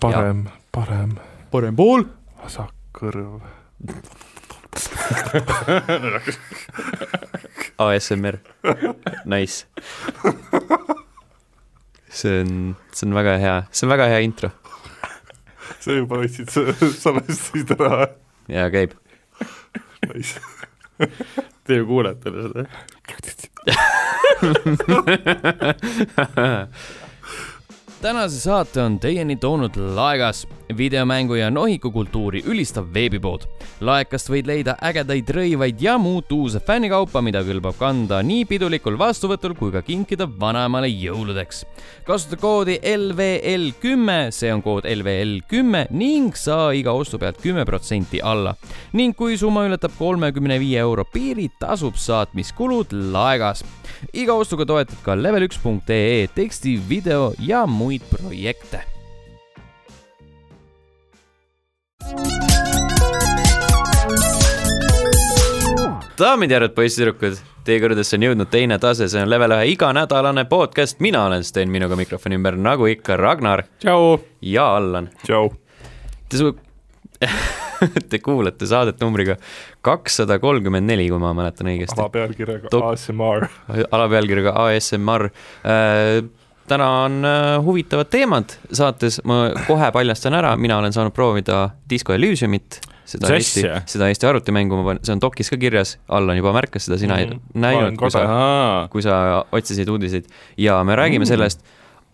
parem, parem, parem pool. vasak kõrv. ASMR, nice. see on, see on väga hea, see on väga hea intro sa juba võtsid sa- salvestasid ära, ja käib. nice. Te ju kuulete seda. tänase saate on teieni toonud Laegas, videomängu ja nohikukultuuri ülistav veebipood. laekast võid leida ägedaid rõivaid ja muud uuse fännikaupa, mida kõlbab kanda nii pidulikul vastuvõtul kui ka kinkida vanaemale jõuludeks. kasuta koodi LVL kümme, see on kood LVL kümme ning saa iga ostu pealt kümme protsenti alla. ning kui summa ületab kolmekümne viie euro piiri, tasub saatmiskulud Laegas. Iga ostuga toetad ka level1.ee teksti, video ja muid projekte daamid ja härrad, poisssüdrukud, teie kõrgedesse on jõudnud teine tase, see on level ühe iganädalane podcast, mina olen Sten, minuga mikrofoni ümber, nagu ikka, Ragnar ja Allan. tšau. Te su-, te kuulate saadet numbriga kakssada kolmkümmend neli, kui ma mäletan õigesti, alapealkirjaga Tok- ASMR. alapealkirjaga ASMR äh,. täna on äh, huvitavad teemad saates, ma kohe paljastan ära, mina olen saanud proovida Disco Elysiumit, seda Mis Eesti seda Eesti arvutimängu, ma panen, see on dokis ka kirjas, Allan juba märkas seda, sina ei Mhm. näinud, Panen kui sa kui sa otsisid uudiseid. Ja me räägime mm. sellest,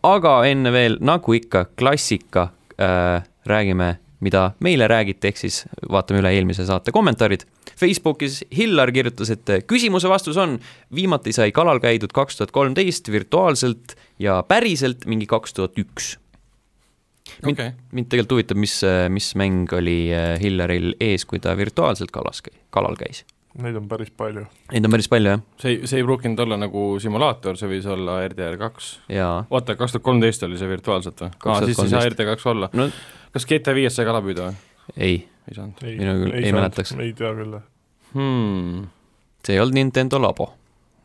aga enne veel, nagu ikka, klassika äh,, räägime, mida meile räägiti, ehk siis vaatame üle eelmise saate kommentaarid. Facebookis Hillar kirjutas, et küsimuse vastus on, viimati sai kalal käidud kaks tuhat kolmteist virtuaalselt ja päriselt mingi kaks tuhat üks. mind okei. mind tegelikult huvitab, mis, mis mäng oli äh, Hillaril ees, kui ta virtuaalselt kalas, kalal käis. Neid on päris palju. Neid on päris palju, jah, see, see ei pruukinud olla nagu simulaator, see võis olla RDR kaks. oota, kaks tuhat kolmteist oli see virtuaalselt või? aa, siis ei saa 2013. RDR kaks olla. no kas GTA viies sai kala püüda või? ei, ei saanud ei, Mina küll ei mäletaks. ei tea küll. hmm,. see ei olnud Nintendo labo.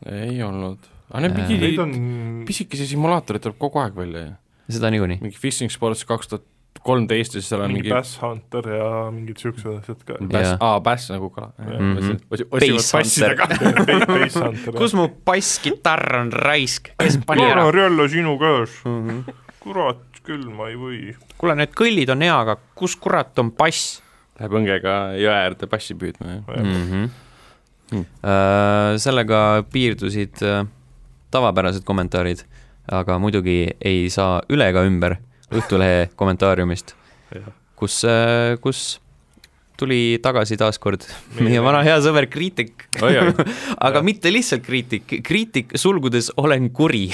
ei olnud. aga need Äh, pidi Neid, on, pisikesi simulaatoreid tuleb kogu aeg välja ju. seda niikuinii. mingi Fishing Sports kaks tuhat kolmteist ja siis seal on mingi mingi Bass Hunter ja mingid siuksed asjad ka. Bass aa, Bass nagu kala. Mhm. otsivad Bass Hunter. kus mu basskitarr on raisk, kes pani ära? jälle sinu käes. Mhm. kurat küll, ma ei või. kuule, need kõllid on hea, aga kus kurat on bass Läheb õngega jõe äärde passi püüdma ja mm? -hmm. Hmm. sellega piirdusid äh, tavapärased kommentaarid, aga muidugi ei saa üle ega ümber Õhtulehe kommentaariumist, kus, kus tuli tagasi taaskord meie vana hea sõber Kriitik, aga mitte lihtsalt Kriitik, Kriitik sulgudes olen kuri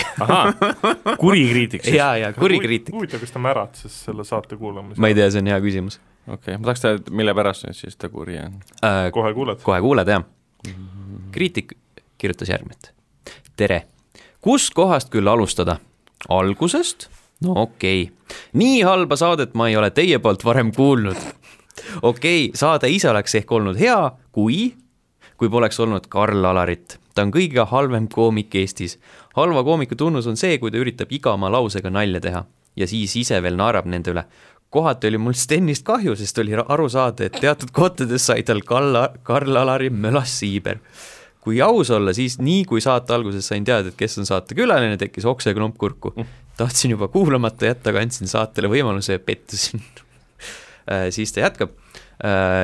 kuri kriitik siis. ja, ja kuri Kriitik. huvitav, kas ta märatses selle saate kuulamisel? ma ei tea, see on hea küsimus okei okay., ma tahaks teada, mille pärast nüüd siis ta kuri on. äh,. kohe kuuled. kohe kuuled, jah. kriitik kirjutas järgmit. tere, kuskohast küll alustada? algusest? no okei okay., nii halba saadet ma ei ole teie poolt varem kuulnud. Okei okay,, saade ise oleks ehk olnud hea, kui, kui poleks olnud Karl Alarit. ta on kõige halvem koomik Eestis. halva koomiku tunnus on see, kui ta üritab iga oma lausega nalja teha ja siis ise veel naerab nende üle kohati oli mul Stenist kahju, sest oli aru saada, et teatud kohtades sai tal Kalla, Karl Alari mölas siiber. kui aus olla, siis nii kui saate alguses sain teada, et kes on saatekülaline, tekkis okseklomp kurku. tahtsin juba kuulamata jätta, aga andsin saatele võimaluse ja pettusin. Siis ta jätkab.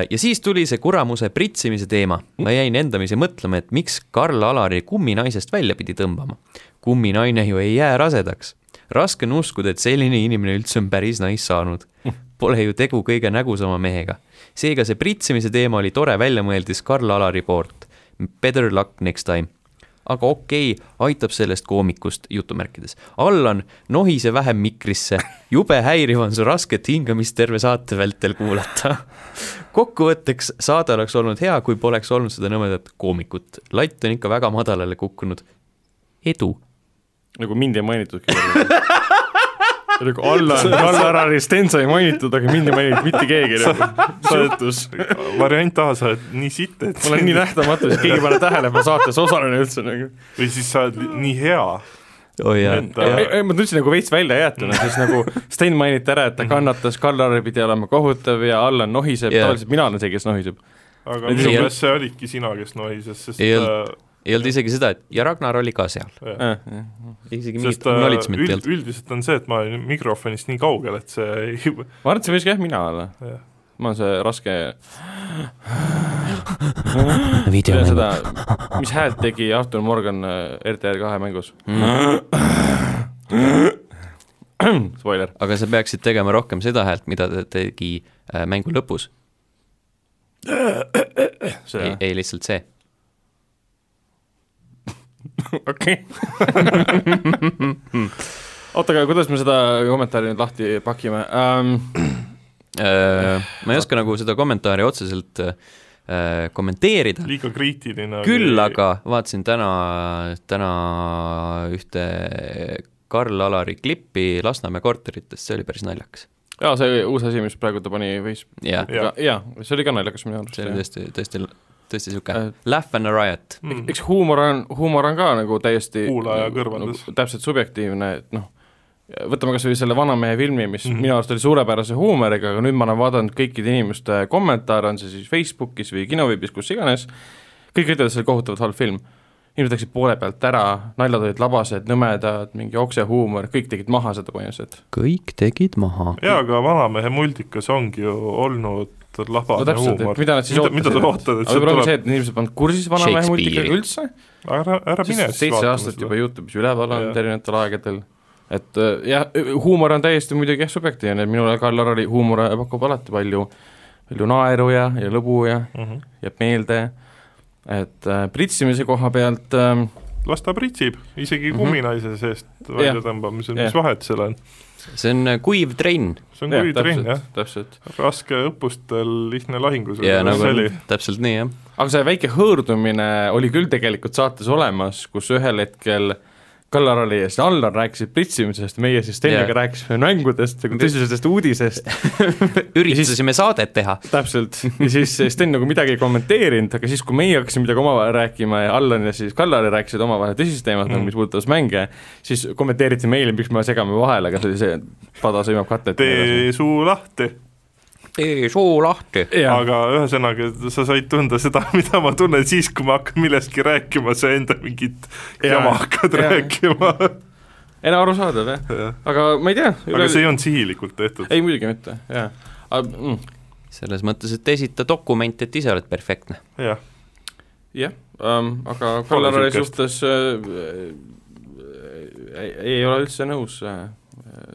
ja siis tuli see kuramuse pritsimise teema. ma jäin endamisi mõtlema, et miks Karl Alari kumminaisest välja pidi tõmbama. kumminaine ju ei jää rasedaks raske on uskuda, et selline inimene üldse on päris naist saanud. Pole ju tegu kõige nägusama mehega. seega see pritsimise teema oli tore väljamõeldis Karl Alari poolt. Better luck next time. Aga okei okay,, aitab sellest koomikust jutumärkides. Allan, nohise vähem mikrisse. jube häiriv on su rasket hingamist terve saate vältel kuulata. kokkuvõtteks, saade oleks olnud hea, kui poleks olnud seda nõmedat koomikut. latt on ikka väga madalale kukkunud. edu nagu mind ei mainitudki. nagu Allan, Allar, Sten sai mainitud, aga mind ei mainitud mitte keegi nagu. suhtus. variant A, sa oled nii sitt, et ma olen nii nähtamatu, et keegi ei pane tähele, et ma saates osalen üldse nagu. või siis sa oled nii hea, oh Et, äh, ma tundsin nagu veits välja jäetuna, siis nagu Sten mainiti ära, et ta kannatas, Kallar pidi olema kohutav ja Allan nohiseb yeah., tavaliselt mina olen see, kes nohiseb. aga Ei, minu ei- meelest see olidki sina, kes nohises, sest Ei äh, olnud. Ei olnud isegi seda, et ja Ragnar oli ka seal, Äh, isegi mingit äh, acknowledgement'i ei olnud. üldiselt on see, et ma olin mikrofonist nii kaugel, et see ei ma arvan, et see võis ka jah mina olla. Jah. ma olen see raske seda, mis häält tegi Artur Morgan äh, RTR kahe mängus Spoiler. aga sa peaksid tegema rohkem seda häält, mida ta tegi äh, mängu lõpus, see ei, ei lihtsalt see. okei. oota, aga kuidas me seda kommentaari nüüd lahti pakime um? Ma ei oska nagu seda kommentaari otseselt äh, kommenteerida, liiga kriitiline küll aga vaatasin täna, täna ühte Karl-Alari klippi Lasnamäe korteritest, see oli päris naljakas. jaa, see uus asi, mis praegu ta pani Facebooki, Jaa. jaa, see oli ka naljakas minu arust see oli. tõesti, tõesti, tõesti niisugune Äh, laugh and a riot. mm. eks huumor on, huumor on ka nagu täiesti Kuulaja kõrvades. nagu, täpselt subjektiivne, et noh, võtame kas või selle Vanamehe filmi, mis mm. -hmm. minu arust oli suurepärase huumoriga, aga nüüd ma olen vaadanud kõikide inimeste kommentaare, on see siis Facebookis või kinoveebis, kus iganes, kõik ütlevad, et see oli kohutavalt halb film. inimesed läksid poole pealt ära, naljad olid labased, nõmedad, mingi oksehuumor, kõik tegid maha seda põhimõtteliselt. kõik tegid maha. jaa, aga Vanamehe multikas ongi ju olnud no labane täpselt, et mida nad siis mida, mida sa ootad, et võib-olla ongi see, tuleb, et inimesed polnud kursis Vanamehe multikaga üldse, ära, ära mine sest seitse aastat juba Youtube'is üleval olnud erinevatel aegadel, et äh, jah, huumor on täiesti muidugi jah, subjektiivne, minule Karl Alari huumor pakub alati palju, palju naeru ja, ja lõbu ja mm. -hmm. jääb meelde, et äh, pritsimise koha pealt äh, las ta pritsib, isegi Mhm. kumminaise seest väljatõmbamisel, mis Jah. vahet seal on? See on äh, kuiv trenn see on kui trenn, jah. täpselt, raske õppustel, lihtne lahingus. ja nagu see oli, täpselt nii jah. aga see väike hõõrdumine oli küll tegelikult saates olemas, kus ühel hetkel Kallar oli ja siis Allar rääkisid pritsimisest, meie siis Steniga yeah. rääkisime mängudest nagu tõsisest uudisest üritasime saadet teha. täpselt, ja siis Sten nagu midagi ei kommenteerinud, aga siis, kui meie hakkasime midagi omavahel rääkima ja Allan ja siis Kallar rääkisid omavahel tõsisest teemast mm., Mm. mis puudutas mänge, siis kommenteeriti meile, miks me segame vahele, aga see oli see, pada sõimab katlet. tee suu lahti. Tee suu lahti. aga ühesõnaga, sa said tunda seda, mida ma tunnen siis, kui ma hakkan millestki rääkima, sa enda mingit Jaa. jama hakkad Jaa. rääkima. ei no arusaadav jah, aga ma ei tea. aga see ei olnud sihilikult tehtud. ei muidugi mitte, jaa. Mm, selles mõttes, et esita dokument, et ise oled perfektne. jah, jah um,, aga sihukest. suhtes äh, ei, ei ole üldse nõus äh,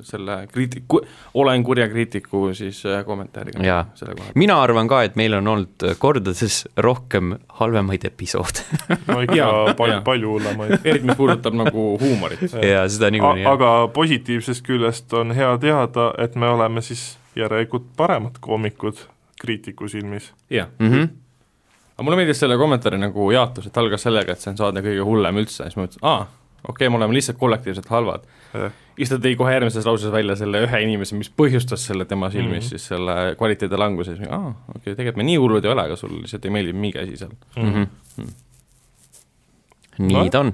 selle kriitiku, olen kurja kriitiku siis äh, kommentaariga Jaa. selle koha pealt. mina arvan ka, et meil on olnud kordades rohkem halvemaid episoode no ikka Jaa, palju jaa., palju hullemaid. eriti mis puudutab nagu huumorit. ja seda niikuinii aga positiivsest küljest on hea teada, et me oleme siis järelikult paremad koomikud kriitiku silmis. jah, Mhm. aga mulle meeldis selle kommentaari nagu jaatus, et algas sellega, et see on saade kõige hullem üldse siis ma mõtlesin, aa, okei okay,, me oleme lihtsalt kollektiivselt halvad. Siis ta tõi kohe järgmises lauses välja selle ühe inimese, mis põhjustas selle tema silmis mm. -hmm. siis selle kvaliteedi languse, siis aa, okei okay,, tegelikult me nii hullud ei ole, aga sul lihtsalt ei meeldi mingi asi seal. Mhm. Mm. nii Nojah. ta on.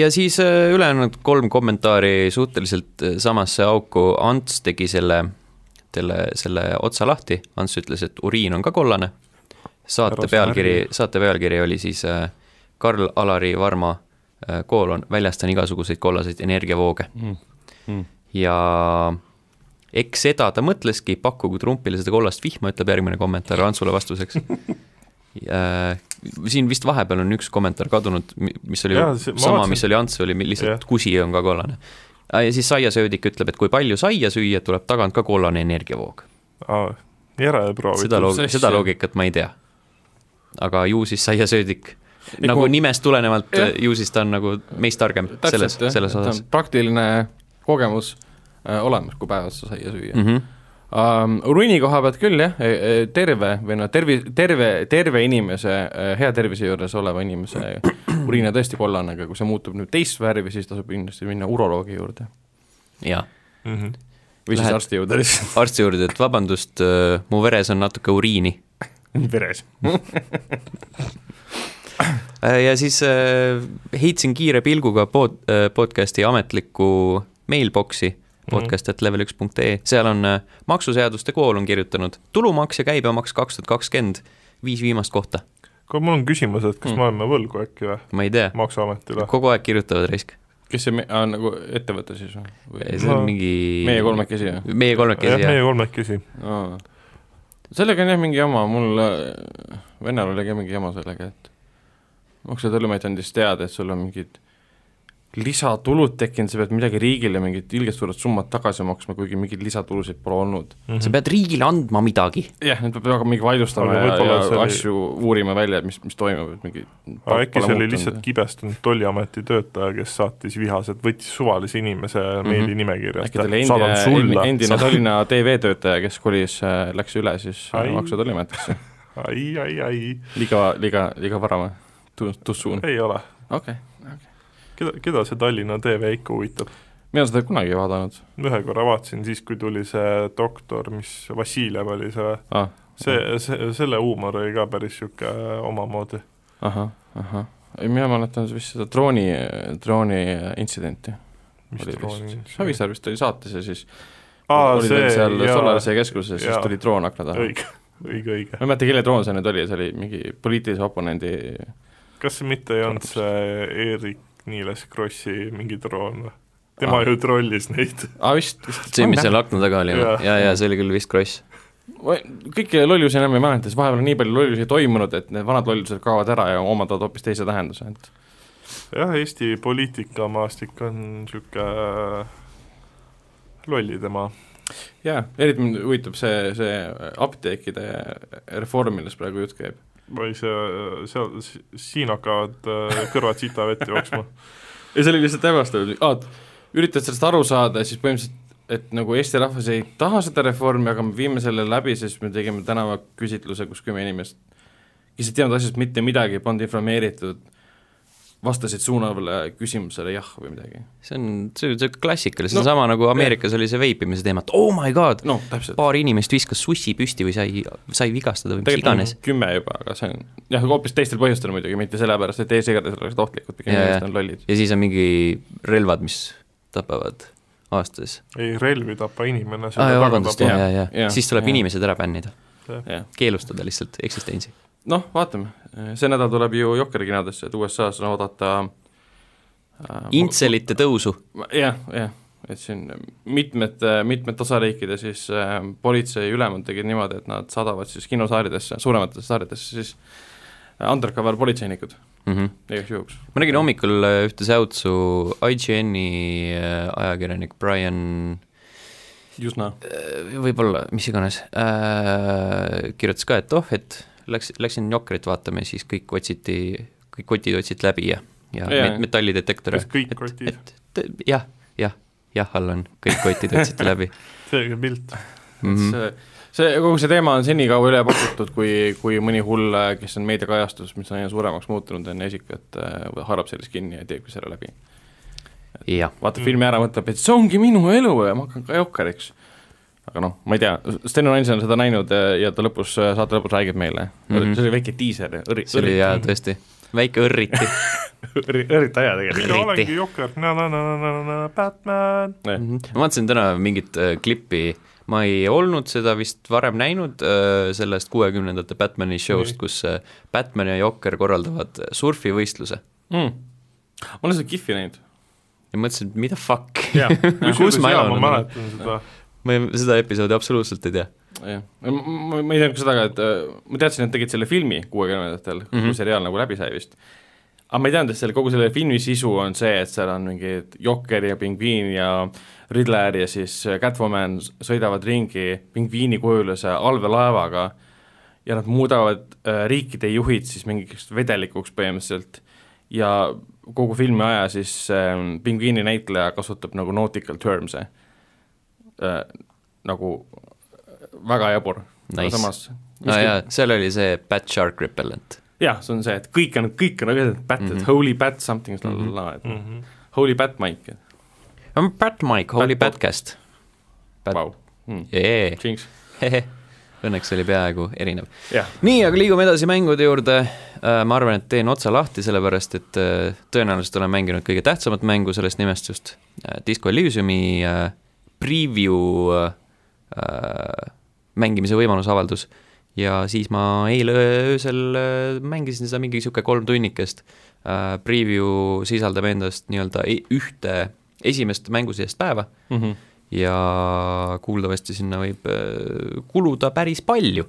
ja siis äh, ülejäänud kolm kommentaari suhteliselt äh, samasse auku, Ants tegi selle, selle, selle otsa lahti, Ants ütles, et uriin on ka kollane. saate pealkiri saate pealkiri oli siis äh, Karl-Alari Varma äh, koolon, väljastan igasuguseid kollaseid energiavooge Mm. Mm. ja eks seda ta mõtleski, pakkugu Trumpile seda kollast vihma, ütleb järgmine kommentaar Antsule vastuseks. siin vist vahepeal on üks kommentaar kadunud, mis oli Jaa, see- ma sama, mis oli Ants, oli lihtsalt Jah. kusi on ka kollane. ja siis saiasöödik ütleb, et kui palju saia süüa, tuleb tagant ka kollane energiavoog. järeleproovitud. seda loog-, seda loogikat ma ei tea. aga ju siis saiasöödik Nagu- nagu nimest tulenevalt ju siis ta on nagu meist targem selles, selles osas. praktiline kogemus äh, olemas, kui päevas sa saia süüa mm. Mm -hmm. -hmm. Um, uriini koha pealt küll jah, terve või noh, tervi-, terve, terve inimese, hea tervise juures oleva inimese uriin on tõesti kollane, aga kui see muutub nüüd teist värvi, siis tasub kindlasti minna uroloogi juurde. jaa Mhm. või siis Lähed- arsti juurde lihtsalt arsti juurde, et vabandust, mu veres on natuke uriini. veres. ja siis äh, heitsin kiire pilguga pod-, podcast'i ametlikku mailbox'i podcast et level üks punkt ee, seal on äh, maksuseaduste kool on kirjutanud tulumaks ja käibemaks kaks tuhat kakskümmend, viis viimast kohta, kuule, mul on küsimus, et kas Mm. me oleme võlgu äkki või, ma ei tea, Maksuametile? kogu aeg kirjutavad risk. kes see me- on nagu ettevõte siis või? see on No, mingi meie kolmekesi või? meie kolmekesi jah, meie kolmekesi. sellega on jah mingi jama, mul äh, vennal oli ka mingi jama sellega, et Maksu- ja Tolliamet andis teada, et sul on mingid lisatulud tekkinud, sa pead midagi riigile mingit ilgelt suured summad tagasi maksma, kuigi mingeid lisatulusid pole olnud. sa pead riigile andma midagi. jah, nüüd peab hakkama mingi vaidlustama ja, võib-olla ja oli- asju uurima välja, et mis, mis toimub, et mingi aga äkki see oli lihtsalt kibestunud tolliameti töötaja, kes saatis vihased, võttis suvalise inimese meelinimekirjast äkki ta oli endine, endine Tallinna TV töötaja, kes kolis, läks üle siis äh. Maksu- ja Tolliametisse. ai, ai, ai, liiga, liiga, liiga vara või? Soon, ei ole. okei. keda, keda see Tallinna TV ikka huvitab? mina seda kunagi ei vaadanud ühe korra vaatasin siis, kui tuli see doktor, mis Vassiljev oli see, ah,. see, see, selle huumor oli ka päris niisugune omamoodi. ahah, ahah. ei, mina mäletan vist seda drooni, drooni intsidenti. oli vist, Savisaar vist oli saates ja siis aa, oli see seal jaa, Solarise keskuses siis tuli droon akna taha. õige, õige, õige. ma ei mäleta, kelle droon see nüüd oli, see oli mingi poliitilise oponendi kas see mitte ei olnud see Eerik Niiles Krossi mingi troon või? tema ju trollis neid. aa, vist, vist. see, mis seal akna taga oli Jaa. ja, ja see oli küll vist Kross. kõiki lollusi enam ei mäleta, sest vahepeal on nii palju lollusi toimunud, et need vanad lollused kaovad ära ja omandavad hoopis teise tähenduse, et jah, Eesti poliitikamaastik on niisugune lollide maa. jaa, eriti mind huvitab see, see apteekide reform, millest praegu jutt käib. Või see, seal, siin hakkavad äh, kõrvad sitavett jooksma. ja see oli lihtsalt hämmastav, aa, üritad sellest aru saada siis põhimõtteliselt et nagu Eesti rahvas ei taha seda reformi, aga me viime selle läbi, sest me tegime tänavaküsitluse, kus kümme inimest, kes ei teadnud asjast mitte midagi, polnud informeeritud, vastasid suunavale küsimusele jah või midagi. see on, see on see klassikaline, see No, on sama nagu Ameerikas oli see veipimise teema, et oh my god, täpselt. paar inimest viskas sussi püsti või sai, sai vigastada või mis iganes kümme juba, aga see on jah, hoopis teistel põhjustel muidugi, mitte sellepärast, et e-sigaretid oleksid ohtlikud, pigem inimesed on lollid. ja siis on mingi relvad, mis tapavad aastas. ei, relvi tapa inimene. jaa, vabandust, jah, jah, jaa, siis tuleb jah. inimesed ära bännida, jah, keelustada lihtsalt eksistentsi. noh, vaatame, see nädal tuleb ju Jokkeri kinodesse, et USA-s on oodata äh, Intselite tõusu, jah, jah, et siin mitmed, mitmed osariikide siis äh, politseiülemad tegid niimoodi, et nad saadavad siis kinosaalidesse, suurematesse saaridesse siis äh, undercover politseinikud mm. -hmm. igaks juhuks. ma nägin hommikul äh, ühte säutsu IGN-i äh, ajakirjanik Brian Jusna. äh, võib-olla, mis iganes äh,, kirjutas ka, et oh, et läks, läksin Jokkerit vaatama ja siis kõik otsiti, kõik kotid otsiti läbi ja, ja Jaa. met- metallidetektor. kõik kotid? et, et jah, jah, jah, all on, kõik kotid otsiti läbi selge pilt. mm. -hmm. see, see, kogu see teema on senikaua üle pakutud, kui, kui mõni hull, kes on meediakajastus, mis on aina suuremaks muutunud enne esikat äh,, haarab sellest kinni ja teebki selle läbi. jah, vaatab Mm. filmi ära, mõtleb, et see ongi minu elu ja ma hakkan ka jokkeriks. aga noh, ma ei tea, Sten on ainsana seda näinud äh, ja ta lõpus, saate lõpus räägib meile mm. -hmm. see oli väike diiser, õri-, see oli jaa, tõesti, väike õrriti õri-, õrita hea mina tegelikult. olengi Jokker, na-na-na-na-na-na, Batman. Mhm. ma vaatasin täna mingit äh, klippi, ma ei olnud seda vist varem näinud sellest kuuekümnendate Batmani show'st kus Batman ja Jokker korraldavad surfivõistluse mm. ma olen seda kihvi näinud. Ja mõtlesin, et mida fuck, kus ma elan, ma, mäletan seda. ma ei- seda episoodi absoluutselt ei tea. jah, ma, ma ei teadnud ka seda ka, et äh, ma teadsin, et tegid selle filmi kuuekümnendatel mm, -hmm. Mhm. kui seriaal nagu läbi sai vist. aga ma ei teadnud, et selle, kogu selle filmi sisu on see, et seal on mingid Jokker ja Pingviin ja Riddler ja siis Catwoman sõidavad ringi pingviini kujulise allveelaevaga ja nad muudavad äh, riikide juhid siis mingiks vedelikuks põhimõtteliselt ja kogu filmi aja siis äh, pingviini näitleja kasutab nagu nautical terms'e äh, nagu väga jabur aga Nice. samas aa jaa, seal oli see Bat Shark Repellent. jah, see on see, et kõik on, kõik on nagu bat mm. -hmm. holy bat something mm. -hmm. et Mhm. holy bat Mike, Bat Mike, Holy Bat-. Bat- vau, Hmm. jee, Jinx. Õnneks oli peaaegu erinev. nii, aga liigume edasi mängude juurde. ma arvan, et teen otsa lahti, sellepärast et äh, tõenäoliselt olen mänginud kõige tähtsamat mängu sellest nimestust. Disco Elysiumi äh, preview äh, mängimise võimaluse avaldus ja siis ma eile öösel äh, mängisin seda mingi niisugune kolm tunnikest. Preview sisaldab endast nii-öelda e- ühte esimest mängusisest päeva mm. -hmm. Ja kuuldavasti sinna võib äh, kuluda päris palju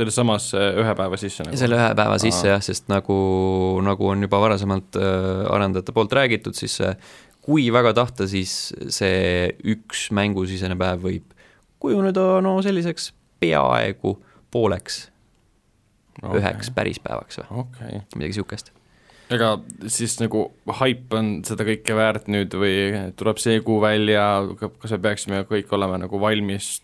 selles samas äh, ühe päeva sisse nagu. selle ühe päeva sisse Aa. jah, sest nagu, nagu on juba varasemalt äh, arendajate poolt räägitud, siis kui väga tahta, siis see üks mängusisene päev võib kujuneda no selliseks peaaegu pooleks okay. üheks päris päevaks või okay., midagi niisugust. Ega siis nagu haip on seda kõike väärt nüüd või tuleb see kuu välja, kas me peaksime kõik olema nagu valmis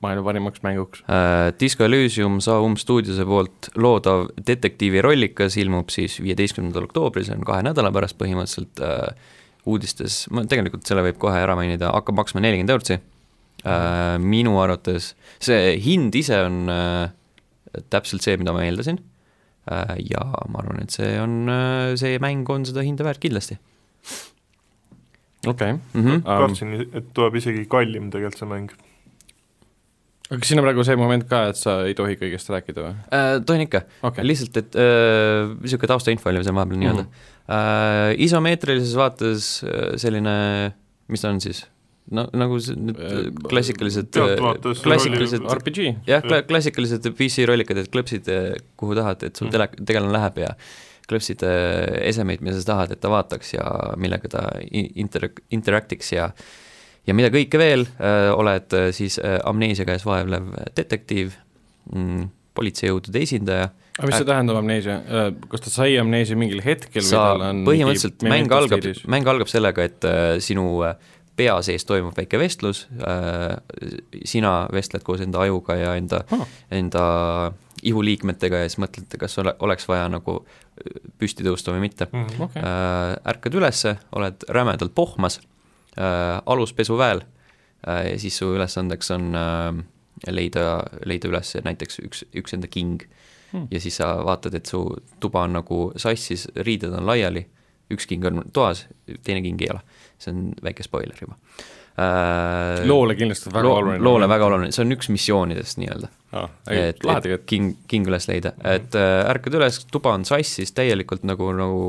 maailma parimaks mänguks? Uh, Disco Elysium Saum stuudiose poolt loodav detektiivi rollikas ilmub siis viieteistkümnendal oktoobril, see on kahe nädala pärast põhimõtteliselt uh, uudistes, ma tegelikult selle võib kohe ära mainida, hakkab maksma nelikümmend eurtsi uh,. minu arvates see hind ise on uh, täpselt see, mida ma eeldasin ja ma arvan, et see on uh,, see mäng on seda hinda väärt kindlasti okei mm. -hmm. kartsin, et tuleb isegi kallim tegelikult see mäng. aga kas siin on praegu see moment ka, et sa ei tohi kõigest rääkida või? uh, tohin ikka okei, lihtsalt, et äh, niisugune taustainfo oli seal vahepeal nii-öelda Mhm. mm. -hmm. Äh, isomeetrilises vaates äh, selline, mis ta on siis? No nagu see- need Äh, klassikalised, pealtvaates klassikalised, RPG, jah, klassikalised PC rollikad, et klõpsid äh, kuhu tahad, et sul Mhm. tele, tegelane läheb ja klõpsid äh, esemeid, mida sa tahad, et ta vaataks ja millega ta inter-, interactiks ja ja mida kõike veel äh,, oled äh, siis äh, amneesia käes vaevlev detektiiv mm,, politseijõudude esindaja. Aga mis see tähendab amneesia, kas ta sai amneesia mingil hetkel või sa tal on põhimõtteliselt mäng algab mäng algab sellega, et äh, sinu äh, pea sees toimub väike vestlus äh,, sina vestled koos enda ajuga ja enda Ah. enda ihuliikmetega ja siis mõtled, kas ole, oleks vaja nagu äh, püsti tõusta või mitte Mhm. okei, äh,. ärkad ülesse, oled rämedalt pohmas äh,, aluspesuväel äh, ja siis su ülesandeks on äh, leida, leida üles näiteks üks, üks enda king Hmm. ja siis sa vaatad, et su tuba on nagu sassis, riided on laiali, üks king on toas, teine king ei ole. See on väike spoiler juba äh,. loole kindlasti väga loo, oluline. loole väga oluline, see on üks missioonidest nii-öelda ah,. et, et king, king üles leida, et äh, ärkad üles, tuba on sassis täielikult nagu, nagu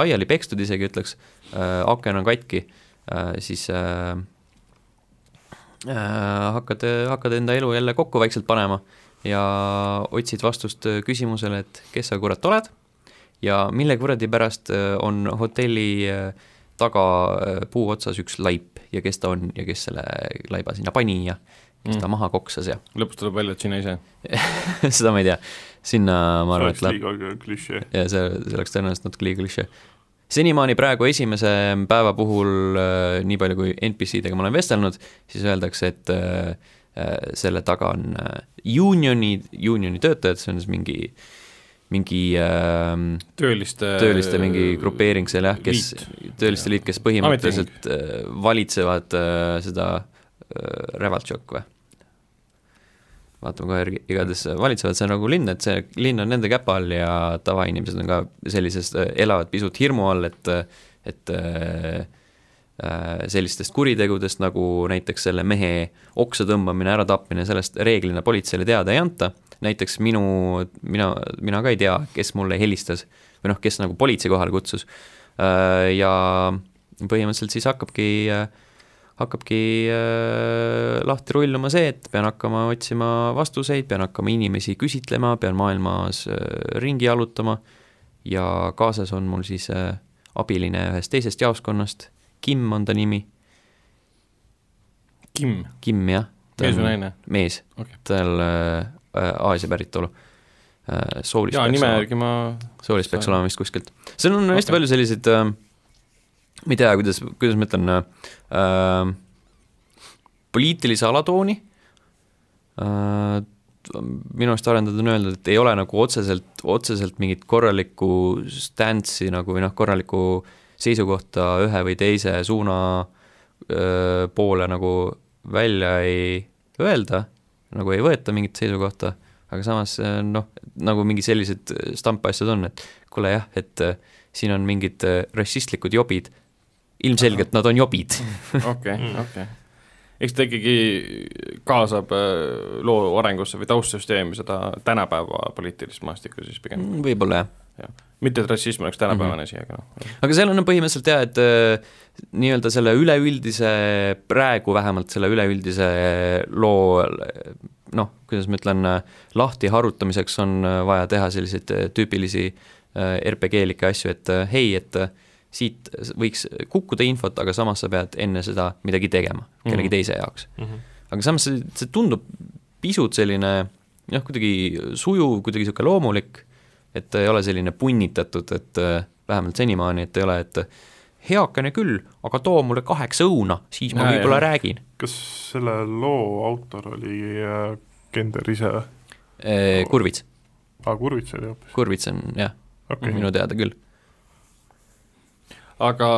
laiali pekstud isegi ütleks äh,, aken on katki äh,, siis äh, äh, hakkad, hakkad enda elu jälle kokku vaikselt panema ja otsid vastust küsimusele, et kes sa kurat oled ja mille kuradi pärast äh, on hotelli äh, taga äh, puu otsas üks laip ja kes ta on ja kes selle laiba sinna pani ja kes Mm. ta maha koksas ja lõpuks tuleb välja, et sina ise. seda ma ei tea, sinna ma arvan, et läheb liiga klišee. ja see, see oleks tõenäoliselt natuke liiga klišee. senimaani praegu esimese päeva puhul äh,, nii palju kui NPC-dega ma olen vestelnud, siis öeldakse, et äh, äh, selle taga on äh, Unioni, Unioni töötajad, see on siis mingi, mingi äh, tööliste. tööliste mingi grupeering seal jah, kes, tööliste liit, kes põhimõtteliselt äh, valitsevad äh, seda äh, Revaltšok või? vaatame kohe järgi, igatahes valitsevad seal nagu linn, et see linn on nende käpa all ja tavainimesed on ka sellises, elavad pisut hirmu all, et et äh, äh, sellistest kuritegudest nagu näiteks selle mehe oksa tõmbamine, äratapmine, sellest reeglina politseile teada ei anta, näiteks minu, mina, mina ka ei tea, kes mulle helistas või noh, kes nagu politsei kohale kutsus. Äh, ja põhimõtteliselt siis hakkabki, hakkabki äh, lahti rulluma see, et pean hakkama otsima vastuseid, pean hakkama inimesi küsitlema, pean maailmas äh, ringi jalutama. Ja kaasas on mul siis äh, abiline ühest teisest jaoskonnast, Kim on ta nimi, Kim, Kim jah. mees või naine? mees Okei. tal äh, äh, Aasia päritolu äh,. soolist jaa, nime järgi ma soolist peaks olema vist kuskilt. seal on hästi Okei. palju selliseid äh,, ma ei tea, kuidas, kuidas ma ütlen äh,, poliitilise alatooni äh,, minu arust arendajad on öeldud, et ei ole nagu otseselt, otseselt mingit korralikku stance'i nagu või noh, korralikku seisukohta ühe või teise suuna öö, poole nagu välja ei öelda nagu ei võeta mingit seisukohta, aga samas noh, nagu mingi sellised stampasjad on, et kuule jah, et siin on mingid rassistlikud jobid, ilmselgelt nad on jobid. okei, okei. eks ta ikkagi kaasab äh, loo arengusse või taustsüsteemi seda tänapäeva poliitilist maastikku siis pigem. Mm, võib-olla jah, mitte et rassism oleks tänapäevane asi, aga noh. aga seal on põhimõtteliselt jah, et äh, nii-öelda selle üleüldise, praegu vähemalt selle üleüldise loo noh, kuidas ma ütlen, lahti harutamiseks on vaja teha selliseid tüüpilisi RPG-likke asju, et hei, et siit võiks kukkuda infot, aga samas sa pead enne seda midagi tegema kellegi mm -hmm. teise jaoks mm. -hmm. aga samas see, see tundub pisut selline noh, kuidagi sujuv, kuidagi niisugune loomulik et ei ole selline punnitatud, et äh, vähemalt senimaani, et ei ole, et heakene küll, aga too mulle kaheksa õuna, siis ma võib-olla räägin. kas selle loo autor oli äh, Kender ise? Kurvits. aa, Kurvits oli hoopis? Kurvits on jah okay., minu teada küll aga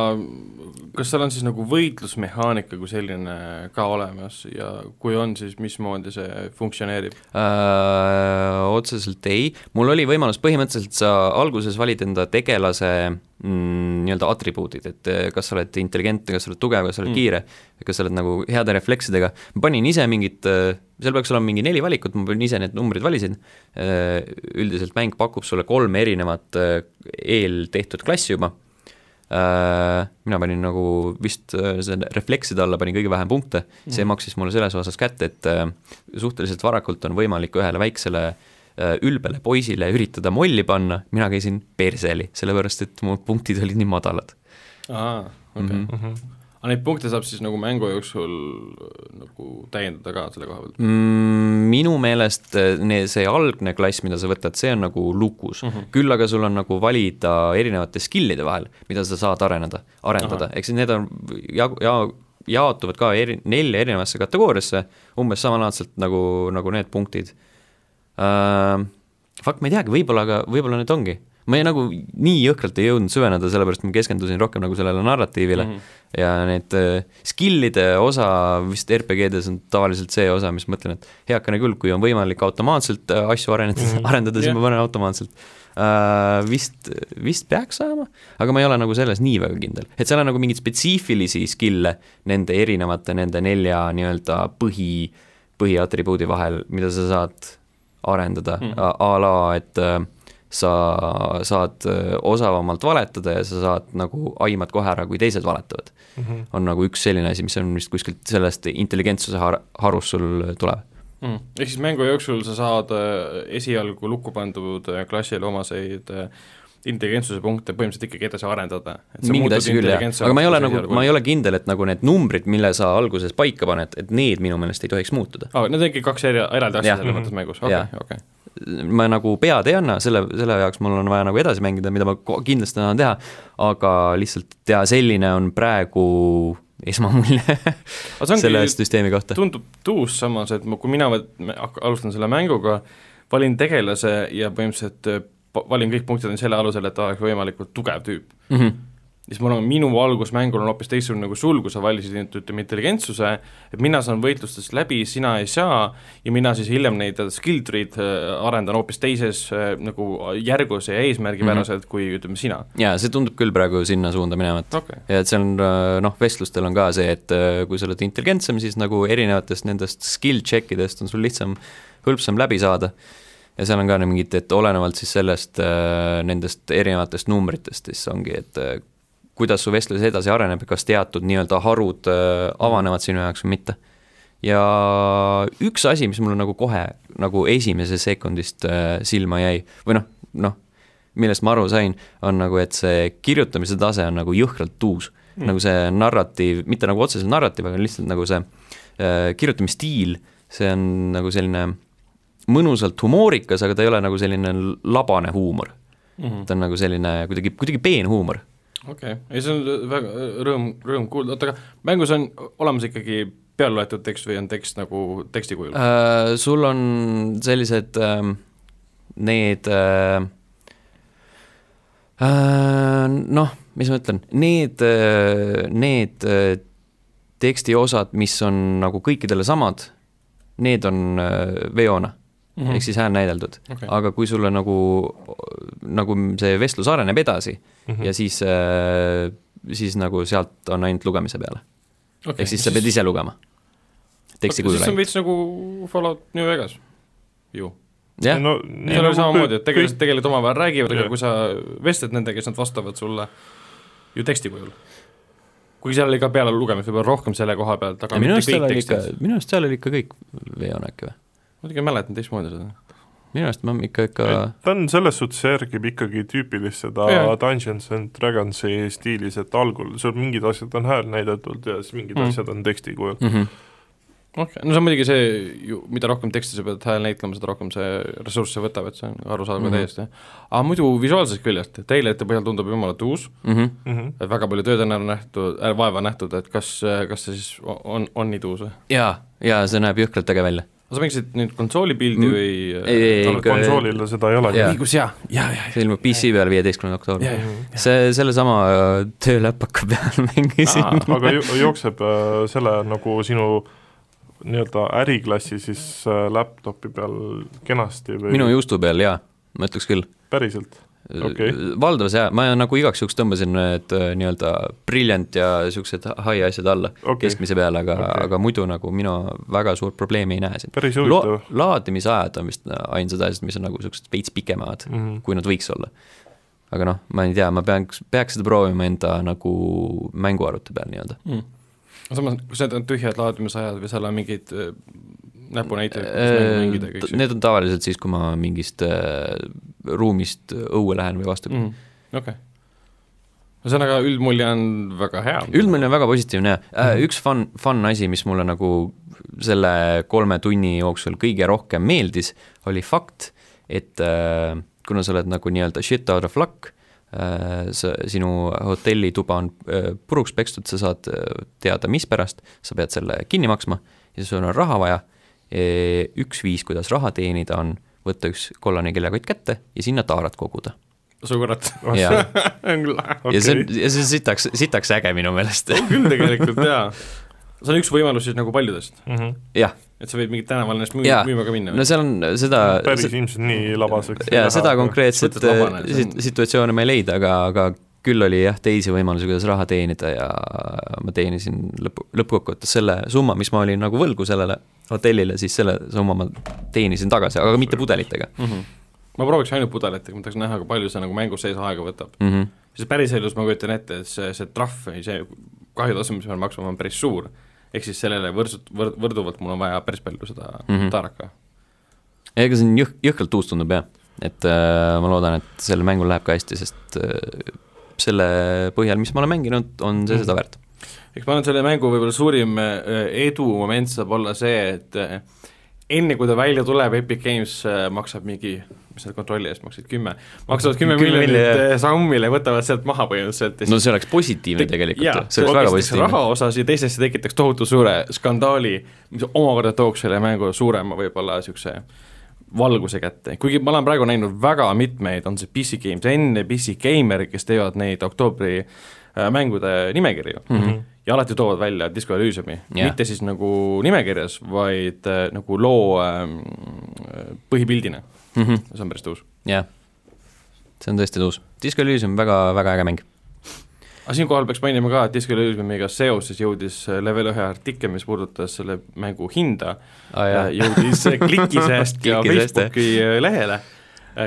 kas seal on siis nagu võitlusmehaanika kui selline ka olemas ja kui on, siis mismoodi see funktsioneerib äh,? Otseselt ei, mul oli võimalus, põhimõtteliselt sa alguses valid enda tegelase mm, nii-öelda atribuudid, et äh, kas sa oled intelligentne, kas sa oled tugev, kas sa oled mm. kiire, kas sa oled nagu heade refleksidega, ma panin ise mingit, äh, seal peaks olema mingi neli valikut, ma ise need numbrid valisin, äh, üldiselt mäng pakub sulle kolm erinevat eeltehtud klassi juba Äh, mina panin nagu vist äh, selle reflekside alla panin kõige vähem punkte, see mhm. maksis mulle selles osas kätte, et äh, suhteliselt varakult on võimalik ühele väiksele ülbele poisile üritada molli panna, mina käisin perseli, sellepärast et mu punktid olid nii madalad. aa, okei mm. -hmm aga neid punkte saab siis nagu mängu jooksul nagu täiendada ka selle koha pealt mm,? Minu meelest eh, see algne klass, mida sa võtad, see on nagu lukus mm. -hmm. küll aga sul on nagu valida erinevate skill'ide vahel, mida sa saad areneda, arendada, ehk siis need on ja, ja jaotuvad ka eri, nelja erinevasse kategooriasse, umbes samalaadselt nagu, nagu need punktid uh,. Fakt, ma ei teagi, võib-olla, aga võib-olla need ongi ma ei, nagu nii jõhkralt ei jõudnud süveneda, sellepärast ma keskendusin rohkem nagu sellele narratiivile mm -hmm. ja need uh, skill'ide osa vist RPG-des on tavaliselt see osa, mis ma mõtlen, et heakene küll, kui on võimalik automaatselt uh, asju areneda mm, -hmm. arendada, siis yeah. ma panen automaatselt uh,. Vist, vist peaks saama, aga ma ei ole nagu selles nii väga kindel, et seal on nagu mingeid spetsiifilisi skill'e nende erinevate, nende nelja nii-öelda põhi, põhiatribuudi vahel, mida sa saad arendada mm, -hmm. a, a la, et uh, sa saad äh, osavamalt valetada ja sa saad nagu aimad kohe ära, kui teised valetavad mm. -hmm. on nagu üks selline asi, mis on vist kuskilt sellest intelligentsuse har-, harust sul tuleb mm.. ehk siis mängu jooksul sa saad äh, esialgu lukku pandud äh, klassile omaseid intelligentsuse punkte põhimõtteliselt ikkagi edasi arendada. mingeid asju küll, jah, aga ma ei ole nagu, ma ei ole kindel, et nagu need numbrid, mille sa alguses paika paned, et need minu meelest ei tohiks muutuda. aa, need on ikkagi kaks eraldi asja selles mõttes mängus, okei, okei ma nagu pead ei anna, selle, selle jaoks mul on vaja nagu edasi mängida, mida ma kindlasti tahan teha, aga lihtsalt ja selline on praegu esmamulje selle süsteemi kohta. tundub tuus samas, et kui mina alustan selle mänguga, valin tegelase ja põhimõtteliselt valin kõik punktid selle alusel, et ta oleks võimalikult tugev tüüp mm. -hmm siis mul on, minu algusmängul on hoopis teistsugune nagu sul, kui sa valisid, ütleme, intelligentsuse, et mina saan võitlustest läbi, sina ei saa, ja mina siis hiljem neid skill tree'd äh, arendan hoopis teises äh, nagu järgus ja eesmärgipäraselt mm -hmm. kui ütleme, sina. jaa, see tundub küll praegu sinna suunda minevat okay.. ja et seal on äh, noh, vestlustel on ka see, et kui sa oled intelligentsem, siis nagu erinevatest nendest skill check idest on sul lihtsam, hõlpsam läbi saada ja seal on ka mingid, et olenevalt siis sellest, nendest erinevatest numbritest, siis ongi, et kuidas su vestlus edasi areneb ja kas teatud nii-öelda harud äh, avanevad sinu jaoks või mitte. ja üks asi, mis mulle nagu kohe nagu esimesest sekundist äh, silma jäi või noh, noh, millest ma aru sain, on nagu, et see kirjutamise tase on nagu jõhkralt uus mm.. nagu see narratiiv, mitte nagu otseselt narratiiv, aga lihtsalt nagu see äh, kirjutamisstiil, see on nagu selline mõnusalt humoorikas, aga ta ei ole nagu selline labane huumor mm. -hmm. ta on nagu selline kuidagi, kuidagi peen huumor okei okay., ei see on väga rõõm, rõõm kuulda, oota aga mängus on olemas ikkagi peale loetud tekst või on tekst nagu teksti kujul äh,? Sul on sellised äh, need äh, noh, mis ma ütlen, need äh,, need äh, tekstiosad, mis on nagu kõikidele samad, need on äh, veona mm -hmm. ehk siis häälnäideldud Mhm. Okei. okay. aga kui sulle nagu, nagu see vestlus areneb edasi mm -hmm. ja siis äh, siis nagu sealt on ainult lugemise peale okay,. ehk siis sa pead ise lugema. teksti kujul siis on ainult. veits nagu Fallout New Vegas ju. jah, no seal oli samamoodi, et tegelased tegelikult omavahel räägivad, aga kui sa vestled nendega, siis nad vastavad sulle ju teksti kujul. kuigi seal oli ka peale lugemist võib-olla rohkem selle koha pealt, aga minu arust seal oli ikka minu arust seal oli ikka kõik äkki või? Ma muidugi ei mäletan teistmoodi seda. minu arust ma ikka, ikka ta on selles suhtes järgib ikkagi tüüpilist seda Jaa. Dungeons and Dragonsi stiilis, et algul sul mingid asjad on häälnäidatud ja siis mingid Mm. asjad on teksti kujul. mm. -hmm. okei, no see on muidugi see ju, mida rohkem teksti sa pead hääl näitlema, seda rohkem see ressursse võtab, et see on arusaadav mm -hmm. täiesti. aga muidu visuaalsest küljest, treilrite põhjal tundub jumala tuus. Mm -hmm. et väga palju tööd on ära nähtud äh,, vaeva nähtud, et kas, kas see siis on, on nii tuus või? jaa, jaa, see näeb jõhkralt äge välja. Sa mängisid nüüd konsooli pildi Mm. või? Ei, ei, ei, ikka- konsoolil seda ei Jaa. õigus, jaa, jaa, jaa, see ilmub PC peal viieteistkümnendal oktoobril see, sellesama äh, tööläpaka peal mängisin aga jo- jookseb äh, selle nagu sinu nii-öelda äriklassi siis äh, laptopi peal kenasti või minu juustu peal jaa, ma ütleks küll. päriselt? Okei. valdavas jaa, ma nagu igaks juhuks tõmbasin need äh, nii-öelda Brilliant ja niisugused high asjad alla Okei. keskmise peale, aga okay., aga muidu nagu mina väga suurt probleemi ei näe siin. päris Lo- huvitav. laadimisajad on vist ainsad asjad, mis on nagu niisugused veits pikemad mm. -hmm. kui nad võiks olla. aga noh, ma ei tea, ma peaks, peaks seda proovima enda nagu mänguarvuti peal nii-öelda. mm.. samas, kui need on tühjad laadimisajad või seal on mingid äh, näpunäitajad, kuidas mängu mängida ja kõik see Need on tavaliselt siis, kui ma mingist äh, ruumist õue lähen või vastupidi mm.. mm., okei okay.. ühesõnaga, üldmulje on väga hea. üldmulje on väga positiivne ja Mhm. äh, üks fun, fun asi, mis mulle nagu selle kolme tunni jooksul kõige rohkem meeldis, oli fakt, et äh, kuna sa oled nagu nii-öelda shit out of luck äh,, sa, sinu hotellituba on äh, puruks pekstud, sa saad äh, teada, mispärast, sa pead selle kinni maksma ja sul on raha vaja. Üks viis, kuidas raha teenida, on võtta üks kollane kellakott kätte ja sinna taarat koguda. su kurat. ja, on ja see on, ja see on sitaks, sitaks äge minu meelest. küll tegelikult jaa. see on üks võimalus siis nagu paljudest, Mhm. jah, et sa võid mingit tänaval ennast müü- müüma ka minna. no seal on seda päris ilmselt nii labaseks jaa, seda konkreetset on- sit- situatsiooni ma ei leida, aga, aga küll oli jah, teisi võimalusi, kuidas raha teenida ja ma teenisin lõpu, lõppkokkuvõttes selle summa, mis ma olin nagu võlgu sellele hotellile, siis selle summa ma teenisin tagasi, aga mitte pudelitega mm. -hmm. ma prooviks ainult pudelit, ma tahaks näha, kui palju see nagu mängus sees aega võtab. mm. -hmm. siis päriselus ma kujutan ette, et see, see trahv või see kahjutasu, mis ma pean maksma, on päris suur. ehk siis sellele võrdsut-, võrd-, võrduvalt mul on vaja päris palju seda mm. -hmm. taaraka. ega see on jõh-, jõhkralt uus tundub jah, et äh, ma loodan, et sellel mängul läheb ka hästi, sest äh, selle põhjal, mis ma olen mänginud, on see seda väärt. Eks ma arvan, et selle mängu võib-olla suurim äh, edumoment saab olla see, et äh, enne kui ta välja tuleb, Epic Games äh, maksab mingi, mis nad kontrolli eest maksid, kümme, maksavad kümme miljonit sammile, võtavad sealt maha põhimõtteliselt no see oleks positiivne tegelikult jaa ju, see oleks väga positiivne. raha osas ja teisest see tekitaks tohutu suure skandaali, mis omakorda tooks selle mängu suurema võib-olla niisuguse valguse kätte, kuigi ma olen praegu näinud väga mitmeid, on see PC Games enne, PC Gamer, kes teevad neid oktoobri mängude nimekirju mm. -hmm. Ja alati toovad välja Disco Elysiumi yeah., mitte siis nagu nimekirjas, vaid äh, nagu loo ähm, põhipildina, mm. -hmm. see on päris tõus. jah, see on tõesti tõus. Disco Elysium väga, väga äge mäng. aga siinkohal peaks mainima ka, et Disco Elysiumiga seoses jõudis äh, Level ühe artikkel, mis puudutas selle mängu hinda jaa, jõudis ja Klikisest, jah. Facebooki äh, lehele,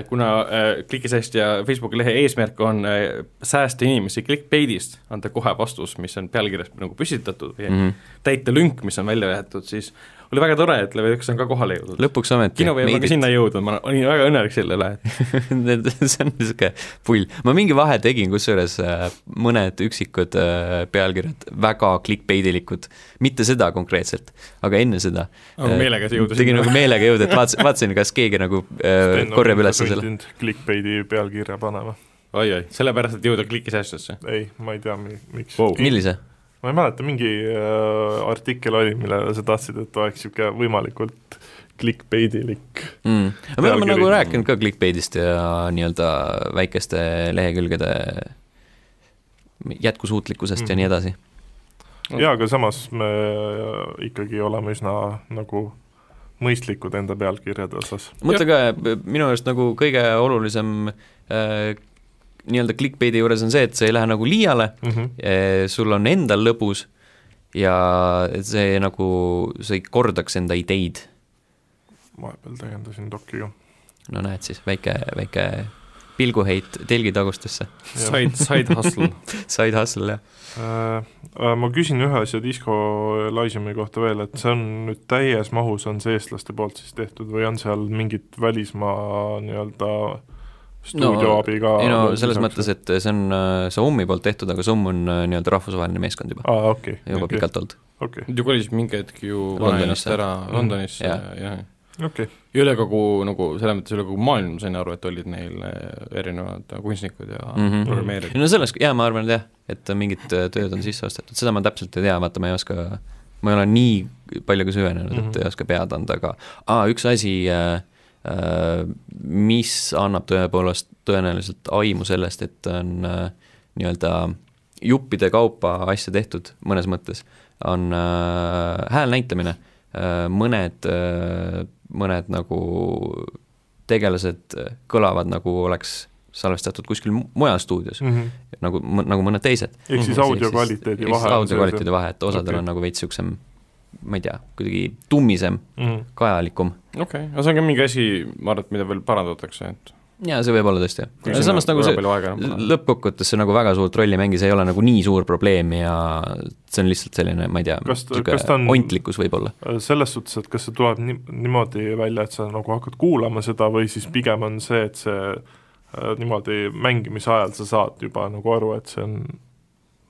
kuna äh, Klikisest ja Facebooki lehe eesmärk on äh, säästa inimesi clickbait'ist, anda kohe vastus, mis on pealkirjas nagu püstitatud või mm. -hmm. täita lünk, mis on välja jäetud, siis oli väga tore, et Level üks on ka kohale jõudnud. lõpuks ometi. kinoveeb on ka sinna jõudnud, ma olin väga õnnelik selle üle, see on niisugune pull, ma mingi vahe tegin, kusjuures äh, mõned üksikud äh, pealkirjad väga clickbaitilikud, mitte seda konkreetselt, aga enne seda. Aga meelega sa jõudsid tegin nagu meelega jõuda, et vaatasin, vaatasin, kas keegi nagu äh, korjab üles selle. Clickbaiti pealkirja panema. oi-oi, sellepärast, et jõuda Klikisestesse. ei, ma ei tea, miks Wow. millise? Ma ei mäleta, mingi äh, artikkel oli, millele sa tahtsid, et oleks niisugune võimalikult clickbaitilik mm.. me oleme nagu rääkinud ka clickbait'ist ja nii-öelda väikeste lehekülgede jätkusuutlikkusest mm. ja nii edasi. jaa, aga samas me ikkagi oleme üsna nagu mõistlikud enda pealkirjade osas. mõtle ka, minu arust nagu kõige olulisem äh, nii-öelda clickbait'i juures on see, et see ei lähe nagu liiale Mm -hmm. Sul on endal lõbus ja see nagu, sa ei kordaks enda ideid. vahepeal täiendasin dokiga. no näed siis, väike, väike pilguheit telgitagustesse, Side, side hustle. side hustle jah. Äh, äh, ma küsin ühe asja Disco Elysiumi kohta veel, et see on nüüd täies mahus, on see eestlaste poolt siis tehtud või on seal mingit välismaa nii-öelda stuudioabi ka? ei no selles mõttes, et see on äh, Soumi poolt tehtud, aga Somm on äh, nii-öelda rahvusvaheline meeskond juba, aa, okei, juba okei, pikalt olnud. okei, Nad ju kolisid mingi hetk ju Londonisse. Ära Londonisse Jah. ja, ja okei, ja üle kogu nagu selles mõttes üle kogu maailma sain aru, et olid neil erinevad kunstnikud ja mm Mhm. -hmm. programmeerijad. no selles, jaa, ma arvan, et jah, et mingid äh, tööd on sisse ostetud, seda ma täpselt ei tea, vaata, ma ei oska, ma ei ole nii palju ka süvenenud mm, -hmm. et Mhm. ei oska pead anda, aga aa, üks asi äh,, äh, mis annab tõepoolest tõenäoliselt aimu sellest, et on äh, nii-öelda juppide kaupa asja tehtud mõnes mõttes, on äh, hääl näitamine äh,, mõned äh,, mõned nagu tegelased äh, kõlavad nagu oleks salvestatud kuskil mu- mujal stuudios, nagu, nagu mõned teised. Ehk siis Mhm. audio kvaliteedi vahe audio kvaliteedi vahe, et osadel Okei. on nagu veits niisugusem, ma ei tea, kuidagi tummisem, mm. kajalikum. okei okay., aga see on ka mingi asi, ma arvan, et mida veel parandatakse, et jaa, see võib olla tõesti, jah. samas nagu see lõppkokkuvõttes see nagu väga suurt rolli ei mängi, see ei ole nagu nii suur probleem ja see on lihtsalt selline, ma ei tea, on- ontlikkus võib-olla. selles suhtes, et kas see tuleb nii, niimoodi välja, et sa nagu hakkad kuulama seda või siis pigem on see, et see äh, niimoodi mängimise ajal sa saad juba nagu aru, et see on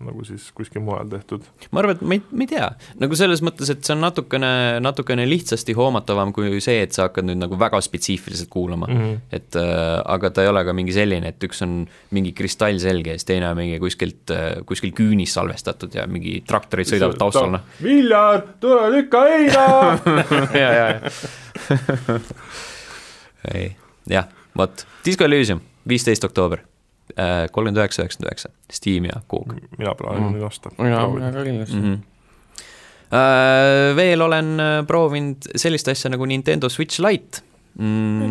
nagu siis kuskil mujal tehtud. ma arvan, et ma ei, ma ei tea, nagu selles mõttes, et see on natukene, natukene lihtsasti hoomatavam kui see, et sa hakkad nüüd nagu väga spetsiifiliselt kuulama mm. -hmm. et äh, aga ta ei ole ka mingi selline, et üks on mingi kristallselge ja siis teine on mingi kuskilt äh,, kuskil küünis salvestatud ja mingi traktorid sõidavad taustal, noh. Viljar, tule lükka heina ja, ja, ja. ei, jah, vot, Disco Elysium, viisteist oktoober, kolmkümmend üheksa, üheksakümmend üheksa, Steam ja Coop mina plaanin Mm. nüüd osta. jaa, mina ka kindlasti mm. -hmm. Uh, veel olen äh, proovinud sellist asja nagu Nintendo Switch Lite mm,.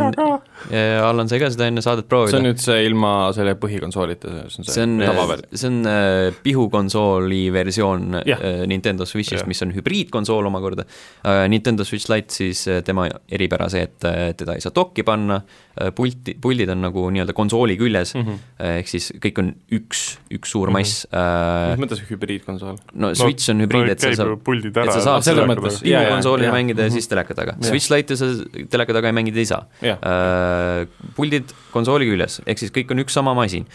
Allan sai ka seda enne saadet see proovida on. nüüd see ilma selle põhikonsoolita, see on see see on, tavaversioon. see on äh, pihukonsooli versioon Jah. äh, Nintendo Switch'ist mis on hübriidkonsool omakorda uh,. Nintendo Switch Lite siis äh, tema eripära see, et äh, teda ei saa dokki panna pulti, puldid on nagu nii-öelda konsooli küljes mm, Mhm. -hmm. ehk siis kõik on üks, üks suur Mhm. mass uh, mis. mõttes hübriidkonsool? no Switch on hübriid, et sa saad et sa saad selles mõttes, pihukonsoolil mängida ja Mhm. siis teleka taga. Switch Lite'i sa teleka taga ei mängida ei saa. jah, puldid konsooli küljes, ehk siis kõik on üks sama masin.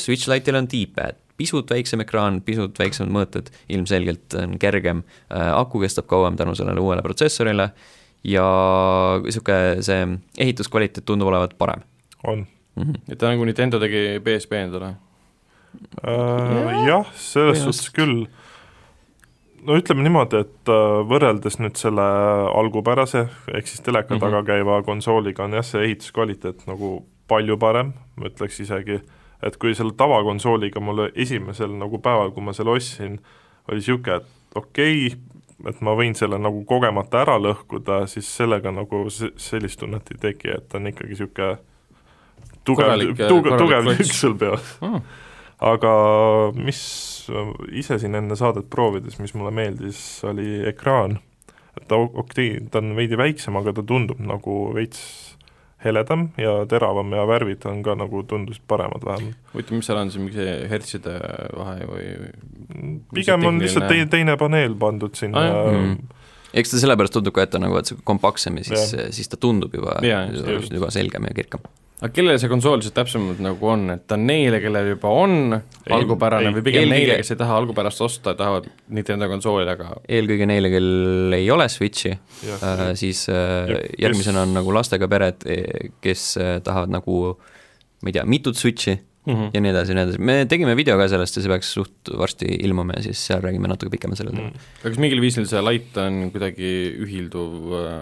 Switch Lite'il on D-pad, pisut väiksem ekraan, pisut väiksemad mõõted, ilmselgelt on kergem, aku kestab kauem tänu sellele uuele protsessorile ja niisugune see ehituskvaliteet tundub olevat parem on. mm. -hmm. et ta nagu Nintendo tegi PSP endale. Äh, jah, selles suhtes küll. No ütleme niimoodi, et äh, võrreldes nüüd selle algupärase ehk siis teleka Mhm. taga käiva konsooliga on jah, see ehituskvaliteet nagu palju parem, ma ütleks isegi, et kui selle tavakonsooliga mulle esimesel nagu päeval, kui ma selle ostsin, oli niisugune, et okei okay,, et ma võin selle nagu kogemata ära lõhkuda, siis sellega nagu se- sellist tunnet ei teki, et ta on ikkagi niisugune tugev Korralik,, tugev, tugev tükk sul peas Mm. aga mis ise siin enne saadet proovides, mis mulle meeldis, oli ekraan. et ta okei, ta on veidi väiksem, aga ta tundub nagu veits heledam ja teravam ja värvid on ka nagu tundusid paremad vähemalt. huvitav, mis seal on siis mingi see hertside vahe või? pigem on lihtsalt teine, teine paneel pandud sinna Ah, Mm. eks ta sellepärast tundub ka, et ta nagu, et see kompaktsem ja siis, siis ta tundub juba, juba selgem ja kirkam. Aga kellele see konsool siis täpsemalt nagu on, et ta on neile, kellel juba on algupärane ei, või pigem eelkõige- neile, kes ei taha algupärast osta, tahavad Nintendo konsooli, aga eelkõige neile, kel ei ole Switchi äh,, siis äh, järgmisena on nagu lastega pered, kes äh, tahavad nagu ma ei tea, mitut Switchi mm -hmm. ja nii edasi ja nii edasi, me tegime video ka sellest ja see peaks suht varsti ilmuma ja siis seal räägime natuke pikemalt sellel teemal mm.. aga kas mingil viisil see Lite on kuidagi ühilduv äh,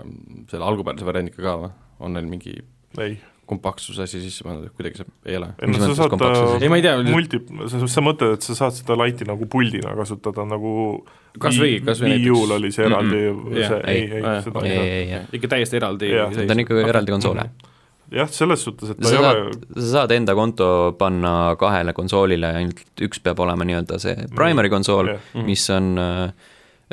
selle algupärase variandiga ka või? on neil mingi ei, kompaktsuse asi sisse pandud, et kuidagi see ei ole. ei no sa saad kompaktsus? äh, ei, ma ei tea, multi, sa, sa mõtled, et sa saad seda laiti nagu puldina kasutada nagu Kas või- kas või näiteks- U-l oli see eraldi Mm, mm, see, ei, Ei, ei, seda ei, ei saa. ikka täiesti eraldi seis. ta on ikka eraldi konsoole. jah, selles suhtes, et ta sa ei saad ole, sa saad enda konto panna kahele konsoolile, ainult üks peab olema nii-öelda see primary konsool, jah. Mhm. mis on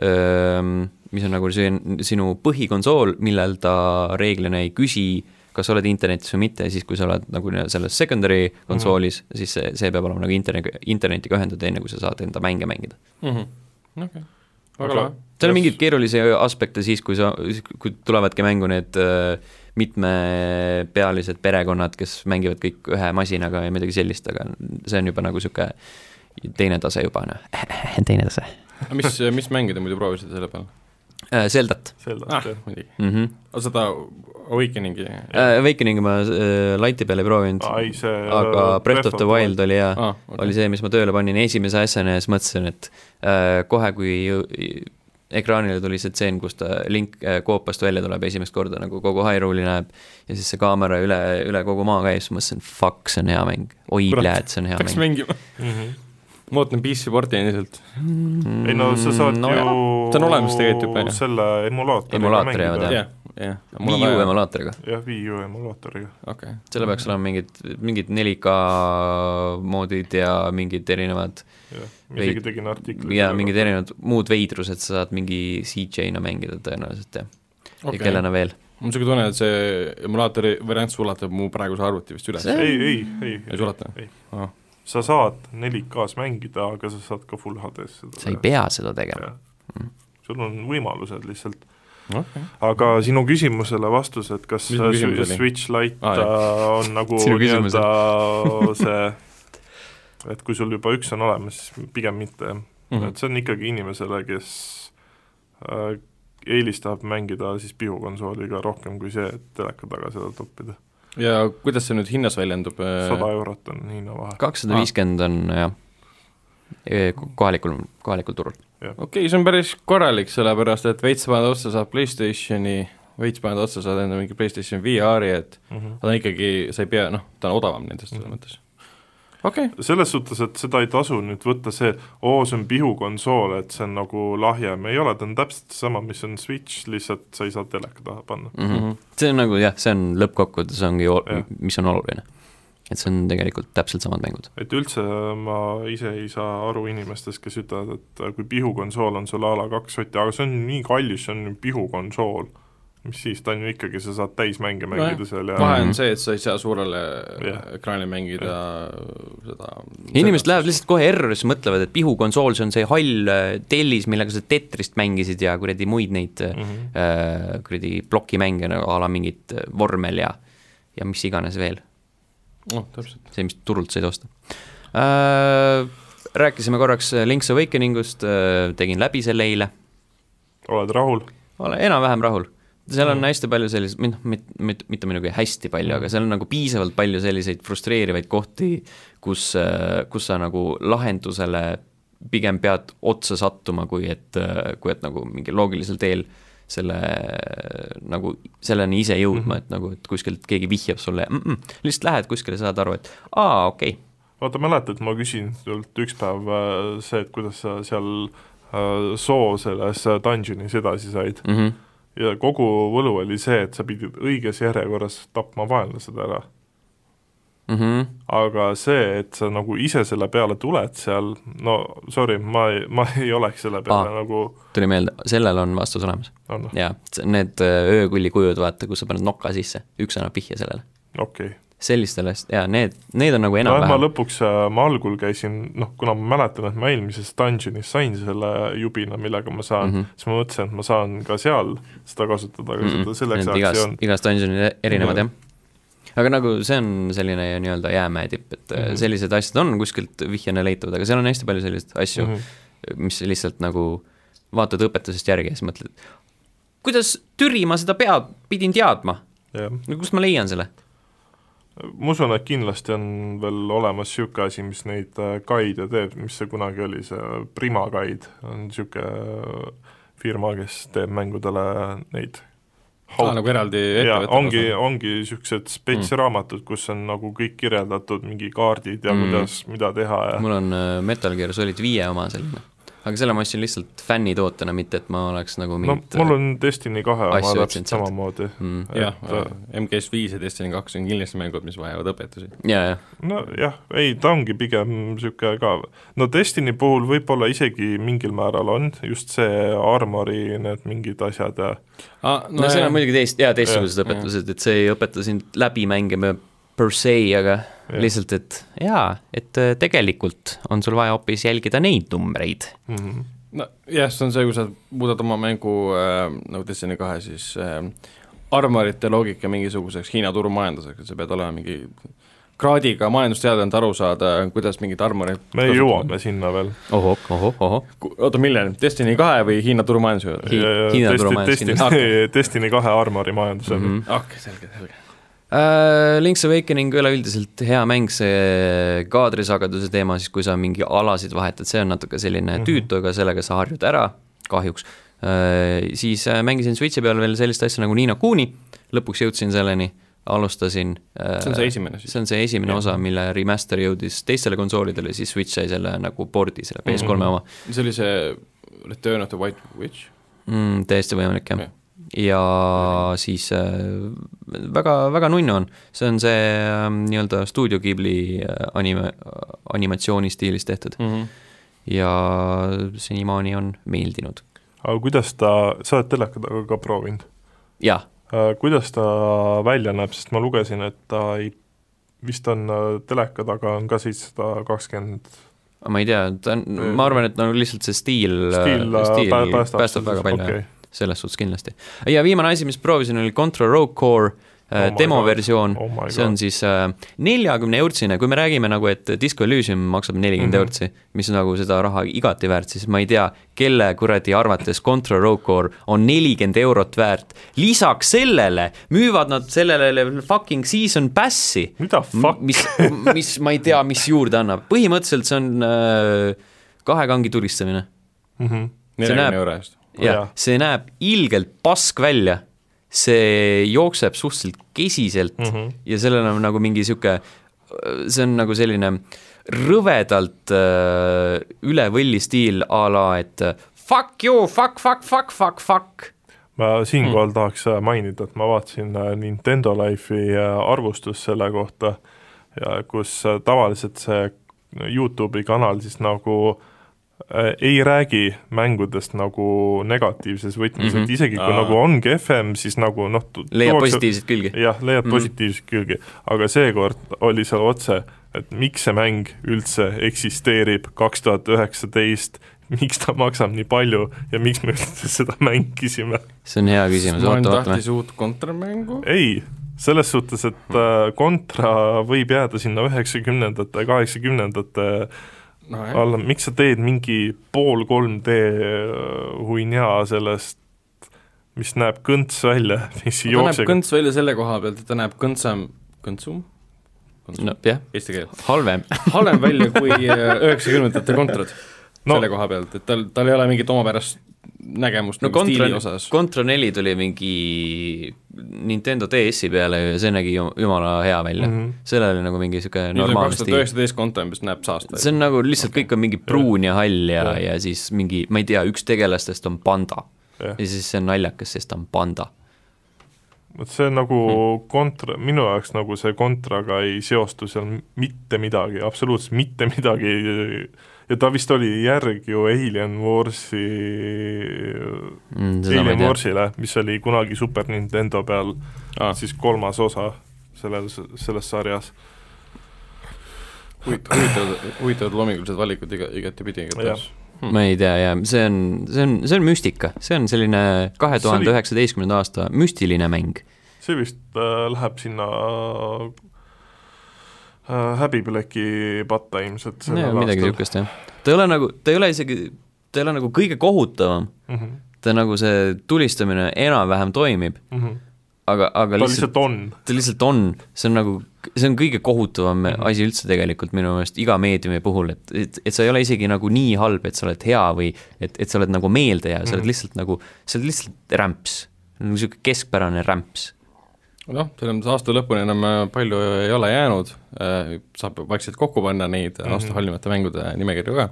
öö, mis on nagu see sinu põhikonsool, millel ta reeglina ei küsi, kas sa oled internetis või mitte ja siis, kui sa oled nagu selles secondary konsoolis mm, -hmm. siis see, see peab olema nagu interneti, internetiga ühendatud, enne kui sa saad enda mänge mängida. Mhm. okei, väga Aga- lahe. seal on mingeid keerulisi aspekte siis, kui sa, kui tulevadki mängu need äh, mitmepealised perekonnad, kes mängivad kõik ühe masinaga ja midagi sellist, aga see on juba nagu niisugune teine tase juba, noh, teine tase. mis, mis mänge te muidu proovisite selle peal? Zeldat Zeldat ah jah, muidugi. mm. -hmm. seda Awakeningi Awakeningi ma äh, laiti peal ei proovinud, see aga Breath of the Wild oli hea ah,, okay. oli see, mis ma tööle panin esimese asjana ja siis mõtlesin, et äh, kohe, kui ekraanile tuli see tseen, kus ta Link äh, koopast välja tuleb esimest korda nagu kogu Hyrule'i näeb ja siis see kaamera üle, üle kogu maa käib, siis mõtlesin, fuck, see on hea mäng. oi, pljääd, see on hea peaks mäng. mängima. mm. -hmm. Ma ootan PC porti endiselt. ei no sa saad no, jah. ju See on olemas tegelikult juba, jah. selle emulaatoriga Emulaatori mängida. jah. jah, jah. Wii U. emulaatoriga, jah, Wii U emulaatoriga. okei, selle peaks olema mingid, mingid 4K moodid ja mingid erinevad jah, ma isegi tegin artikli. ja mingid erinevad muud veidrused, sa saad mingi CJ-na mängida tõenäoliselt ja okay., ja kellena veel. mul on niisugune tunne, et see emulaatori variant sulatab mu praeguse arvuti vist üles. Ei, ei, ei, ei sulata ei.? Ah. Sa saad 4K-s mängida, aga sa saad ka full HD-s seda sa ei pea seda tegema. sul on võimalused lihtsalt. okei, aga sinu küsimusele vastus, et kas? Switch Lite ah, on nagu nii-öelda see, et kui sul juba üks on olemas, siis pigem mitte jah mm. -hmm. et see on ikkagi inimesele, kes äh, eelistab mängida siis pihukonsooliga rohkem kui see, et teleka taga seda toppida. Ja kuidas see nüüd hinnas väljendub? sada eurot on hinnavahe. kakssada viiskümmend on jah, kohalikul, kohalikul turul. okei, see on päris korralik, sellepärast et veits paned otsa, saad Playstationi, veits paned otsa, saad enda mingi Playstation VR-i, et Mm -hmm. ta on ikkagi, sa ei pea, noh, ta on odavam nendest selles Mhm. mõttes. okay., selles suhtes, et seda ei tasu nüüd võtta see, oo, see on pihukonsool, et see on nagu lahjem, ei ole, ta on täpselt seesama, mis on Switch, lihtsalt sa ei saa teleka taha panna. Mm -hmm. see on nagu jah, see on lõppkokkuvõttes ongi, mis on oluline. et see on tegelikult täpselt samad mängud. et üldse ma ise ei saa aru inimestest, kes ütlevad, et kui pihukonsool on sul a la kaks sotti, aga see on nii kallis, see on pihukonsool. Mis siis, ta on ju ikkagi, sa saad täismänge Nojah, mängida seal ja vahe Mhm. on see, et sa ei saa suurele Jah. ekraanile mängida seda inimesed lähevad lihtsalt kohe errorisse, mõtlevad, et pihukonsool, see on see hall äh, tellis, millega sa Tetrist mängisid ja kuradi muid neid mm Mhm. -hmm. äh, kuradi plokimänge nagu a la mingit äh, vormel ja ja mis iganes veel, noh, täpselt. see, mis turult said osta äh,. rääkisime korraks Link's Awakeningust äh,, tegin läbi selle eile, oled rahul? olen enam-vähem rahul. Seal on Mm. hästi palju selliseid, noh, mitte, mitte, mitte muidugi hästi palju mm., aga seal on nagu piisavalt palju selliseid frustreerivaid kohti, kus, kus sa nagu lahendusele pigem pead otsa sattuma, kui et, kui et nagu mingi loogilisel teel selle nagu selleni ise jõudma mm, -hmm. et nagu, et kuskilt keegi vihjab sulle mm, -mm, lihtsalt lähed kuskile, saad aru, et aa, okei okay., vaata, mäletad, ma küsin sult üks päev äh, see, et kuidas sa seal äh, soo selles äh, dungeonis edasi said mm. -hmm. Ja kogu võlu oli see, et sa pidid õiges järjekorras tapma vaenlased ära. Mm -hmm. aga see, et sa nagu ise selle peale tuled seal, no sorry, ma ei, ma ei oleks selle peale Aa. ah. nagu tuli meelde, sellel on vastus olemas on, jaa, need äh, öökulli kujud, vaata, kus sa paned noka sisse, üks annab vihje sellele okei okay.. sellistele, jaa, need, need on nagu ma enam-vähem. lõpuks, ma algul käisin, noh, kuna ma mäletan, et ma eelmises dungeonis sain selle jubina, millega ma saan mm, Mhm. -hmm. siis ma mõtlesin, et ma saan ka seal seda kasutada, aga seda selleks ajaks ei olnud. igas dungeonil erinevad Jah. aga nagu see on selline nii-öelda jäämäe tipp, et mm Mhm. -hmm. sellised asjad on kuskilt vihjena leitavad, aga seal on hästi palju selliseid asju mm, Mhm. -hmm. mis lihtsalt nagu vaatad õpetusest järgi ja siis mõtled, kuidas türi ma seda pead, pidin teadma, jah, no kust ma leian selle? Ma usun, et kindlasti on veel olemas niisugune asi, mis neid äh, guide teeb, mis see kunagi oli, see Prima Guide on niisugune firma, kes teeb mängudele neid aa, nagu eraldi ettevõte ongi, ongi niisugused spetsraamatud, kus on nagu kõik kirjeldatud, mingi kaardid ja Mm. mm. kuidas, mida teha ja mul on äh, Metal Gear Solid viie oma selline, aga selle ma ostsin lihtsalt fännitootena, mitte et ma oleks nagu no mingit mul on Destiny kahe oma täpselt samamoodi. mm,. jah et,, MGS viis ja Destiny kaks on kindlasti mängud, mis vajavad õpetusi. ja, ja nojah, ei ta ongi pigem niisugune ka, no Destiny puhul võib-olla isegi mingil määral on just see armori need mingid asjad ja Ah, no, no seal on muidugi teist, jaa, teistsugused õpetused, et see ei õpeta sind läbi mängima per se, aga Jah. lihtsalt, et jaa, et äh, tegelikult on sul vaja hoopis jälgida neid numbreid. mm -hmm. nojah, see on see, kui sa muudad oma mängu äh, nagu Destiny kahe, siis äh, armorite loogika mingisuguseks Hiina turumajanduseks, et sa pead olema mingi kraadiga majandusteadlane, et aru saada, kuidas mingid armorid me jõuame sinna veel. ohoh, ohoh, ohoh. oota, milleni, Destiny kahe või Hiina turumajanduse juurde? Hi- Hiina turumajandus Destiny, kindlasti. Destiny kahe armori majandusega mm. -hmm. okei, selge, selge. Uh, Link's Awakening üleüldiselt hea mäng, see kaadrisageduse teema, siis kui sa mingi alasid vahetad, see on natuke selline mm. -hmm. tüütu, aga sellega sa harjud ära, kahjuks uh,. siis uh, mängisin Switchi peal veel sellist asja nagu Nino Kuni, lõpuks jõudsin selleni, alustasin uh, see on see esimene siis? see on see esimene Jah. osa, mille remaster jõudis teistele konsoolidele, siis Switch sai selle nagu pordi, selle PS3 Mhm. oma see oli see Return of the White Witch? mm,. täiesti võimalik, jah Jah. Ja siis äh, väga, väga nunnu on, see on see äh, nii-öelda Studio Ghibli äh, anime, animatsiooni stiilis tehtud Mm -hmm. ja senimaani on meeldinud. aga kuidas ta, sa oled teleka taga ka proovinud? jah, kuidas ta välja näeb, sest ma lugesin, et ta ei, vist on äh, teleka taga on ka seitsesada kakskümmend ma ei tea, ta on, ma arvan, et no lihtsalt see stiil, stiil äh, stiil pää- päästab, päästab väga palju okay. okay., selles suhtes kindlasti. ja viimane asi, mis proovisin, oli Contra Rogue Core Oh äh, demoversioon. Oh see on siis neljakümne eurtsine, kui me räägime nagu, et Disco Elysium maksab nelikümmend mm -hmm. eurtsi, mis on nagu seda raha igati väärt, siis ma ei tea, kelle kuradi arvates Contra Rogue Core on nelikümmend eurot väärt. lisaks sellele müüvad nad sellele fucking season pass'i, mida fuck, mis, mis ma ei tea, mis juurde annab, põhimõtteliselt see on äh, kahe kangi tulistamine. mm -hmm. Neljakümne euro eest. Jah see näeb ilgelt pask välja, see jookseb suhteliselt kesiselt mm. -hmm. ja sellel on nagu mingi sihuke, see on nagu selline rõvedalt äh, üle võlli stiil a la, et äh, fuck you, fuck, fuck, fuck, fuck, fuck. ma siinkohal mm. tahaks äh, mainida, et ma vaatasin äh, Nintendo Life'i arvustust selle kohta ja kus tavaliselt see Youtube'i kanal siis nagu äh, ei räägi mängudest nagu negatiivses võtmes mm, -hmm. Mhm. et isegi kui Aa. nagu on kehvem, siis nagu noh, leiab positiivseid külgi. jah, leiab Mhm. mm. positiivseid külgi, aga seekord oli seal otse, et miks see mäng üldse eksisteerib kaks tuhat üheksateist, miks ta maksab nii palju ja miks me üldse seda mängisime. see on hea küsimus, oota, vaatame tahtis. uut kontramängu. ei, selles suhtes, et äh, Contra võib jääda sinna üheksakümnendate, kaheksakümnendate nojah, alla, miks sa teed mingi pool 3D huinjaa sellest, mis näeb kõnts välja, mis ei ta näeb jookse kõnts välja selle koha pealt, et ta näeb kõntsam, kõntsum? no jah, halvem. halvem välja kui äh, üheksakümnendate kontrad No- no. selle koha pealt, et tal, tal ei ole mingit omapärast nägemust no no, nagu Contra stiili, osas. Contra neli tuli mingi Nintendo DS-i peale ja see nägi ju- jumala hea välja mm. -hmm. sellel oli nagu mingi on normaalne stiil. üheksateist konto, mis näeb saast see on nagu lihtsalt okay. kõik on mingi pruun ja hall ja, Jah. ja siis mingi, ma ei tea, üks tegelastest on panda ja siis see on naljakas, sest ta on panda. vot see on nagu kontra, minu jaoks nagu see kontraga ei seostu seal mitte midagi, absoluutselt mitte midagi ja ta vist oli järg ju Alien Warsi Mm, Alien. Warsile, mis oli kunagi Super Nintendo peal ah,. siis kolmas osa selles, selles sarjas. huvitavad, huvitavad loomingulised valikud iga, igatepidi igatahes. ma ei tea ja see on, see on, see on müstika, see on selline kahe tuhande üheksateistkümnenda aasta müstiline mäng. see vist äh, läheb sinna äh, häbipleki patta ilmselt. midagi niisugust jah. ta ei ole nagu, ta ei ole isegi, ta ei ole nagu kõige kohutavam, mm. -hmm. ta nagu see tulistamine enam-vähem toimib, Mm -hmm. aga, aga ta lihtsalt lihtsalt on. ta lihtsalt on, see on nagu, see on kõige kohutavam mm. -hmm. asi üldse tegelikult minu meelest iga meediumi puhul, et, et, et sa ei ole isegi nagu nii halb, et sa oled hea või et, et sa oled nagu meeldejääv, sa oled Mhm. lihtsalt nagu, sa oled lihtsalt rämps. niisugune keskpärane rämps noh, selles mõttes aasta lõpuni enam äh, palju ei ole jäänud, saab vaikselt kokku panna neid mm -hmm. aasta halvimate mängude nimekirju ka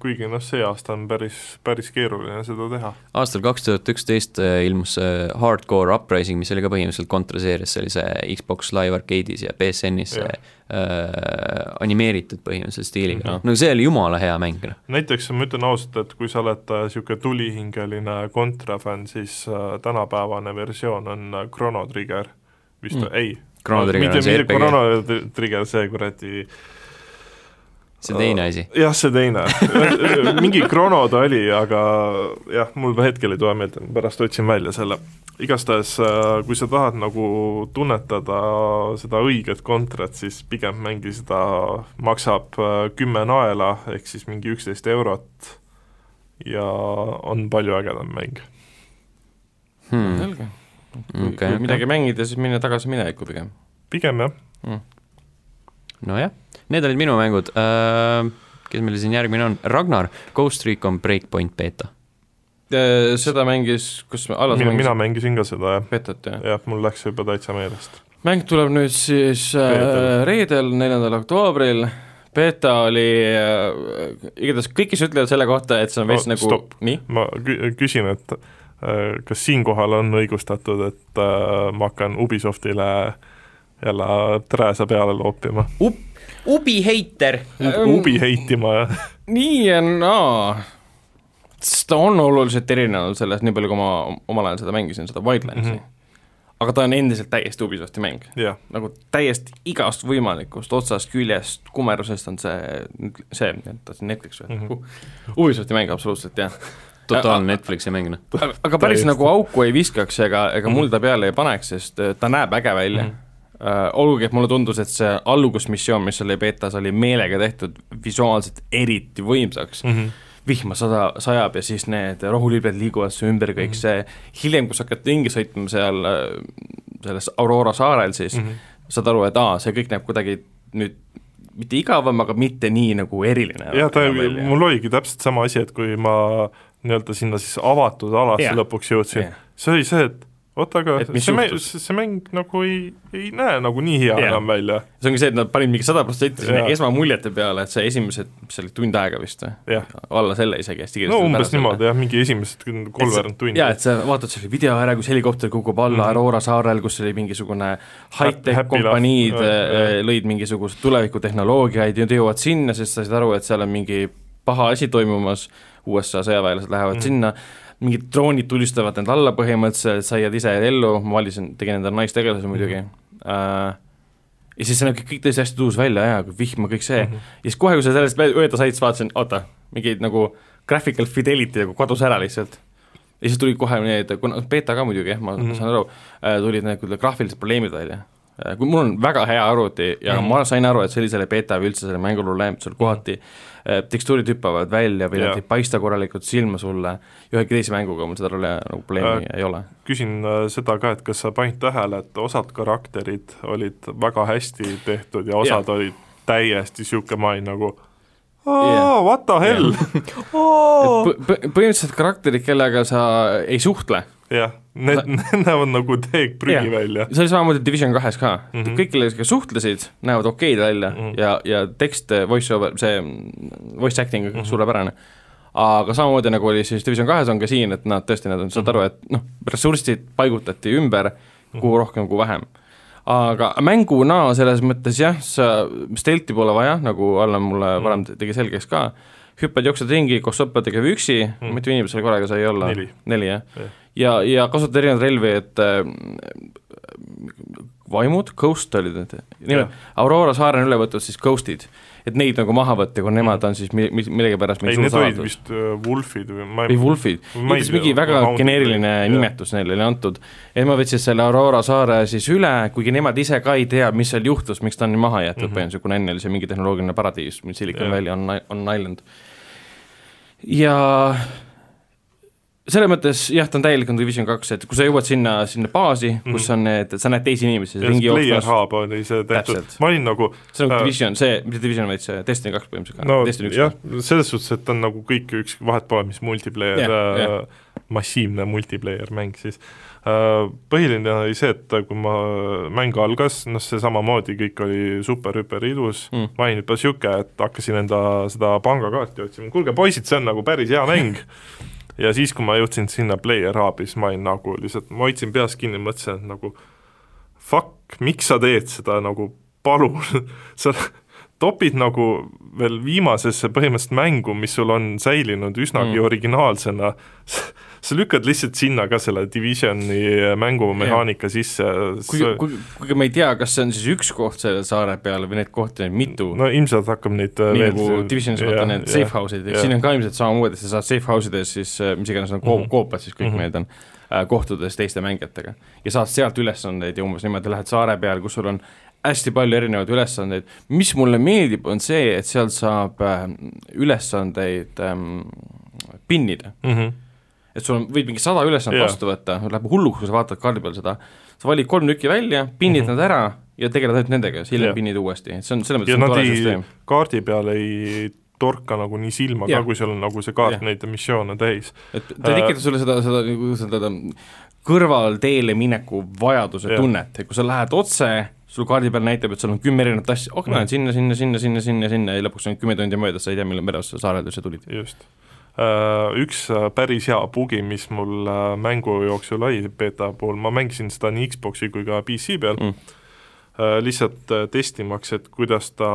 kuigi noh, see aasta on päris, päris keeruline seda teha. aastal kaks tuhat üksteist äh, ilmus Hardcore Uprising, mis oli ka põhimõtteliselt kontraseerias, see oli see Xbox Live Arcade'is ja BSN-is see äh, animeeritud põhimõtteliselt stiiliga mm, -hmm. no see oli jumala hea mäng, noh. näiteks ma ütlen ausalt, et kui sa oled niisugune äh, tulihingeline Contra fänn, siis äh, tänapäevane versioon on äh, Chrono Trigger vist mm., ei. Chrono Trigger on see RPG. Chrono Trigger, see kuradi see teine asi? jah, see teine mingi Chrono ta oli, aga jah, mul hetkel ei tule meelde, pärast otsin välja selle. igastahes, äh, kui sa tahad nagu tunnetada seda õiget kontrat, siis pigem mängi seda, maksab äh, kümme naela, ehk siis mingi üksteist eurot ja on palju ägedam mäng hmm.. selge. kui, okay, midagi okay. mängida, siis minna tagasi minevikku pigem. pigem jah hmm.. nojah Need olid minu mängud uh,. kes meil siin järgmine on, Ragnar, Ghost Recon Breakpoint beeta. Äh, seda mängis, kus Allas mina, mina mängisin ka seda, jah. beetot, jah? jah, mul läks juba täitsa meelest. mäng tuleb nüüd siis äh, reedel, neljandal oktoobril, beeta oli äh,, igatahes kõik, kes ütlevad selle kohta, et see on veits oh, nagu nii? ma küsin, et äh, kas siinkohal on õigustatud, et äh, ma hakkan Ubisoftile jälle trääsa peale loopima Up? Ubi heiter. Ubi heitima, jah. nii ja naa. ta on oluliselt erinev sellest, nii palju kui ma omal ajal seda mängisin, seda Wildlandsi mm. -hmm aga ta on endiselt täiesti Ubisofti mäng yeah.. nagu täiesti igast võimalikust otsast, küljest, kumerusest on see, see, tahtsin Netflix öelda mm -hmm., Ubisofti mäng absoluutselt, jah. totaalne Netflixi mäng, noh. aga päris nagu auku ei viskaks ega, ega mul ta peale ei paneks, sest ta näeb äge välja mm. -hmm olgugi, et mulle tundus, et see algusmissioon, mis oli betas, oli meelega tehtud visuaalselt eriti võimsaks mm, -hmm. vihma sada, sajab ja siis need rohulibed liiguvad su ümber, kõik mm -hmm. see, hiljem, kui sa hakkad ringi sõitma seal äh, selles Aurora saarel, siis mm -hmm. saad aru, et aa, see kõik näeb kuidagi nüüd mitte igavam, aga mitte nii nagu eriline. jah, ta, mul oligi täpselt sama asi, et kui ma nii-öelda sinna siis avatud alasse lõpuks jõudsin see oli see, et oota, aga see mäng, see mäng nagu ei, ei näe nagu nii hea yeah. enam välja. see ongi see, et nad panid mingi sada protsenti sinna esmamuljete peale, et see esimesed, mis see oli, tund aega vist või yeah.? alla selle isegi hästi kiiresti. no umbes niimoodi jah, mingi esimesed kolmveerand tundi. jaa, et sa vaatad selle video ära, kus helikopter kukub alla mm -hmm. Aurora saarel, kus oli mingisugune high-tech kompaniid äh, lõid mingisuguseid tulevikutehnoloogiaid ja jõuavad sinna, sest sa said aru, et seal on mingi paha asi toimumas, USA sõjaväelased lähevad mm -hmm. sinna mingid droonid tulistavad end alla põhimõtteliselt, sa jääd ise ellu, ma valisin, tegin endale naistegelase muidugi mm, -hmm. uh, ja siis see näeb kõik tõesti hästi tuus välja ja vihma, kõik see mm, -hmm. ja siis kohe, kui sa sellest mööda said, siis vaatasin, oota, mingi nagu graphical fidelity nagu kadus ära lihtsalt. ja siis tulid kohe need, kuna beeta ka muidugi, ma mm -hmm. saan aru uh,, tulid need graafilised probleemid välja uh,. kui mul on väga hea arvuti ja mm -hmm. ma sain aru, et sellisele beeta või üldse selle mängu probleem, sul kohati mm -hmm tekstuurid hüppavad välja või nad ei paista korralikult silma sulle, ühegi teise mänguga mul seda nagu probleemi äh, ei ole. küsin äh, seda ka, et kas sa panid tähele, et osad karakterid olid väga hästi tehtud ja osad ja. olid täiesti niisugune main nagu yeah. what the hell yeah. oh. põhimõtteliselt karakterid, kellega sa ei suhtle jah, need, need näevad nagu teekprügi ja. välja. see oli samamoodi Division kahes ka mm, -hmm. kõik, kellega suhtlesid, näevad okeid välja mm -hmm. ja, ja tekst, voice over, see voice acting mm -hmm. suurepärane. aga samamoodi nagu oli siis Division kahes, on ka siin, et nad tõesti, nad on, saad aru, et noh, ressursid paigutati ümber, kuhu mhm. rohkem, kuhu vähem aga mänguna selles mõttes jah, sa, stelti pole vaja, nagu Allan mulle mm. varem tegi selgeks ka, hüppad, jooksed ringi koos sõpradega või üksi mm., mitu inimest seal korraga sai olla? neli, neli, jah ja ja, ja kasutada erinevaid relvi, et äh, vaimud, ghost olid need, nimelt Aurora saare on üle võtnud siis ghost'id, et neid nagu maha võtta, kui nemad on siis mi-, millegipärast ei, need olid vist uh, Wolfid või ma ei või Wolfid, igatahes mingi väga geneeriline või, nimetus neile oli antud. et ma võtsin selle Aurora saare siis üle, kuigi nemad ise ka ei tea, mis seal juhtus, miks ta on nii maha jäetud. Mm -hmm. põhimõtteliselt, kuna enne oli see mingi tehnoloogiline paradiis, Silicon Valley on, on island. ja selles mõttes jah, ta on täielik on Division kaks, et kui sa jõuad sinna, sinna baasi, kus on need, sa näed teisi inimesi ringi see player jooksmas, hub oli see tehtud ma olin nagu see on äh, Division, see, mitte Division, vaid see Destiny kaks põhimõtteliselt no Destiny jah, selles suhtes, et ta on nagu kõik üks, vahet pole, mis multiplayer yeah, yeah., massiivne multiplayer mäng siis uh,. põhiline oli see, et kui ma, mäng algas, noh see samamoodi kõik oli super-hüper ilus Mm. mm., ma olin juba niisugune, et hakkasin enda seda pangakaarti otsima, kuulge poisid, see on nagu päris hea mäng ja siis, kui ma jõudsin sinna player hub'i, siis ma olin nagu lihtsalt, ma hoidsin peast kinni, mõtlesin, et nagu fuck, miks sa teed seda nagu, palun, sa topid nagu veel viimasesse põhimõtteliselt mängu, mis sul on säilinud üsnagi Mm. mm. originaalsena, sa lükkad lihtsalt sinna ka selle Divisioni mängumehaanika sisse, kuigi, kuigi, kuigi ma ei tea, kas see on siis üks koht selle saare peal või neid kohti on mitu no,, ilmselt hakkab neid äh, nii nagu Divisionis vaata need safe house'id, siin on ka ilmselt samamoodi, sa saad safe house ides siis äh, mis iganes on koop- Mhm. koopad siis kõik Mhm. need on äh, kohtudes teiste mängijatega ja saad sealt ülesandeid ja umbes niimoodi lähed saare peale, kus sul on hästi palju erinevaid ülesandeid, mis mulle meeldib, on see, et seal saab äh, ülesandeid ähm, pinnida mm. -hmm. et sul on, võid mingi sada ülesannet Jaa. vastu võtta, läheb hulluks, kui sa vaatad kaardi peal seda, sa valid kolm tükki välja, pinnid Mhm. nad ära ja tegeled ainult nendega, siis hiljem Jaa. pinnid uuesti, et see on selles mõttes ja nad ei kaardi peal ei torka nagu nii silma Jah. ka, kui sul on nagu see kaart Jah. neid missioone täis. et ta ei tekita sulle seda, seda nagu seda kõrvalteele mineku vajaduse Jah. tunnet, et kui sa lähed otse, sul kaardi peal näitab, et sul on kümme erinevat asja, oh ma lähen sinna, sinna, sinna, sinna, sinna, sinna ja lõpuks on kümme tundi möödas, sa ei tea, millal mere otsa saarele üldse tulid. just. Üks äh, päris hea bugi, mis mul äh, mängu jooksul oli beeta puhul, ma mängisin seda nii Xbox'i kui ka PC peal Mm. mm., lihtsalt äh, testimaks, et kuidas ta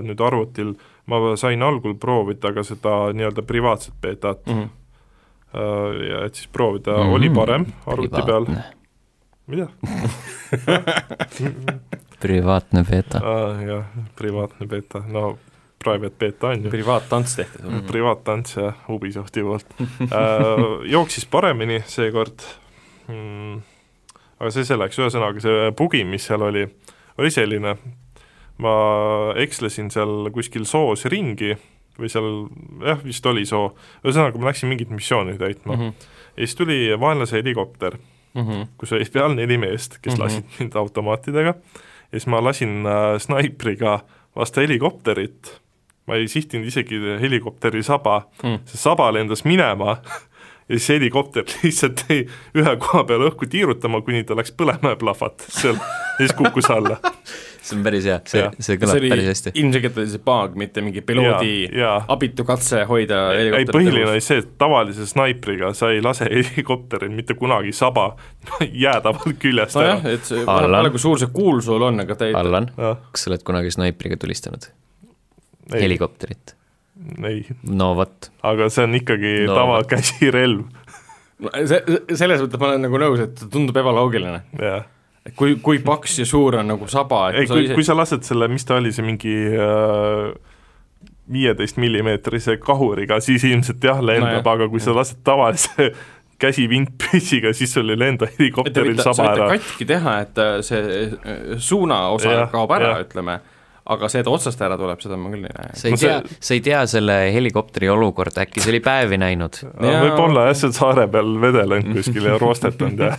nüüd arvutil, ma sain algul proovida ka seda nii-öelda privaatset beetat Mm -hmm. ja et siis proovida mm, -hmm. oli parem arvuti peal, privaatne, mida privaatne beeta. ah,? jah, privaatne beeta, no private beeta on ju. privaattants tehti mm. privaattants ja Ubisofti poolt äh, jooksis paremini seekord mm,, aga see selleks, ühesõnaga see bugi, mis seal oli, oli selline, ma ekslesin seal kuskil soos ringi või seal jah, vist oli soo, ühesõnaga ma läksin mingit missiooni täitma mm. -hmm. ja siis tuli vaenlase helikopter, Mhm. kus oli peal neli meest, kes mm -hmm. lasid mind automaatidega ja siis ma lasin äh, snaipriga vastu helikopterit, ma ei sihtinud isegi helikopteri saba Mm. see saba lendas minema ja siis helikopter lihtsalt jäi ühe koha peal õhku tiirutama, kuni ta läks põlema ja plahvatas seal ja siis kukkus alla. see on päris hea, see see kõlab päris hästi. ilmselgelt oli see bug, mitte mingi piloodi jaa, abitu katse hoida ei helikopterit põhiline õhus. oli see, et tavalise snaipriga sa ei lase helikopteril mitte kunagi saba jäädavalt küljest nojah ära,. et see, vahepeal kui suur see kuul sul on, aga ta ei Allan, kas sa oled kunagi snaipriga tulistanud? ei, helikopterit? ei, no vot, aga see on ikkagi No no, tavakäsirelv, No see, selles mõttes ma olen nagu nõus, et tundub ebaloogiline. jah. kui, kui paks ja suur on nagu saba, ei, et kui, kui sa lased selle, mis ta oli, see mingi viieteist millimeetrise kahuriga, siis ilmselt jah, lendab no, aga kui sa lased tavalise käsi vintpüssiga, siis sul ei lenda helikopteril saba ära. katki teha, et äh, see äh, suunaosa kaob ära ütleme, aga see, et otsast ära tuleb, seda ma küll ei näe. sa ei No see- tea, sa ei tea selle helikopteri olukorda, äkki see oli päevi näinud? Jaa. võib-olla jah, seal saare peal vedelenud kuskil ja roostetanud ja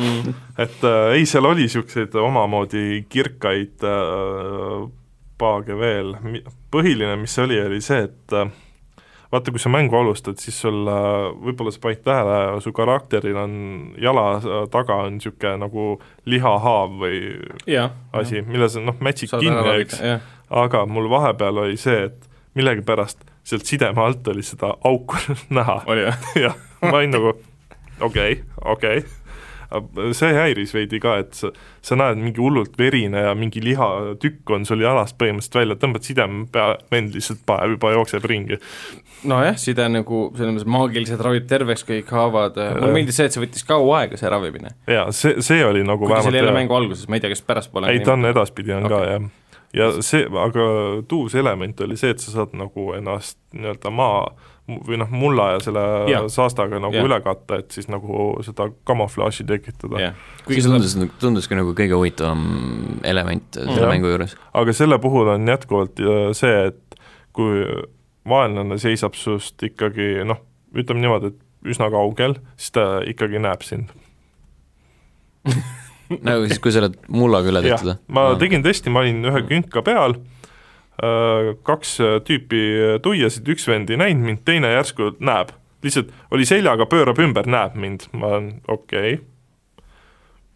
et äh, ei, seal oli niisuguseid omamoodi kirkaid äh, paage veel, põhiline, mis see oli, oli see, et äh, vaata, kui sa mängu alustad, siis sul äh, võib-olla sa panid tähele, su karakteril on jala äh, taga on niisugune nagu lihahaav või jah. asi, mille sa noh, mätsid kinni, eks, aga mul vahepeal oli see, et millegipärast sealt sideme alt oli seda auku näha jah, ma olin nagu okei okay,, okei okay.. See häiris veidi ka, et sa, sa näed mingi hullult verine ja mingi lihatükk on sul jalast põhimõtteliselt välja, tõmbad sideme pea, vend lihtsalt paneb juba jookseb ringi. nojah, side nagu selles mõttes maagilised ravib terveks kõik haavad, mulle meeldis see, et see võttis kaua aega, see ravimine. jaa, see, see oli nagu kuigi see oli jälle hea. mängu alguses, ma ei tea, kas pärastpoole ei, ta on edaspidi on okay. Ka jah. ja see, aga tuus element oli see, et sa saad nagu ennast nii-öelda maa või noh, mulla ja selle yeah. saastaga nagu yeah. üle katta, et siis nagu seda kamuflaaži tekitada see seda tundus, tunduski nagu kõige huvitavam element selle Jah. mängu juures. aga selle puhul on jätkuvalt äh, see, et kui vaenlane seisab sust ikkagi noh, ütleme niimoodi, et üsna kaugel, siis ta ikkagi näeb sind. nagu siis, kui sa oled mullaga üle tehtud ma no. tegin testi, ma olin ühe künka peal, kaks tüüpi tuiasid, üks vend ei näinud mind, teine järsku näeb. lihtsalt oli seljaga, pöörab ümber, näeb mind, ma olen okei okay..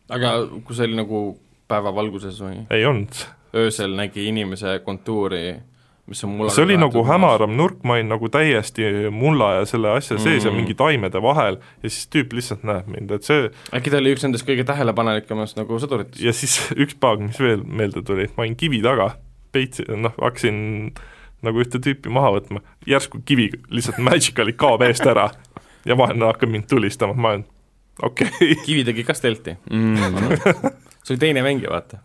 aga kui see oli nagu päevavalguses või? ei olnud. öösel nägi inimese kontuuri mis on mulla see oli nagu hämaram nurk, ma olin nagu täiesti mulla ja selle asja sees mm. ja mingi taimede vahel ja siis tüüp lihtsalt näeb mind, et see äkki ta oli üks nendest kõige tähelepanelikemast nagu sõduritest? ja siis üks paag, mis veel meelde tuli, ma olin kivi taga, peitsi, noh, hakkasin nagu ühte tüüpi maha võtma, järsku kivi lihtsalt magically kaob eest ära ja vaenlane hakkab mind tulistama, ma olen okei okay. kivi tegi ka stelti mm. see oli teine mängija, vaata.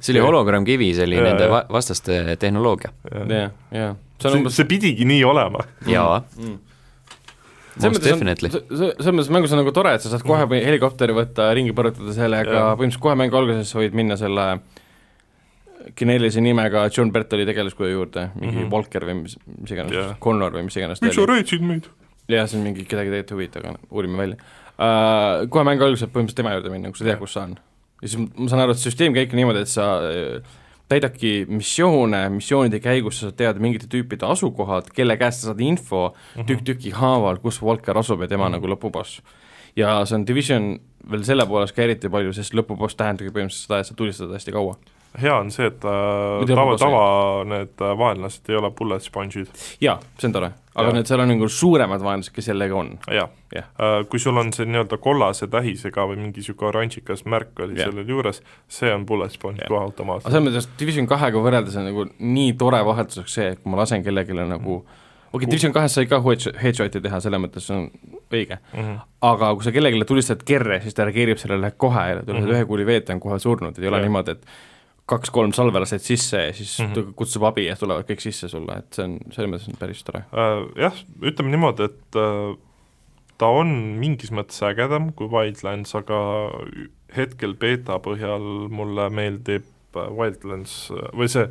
see oli hologrammkivi, see oli ja, nende va vastaste tehnoloogia ja,. jah, jah. see, umbes... see pidigi nii olema. jaa mm.. Most definitely. selles mõttes mängus on nagu tore, et sa saad kohe mm. helikopteri võtta, ringi põrutada sellega, põhimõtteliselt kohe mängu alguses võid minna selle geneerilise nimega John Bertoli tegelaskuju juurde, mingi mm -hmm. Walker või mis, mis iganes yeah., Connor või mis iganes miks sa reetsid meid? jah, see on mingi, kedagi tegelikult ei huvita, aga uurime välja uh,. Kohe mängu alguses saab põhimõtteliselt tema juurde minna, kui sa tead, kus ta on ja siis ma saan aru, et süsteem käibki niimoodi, et sa äh, täidadki missioone, missioonide käigus sa saad teada mingite tüüpide asukohad, kelle käest sa saad info mm -hmm. tükk tüki haaval, kus Walker asub ja tema mm -hmm. nagu lõpuboss. ja see on Division veel selle poolest ka eriti palju, sest lõpuboss tähendabki põhimõtteliselt seda, et sa tulistad hästi kaua hea on see, et äh, tava, tava need äh, vaenlased ei ole bullet sponge'id. jaa, see on tore, aga ja. need, seal on nagu suuremad vaenlased, kes jällegi on. jah ja. ja., äh, kui sul on see nii-öelda kollase tähisega või mingi niisugune oranžikas märk oli ja. sellel juures, see on bullet sponge kohe automaatselt. aga selles mõttes Division kahega võrreldes on nagu nii tore vahetuseks see, et kui ma lasen kellelegi nagu mm okei okay,, Division kahes sai ka headshot'i teha, selles mõttes on õige mm. -hmm. aga kui sa kellelegi tulistad kerre, siis ta reageerib sellele kohe ja tuleb mm -hmm. ühe kuuli veeta, on kohe surnud, ei ole ja. niimoodi, et kaks-kolm salverased sisse ja siis mm -hmm. kutsub abi ja tulevad kõik sisse sulle, et see on, selles mõttes on päris tore uh,. Jah, ütleme niimoodi, et uh, ta on mingis mõttes ägedam kui Wildlands, aga hetkel beeta põhjal mulle meeldib äh, Wildlands või see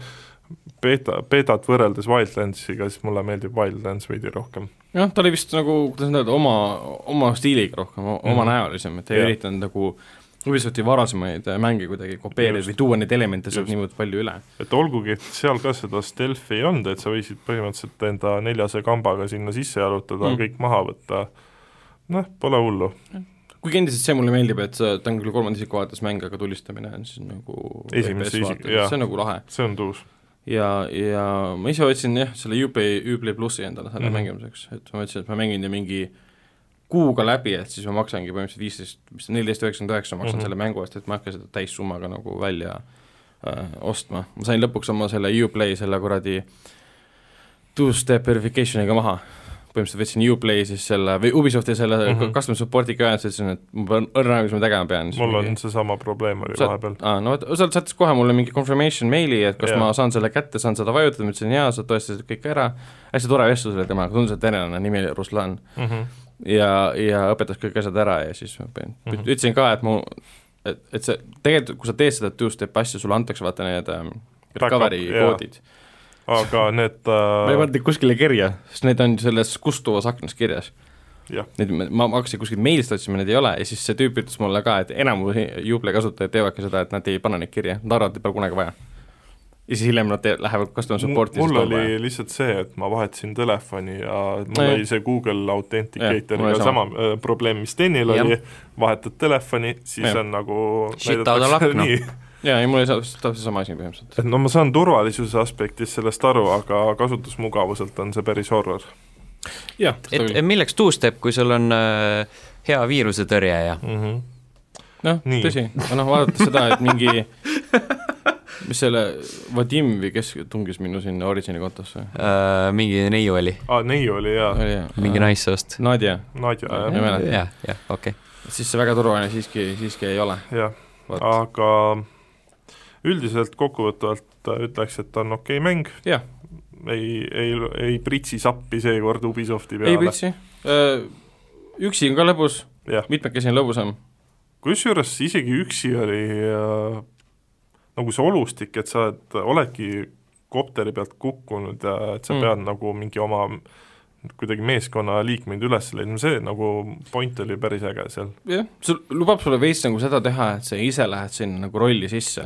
beeta, beetat võrreldes Wildlandsiga, siis mulle meeldib Wildlands veidi rohkem. jah, ta oli vist nagu, kuidas öelda, oma, oma stiiliga rohkem, omanäolisem mm, -hmm. et ei üritanud nagu äh, Ubisofti varasemaid äh, mänge kuidagi kopeerida või tuua neid elemente sealt niivõrd palju üle. et olgugi, et seal ka seda stealth'i ei olnud, et sa võisid põhimõtteliselt enda neljase kambaga sinna sisse jalutada mm., kõik maha võtta, noh, pole hullu. kuigi endiselt see mulle meeldib, et sa, ta on küll kolmanda isiku vaates mäng, aga tulistamine on siis nagu esimese isik, jah. see on nagu lahe. see on tuus. ja, ja ma ise otsin jah, selle Uplay, Uplay plussi endale selle mm -hmm. mängimiseks, et ma mõtlesin, et ma mängin mingi kuuga läbi, et siis ma maksangi põhimõtteliselt viisteist, mis neliteist üheksakümmend üheksa maksan mm -hmm. selle mängu eest, et ma ei hakka seda täissummaga nagu välja äh, ostma. ma sain lõpuks oma selle Uplay selle kuradi two-step verification'iga maha. põhimõtteliselt võtsin Uplay siis selle või Ubisofti selle mm -hmm. custom support'iga ühenduse, ütlesin, et ma pean õrna, mis ma tegema pean. mul mingi... on seesama probleem oli Saad, vahepeal. aa, no vot, sealt saatis kohe mulle mingi confirmation meili, et kas yeah. ma saan selle kätte, saan seda vajutada, ma ütlesin jaa, sa tõestasid kõik ära, hästi tore vestlus oli temaga, tundus, et venelane, nimi oli Ruslan mm. -hmm ja, ja õpetas kõik asjad ära ja siis ma pidin mm, -hmm. ütlesin ka, et mu, et, et see, tegelikult kui sa teed seda two-step asja, sulle antakse vaata need ähm, recovery koodid. aga need äh... ma ei pannud neid kuskile kirja, sest need on selles kustuvas aknas kirjas. Neid, ma, ma hakkasin kuskilt meilist otsima, neid ei ole ja siis see tüüp ütles mulle ka, et enamus Juple kasutajad teevadki seda, et nad ei pane neid kirja, nad arvavad, et pole kunagi vaja ja siis hiljem nad te-, lähevad customer support'i mul oli vaja. lihtsalt see, et ma vahetasin telefoni ja mul no, oli see Google Authenticatoriga sama äh, probleem, mis Tenil oli, vahetad telefoni, siis ja. on nagu luck, noh jaa, ei mul oli täpselt sama asi põhimõtteliselt. et no ma saan turvalisuse aspektist sellest aru, aga kasutusmugavuselt on see päris horror. jah. et milleks two-step, kui sul on äh, hea viirusetõrje ja mm -hmm. noh, tõsi, aga noh, vaadates seda, et mingi mis selle, Vadim või kes tungis minu sinna Origini kontosse uh,? mingi neiu oli. aa, neiu oli jaa ja.. mingi naissoost. Nadja. Nadja, jah. jah, jah, okei okay.. siis see väga turvaline siiski, siiski ei ole. jah, aga üldiselt kokkuvõtvalt ütleks, et on okei okay mäng. ei, ei, ei pritsi sappi seekord Ubisofti peale. ei pritsi, üksi on ka lõbus, mitmekesi on lõbusam. kusjuures isegi üksi oli äh, nagu see olustik, et sa oled, oledki kopteri pealt kukkunud ja et sa mm. pead nagu mingi oma kuidagi meeskonna liikmeid üles leidma, see nagu point oli päris äge seal. jah, see lubab sulle veits nagu seda teha, et sa ise lähed sinna nagu rolli sisse.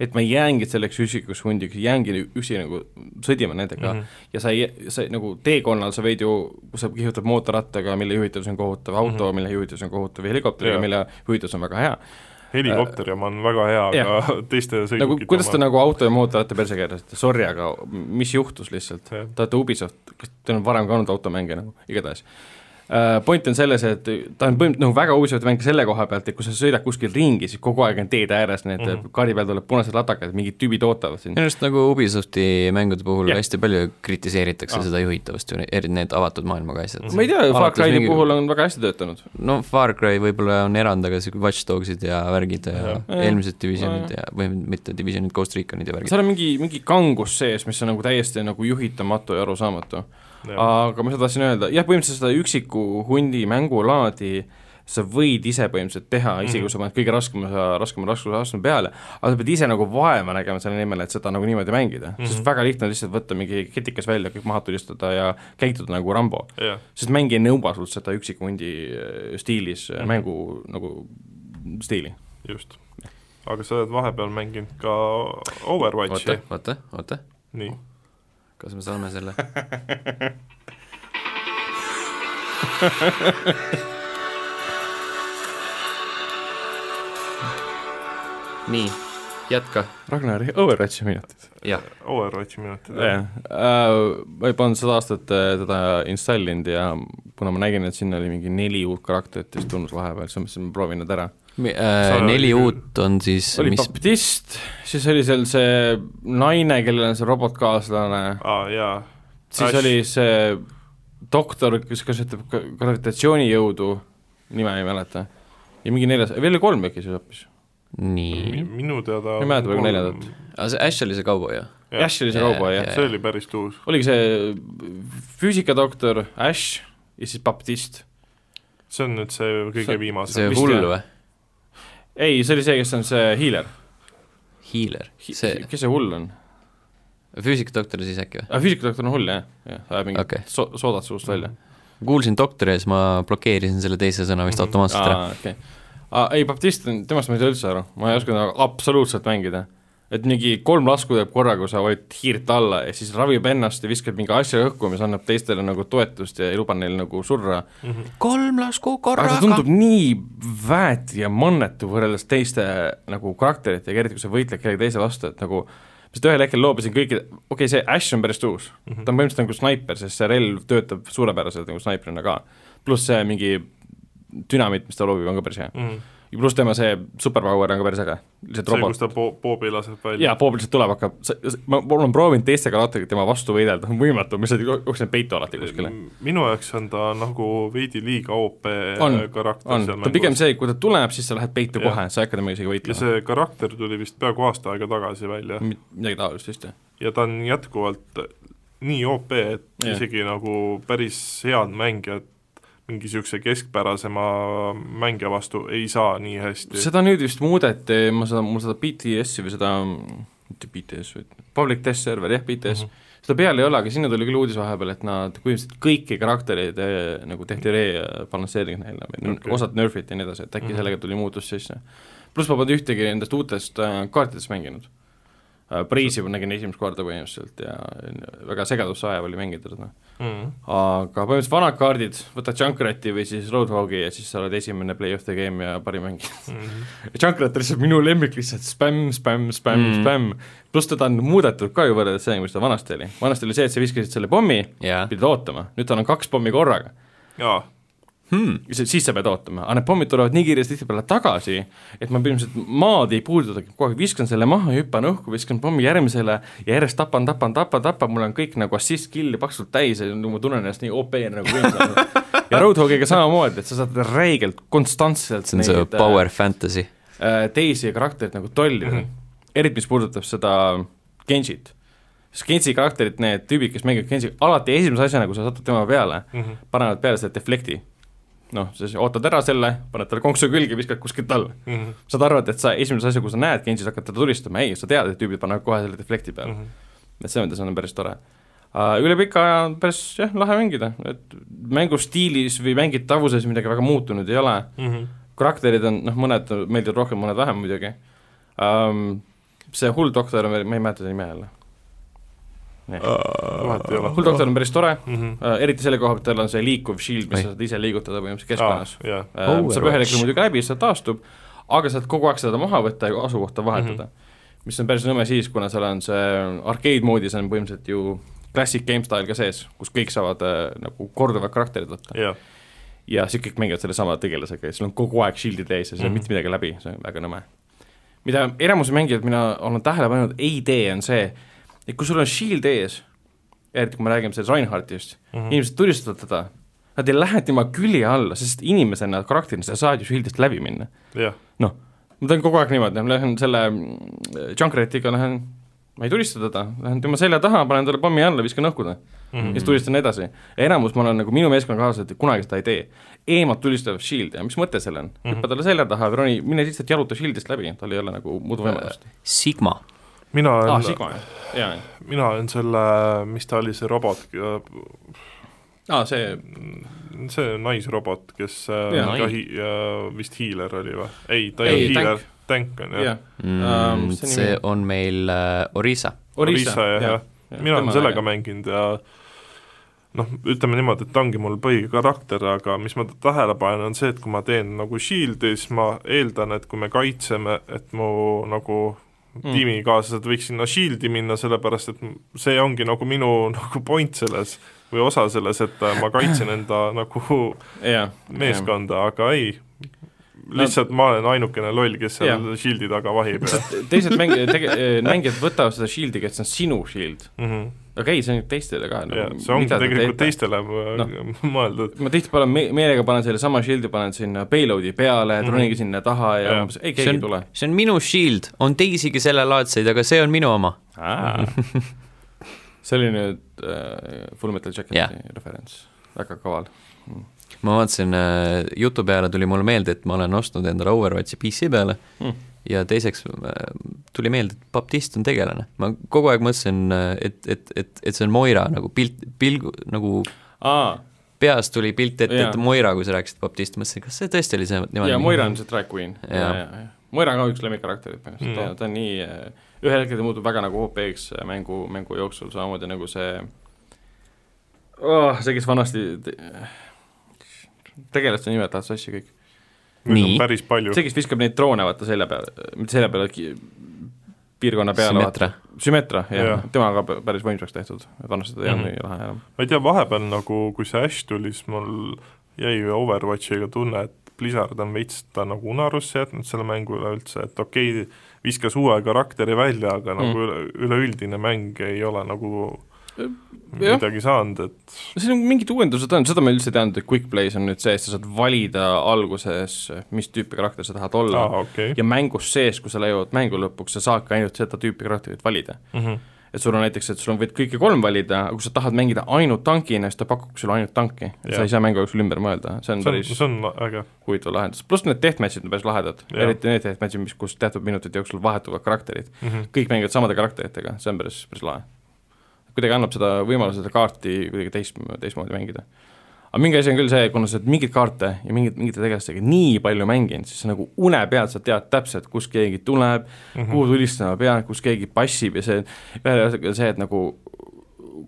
et ma jäängi selleks üksikuks hundiks, jäängi üksi nagu sõdima nendega mm -hmm. ja sa ei, sa nagu teekonnal sa võid ju, kui sa kihutad mootorrattaga, mille juhitavus on kohutav, auto mm, -hmm. mille juhitavus on kohutav, helikopteriga, mille juhitavus on väga hea helikopter oma on väga hea, aga teiste sõidukite nagu, kuidas te nagu auto ja mootorratta perse keerasite, sorry, aga mis juhtus lihtsalt? Te olete Ubisoft, kas teil on varem ka olnud automänge nagu, igatahes point on selles, et ta on põhimõtteliselt nagu väga huvitav mäng selle koha pealt, et kui sa sõidad kuskil ringi, siis kogu aeg on teede ääres need mm -hmm. kaardi peal tuleb punased ladakad, mingid tüübid ootavad sind. minu arust nagu Ubisofti mängude puhul yeah. hästi palju kritiseeritakse ah. seda juhitavust, eriti need avatud maailmaga asjad. ma ei tea, Far Cry'i mingi... puhul on väga hästi töötanud. no Far Cry võib-olla on erand, aga sihuke Watch Dogsid ja värgid ja, ja. eelmised Divisionid ja, või mitte Divisionid, Ghost Reconid ja värgid. seal on mingi, mingi kangus sees, mis on nagu täiesti nagu juhitamatu ja arusaamatu aga ma seda tahtsin öelda, jah, põhimõtteliselt seda üksiku hundi mängulaadi sa võid ise põhimõtteliselt teha, isegi kui sa paned kõige raskema, raskema raskusastme peale, aga sa pead ise nagu vaeva nägema selle nimel, et seda nagu niimoodi mängida mm, -hmm. sest väga lihtne on lihtsalt võtta mingi ketikas välja, kõik maha tulistada ja käituda nagu Rambo yeah.. sest mäng ei nõua sult seda üksiku hundi äh, stiilis mm -hmm. mängu nagu stiili. just. aga sa oled vahepeal mänginud ka Overwatchi. oota, oota, oota. nii kas me saame selle nii, jätka. Ragnari Overwatchi minutid. jah. Overwatchi minutid, jah. Äh, ma ei pannud seda aastat äh, teda installinud ja kuna ma nägin, et sinna oli mingi neli uut karakterit just tulnud vahepeal, siis ma mõtlesin, ma proovin need ära Äh, neli uut on siis oli mis... baptist, siis oli seal see naine, kellel on see robotkaaslane ah,, siis Ash. oli see doktor, kes kasutab gravitatsioonijõudu, nime ei mäleta, ja mingi neljas, veel oli kolm äkki siis hoopis. nii. minu teada ei mäleta praegu neljandat. aga see Ash oli see kauboi, jah? Ash oli see kauboi, jah. see oli päris tuus. oligi see füüsikadoktor Ash ja siis baptist. see on nüüd see kõige see, viimasem. see hull või? Ei, see oli see, kes on see hiiler. hiiler, see kes see hull on? füüsikadoktor siis äkki või? aa, füüsikadoktor on hull, jah, jah, ajab mingit okay. so-, soodat suust välja. kuulsin doktori ja siis ma blokeerisin selle teise sõna vist automaatselt ära. aa, okei okay.. ei, baptist on, temast ma ei saa üldse aru, ma ei oska nagu absoluutselt mängida et mingi kolm lasku teeb korraga, kui sa hoiad hiirt alla ja siis ravib ennast ja viskab mingi asja õhku, mis annab teistele nagu toetust ja ei luba neil nagu surra mm. -hmm. kolm lasku korraga. aga see tundub nii väet ja mannetu võrreldes teiste nagu karakteritega, eriti kui sa võitled kellegi teise vastu, et nagu sest ühel hetkel loobisin kõikide, okei okay,, see Ash on päris uus mm, -hmm. ta on põhimõtteliselt nagu snaiper, sest see relv töötab suurepäraselt nagu snaiprina ka. pluss see mingi dünamiit, mis ta loobib, on ka päris hea mm. -hmm ja pluss tema see superpower on ka päris äge. see, kus ta po-, poobi laseb välja. jaa, poob lihtsalt tuleb, hakkab, ma, ma olen proovinud teiste karakteritega tema vastu võidelda, on võimatu, ma lihtsalt jooksen peitu alati kuskile. minu jaoks on ta nagu veidi liiga OP on, karakter on, ta on pigem see, kui ta tuleb, siis sa lähed peitu ja. kohe, sa ei hakka temaga isegi võitlema. ja see karakter tuli vist peaaegu aasta aega tagasi välja. midagi taolist vist, jah. ja ta on jätkuvalt nii OP, et ja. isegi nagu päris head mängijad mingi niisuguse keskpärasema mängija vastu ei saa nii hästi. seda nüüd vist muudeti, ma seda, mul seda BTS-i või seda, mitte BTS, vaid Public Test Server, jah, BTS mm, -hmm. seda peal ei ole, aga sinna tuli küll uudis vahepeal, et nad põhimõtteliselt kõiki karaktereid eh, nagu tehti rebalansseering neile okay., osad nerfiti ja nii edasi, et äkki mm -hmm. sellega tuli muutus sisse. pluss ma polnud ühtegi nendest uutest äh, kaartidest mänginud Äh, Preisi ma nägin esimest korda põhimõtteliselt ja väga segadusse ajav oli mängida seda mm.. aga põhimõtteliselt vanad kaardid, võtad Junkrati või siis Roadhogi ja siis sa oled esimene play of the game ja parim mängija mm. -hmm. Junkrat on lihtsalt minu lemmik lihtsalt spämm, spämm, spämm mm., spämm, pluss teda on muudetud ka ju võrreldes sellega, mis ta vanasti oli. vanasti oli see, et sa viskasid selle pommi yeah., pidid ootama, nüüd tal on kaks pommi korraga. jaa hmm. siis sa pead ootama, aga need pommid tulevad nii kiiresti tihtipeale tagasi, et ma põhimõtteliselt maad ei puudutagi, kogu aeg viskan selle maha, hüppan õhku, viskan pommi järgmisele ja järjest tapan, tapan, tapan, tapan, mul on kõik nagu assist kill'i paksult täis ja ma tunnen ennast nii OP nagu kõik ja Roadhogiga samamoodi, et sa saad räigelt konstantselt see on see power fantasy. Äh, teisi karaktereid nagu tollida mm, -hmm. eriti mis puudutab seda Genjit sest Genji karakterid, need tüübid, kes mängivad Genji, alati esimese asjana, kui sa satud tema peale mm, -hmm. panevad peale selle deflekti noh, siis ootad ära selle, paned talle konksu külge, viskad kuskilt alla mm. -hmm. saad arvata, et sa esimese asja, kui sa näed Genjis, hakkad teda tulistama, ei, sa tead, et tüübid panevad kohe selle deflekti peale mm. -hmm. et selles mõttes on päris tore. üle pika aja on päris jah, lahe mängida, et mängustiilis või mängitavuses midagi väga muutunud ei ole, mm. -hmm. karakterid on noh, mõned meeldivad rohkem, mõned vähem muidugi um,. see hull doktor, ma ei mäleta ta nime jälle. Vahet ei ole. hull doktor on päris tore mm. -hmm. uh,, eriti selle koha pealt, tal on see liikuv shield, mis Oi. sa saad ise liigutada põhimõtteliselt keskkonnas Ah, jah, uh,. saab ühel hetkel muidugi läbi, siis ta taastub, aga saad kogu aeg seda maha võtta ja asukohta vahetada mm. -hmm. mis on päris nõme siis, kuna seal on see arcade moodis on põhimõtteliselt ju classic game style ka sees, kus kõik saavad äh, nagu korduvad karakterid võtta jah, ja siis kõik mängivad sellesama tegelasega ja sul on kogu aeg shield'id ees ja seal mm Mhm. -hmm. mitte midagi läbi, see on väga nõme. mida enamuse mängijad mina olen tähele pannud, ei tee, on see, et kui sul on shield ees, eriti kui me räägime sellest Reinhardtist mm. -hmm. inimesed tulistavad teda, nad ei lähe tema külje alla, sest inimesena, karakterina sa saad ju shield'ist läbi minna. jah, ma teen kogu aeg niimoodi, lähen selle mm, Junkratiga lähen, ma ei tulista teda, lähen tema selja taha, panen talle pommi alla, viskan õhku ta Mhm. ja siis tulistan edasi. enamus ma olen nagu minu meeskonnakaaslased kunagi seda ei tee. eemalt tulistav shield ja mis mõte sellel on? Mhm. hüppa talle selja taha roni, mine lihtsalt jaluta shield'ist läbi, tal ei ole nagu muud võimalust. Sigma, mina aa, olen, jaa, mina olen selle, mis ta oli, see robot, aa see, see naisrobot, kes äh, Jaa. ka hi-, vist hiiler oli või? ei, ta Ei, ei olnud hiiler tank., tank on jah jah, mm, mis see see nimi on meil äh, Orisa. Orisa, Orisa, jah, jah. mina olen sellega mänginud ja noh, ütleme niimoodi, et ta ongi mul põhikarakter, aga mis ma tähele panen, on see, et kui ma teen nagu shield'i, siis ma eeldan, et kui me kaitseme, et mu nagu Mm. tiimikaaslased võiks sinna shield'i minna, sellepärast et see ongi nagu minu nagu point selles või osa selles, et ma kaitsen enda nagu jah, meeskonda, aga ei, lihtsalt ma olen ainukene loll, kes seal shield'i taga vahib teised mäng-, tege-, mängijad võtavad seda shield'i, see on sinu shield. mm -hmm. Aga ei, see on teistele ka. ja see ongi tegelikult teistele no. mõeldud. ma tihtipeale me-, meelega panen selle sama shield'i, panen sinna payload'i peale mm. -hmm. ronige sinna taha ja Jah. umbes ei, see keegi ei on tule., see on minu shield, on teisigi sellelaadseid, aga see on minu oma. see oli nüüd äh, Full Metal Jacketi yeah. referents, väga kaval. ma vaatasin äh, jutu peale tuli mulle meelde, et ma olen ostnud endale Overwatchi PC peale Mm. Ja teiseks äh, tuli meelde, et Baptist on tegelane. ma kogu aeg mõtlesin, et, et, et, et see on Moira nagu pilt, pilgu, nagu aa, peas tuli pilt ette, Jaa. et Moira, kui sa rääkisid Baptist, mõtlesin, kas see tõesti oli see niimoodi ja Moira on see drag queen. Jaa. Moira on ka üks lemmikkarakterid põhimõtteliselt Mm. mm., ta on nii, ühel hetkel ta muutub väga nagu OP-ks mängu, mängu jooksul, samamoodi nagu see oh,, see, kes vanasti te, tegelaste nimed tahavad sassi kõik. Neid on Nii. päris palju. see, kes viskab neid droone vaata selja peale, mitte selja peale, piirkonna peale. Symmetra. Sümmetra, jah ja., tema on ka päris võimsaks tehtud, vanasti ta ei olnud Mhm. nii lahe enam. ma ei tea, vahepeal nagu, kui see Ash tuli, siis mul jäi Overwatchiga tunne, et Blizzard on veits ta nagu unarusse jätnud selle mängu üleüldse, et okei okay,, viskas uue karakteri välja, aga mm. nagu üle, üleüldine mäng ei ole nagu jah. midagi saanud, et siin on mingid uuendused on, seda ma üldse ei teadnud, et Quick Plays on nüüd see, et sa saad valida alguses, mis tüüpi karakter sa tahad olla aa, okei. ja mängus sees, kui sa jõuad mängu lõpuks, sa saadki ainult seda tüüpi karakterit valida. Mhm. et sul on näiteks, et sul on, võid kõiki kolm valida, aga kui sa tahad mängida ainult tankina, siis ta pakub sulle ainult tanki. et sa Jah. ei saa mängu jooksul ümber mõelda, see on see on, päris see on äge. huvitav lahendus, pluss need deathmatch'id on päris lahedad, eriti need deathmatch'id, mis, kus teatud minutite jooksul vahetuvad karakterid. Mhm. kõik mängivad samade karakteritega, see on päris, päris lahe. Kuidagi annab seda võimaluse seda kaarti kuidagi teist, teistmoodi mängida. aga mingi asi on küll see, kuna sa oled mingeid kaarte ja mingit, mingite tegelastega nii palju mänginud, siis sa nagu une pealt sa tead täpselt, kust keegi tuleb mm. -hmm. kuhu tulistama pead, kus keegi passib ja see, ühesõnaga see, et nagu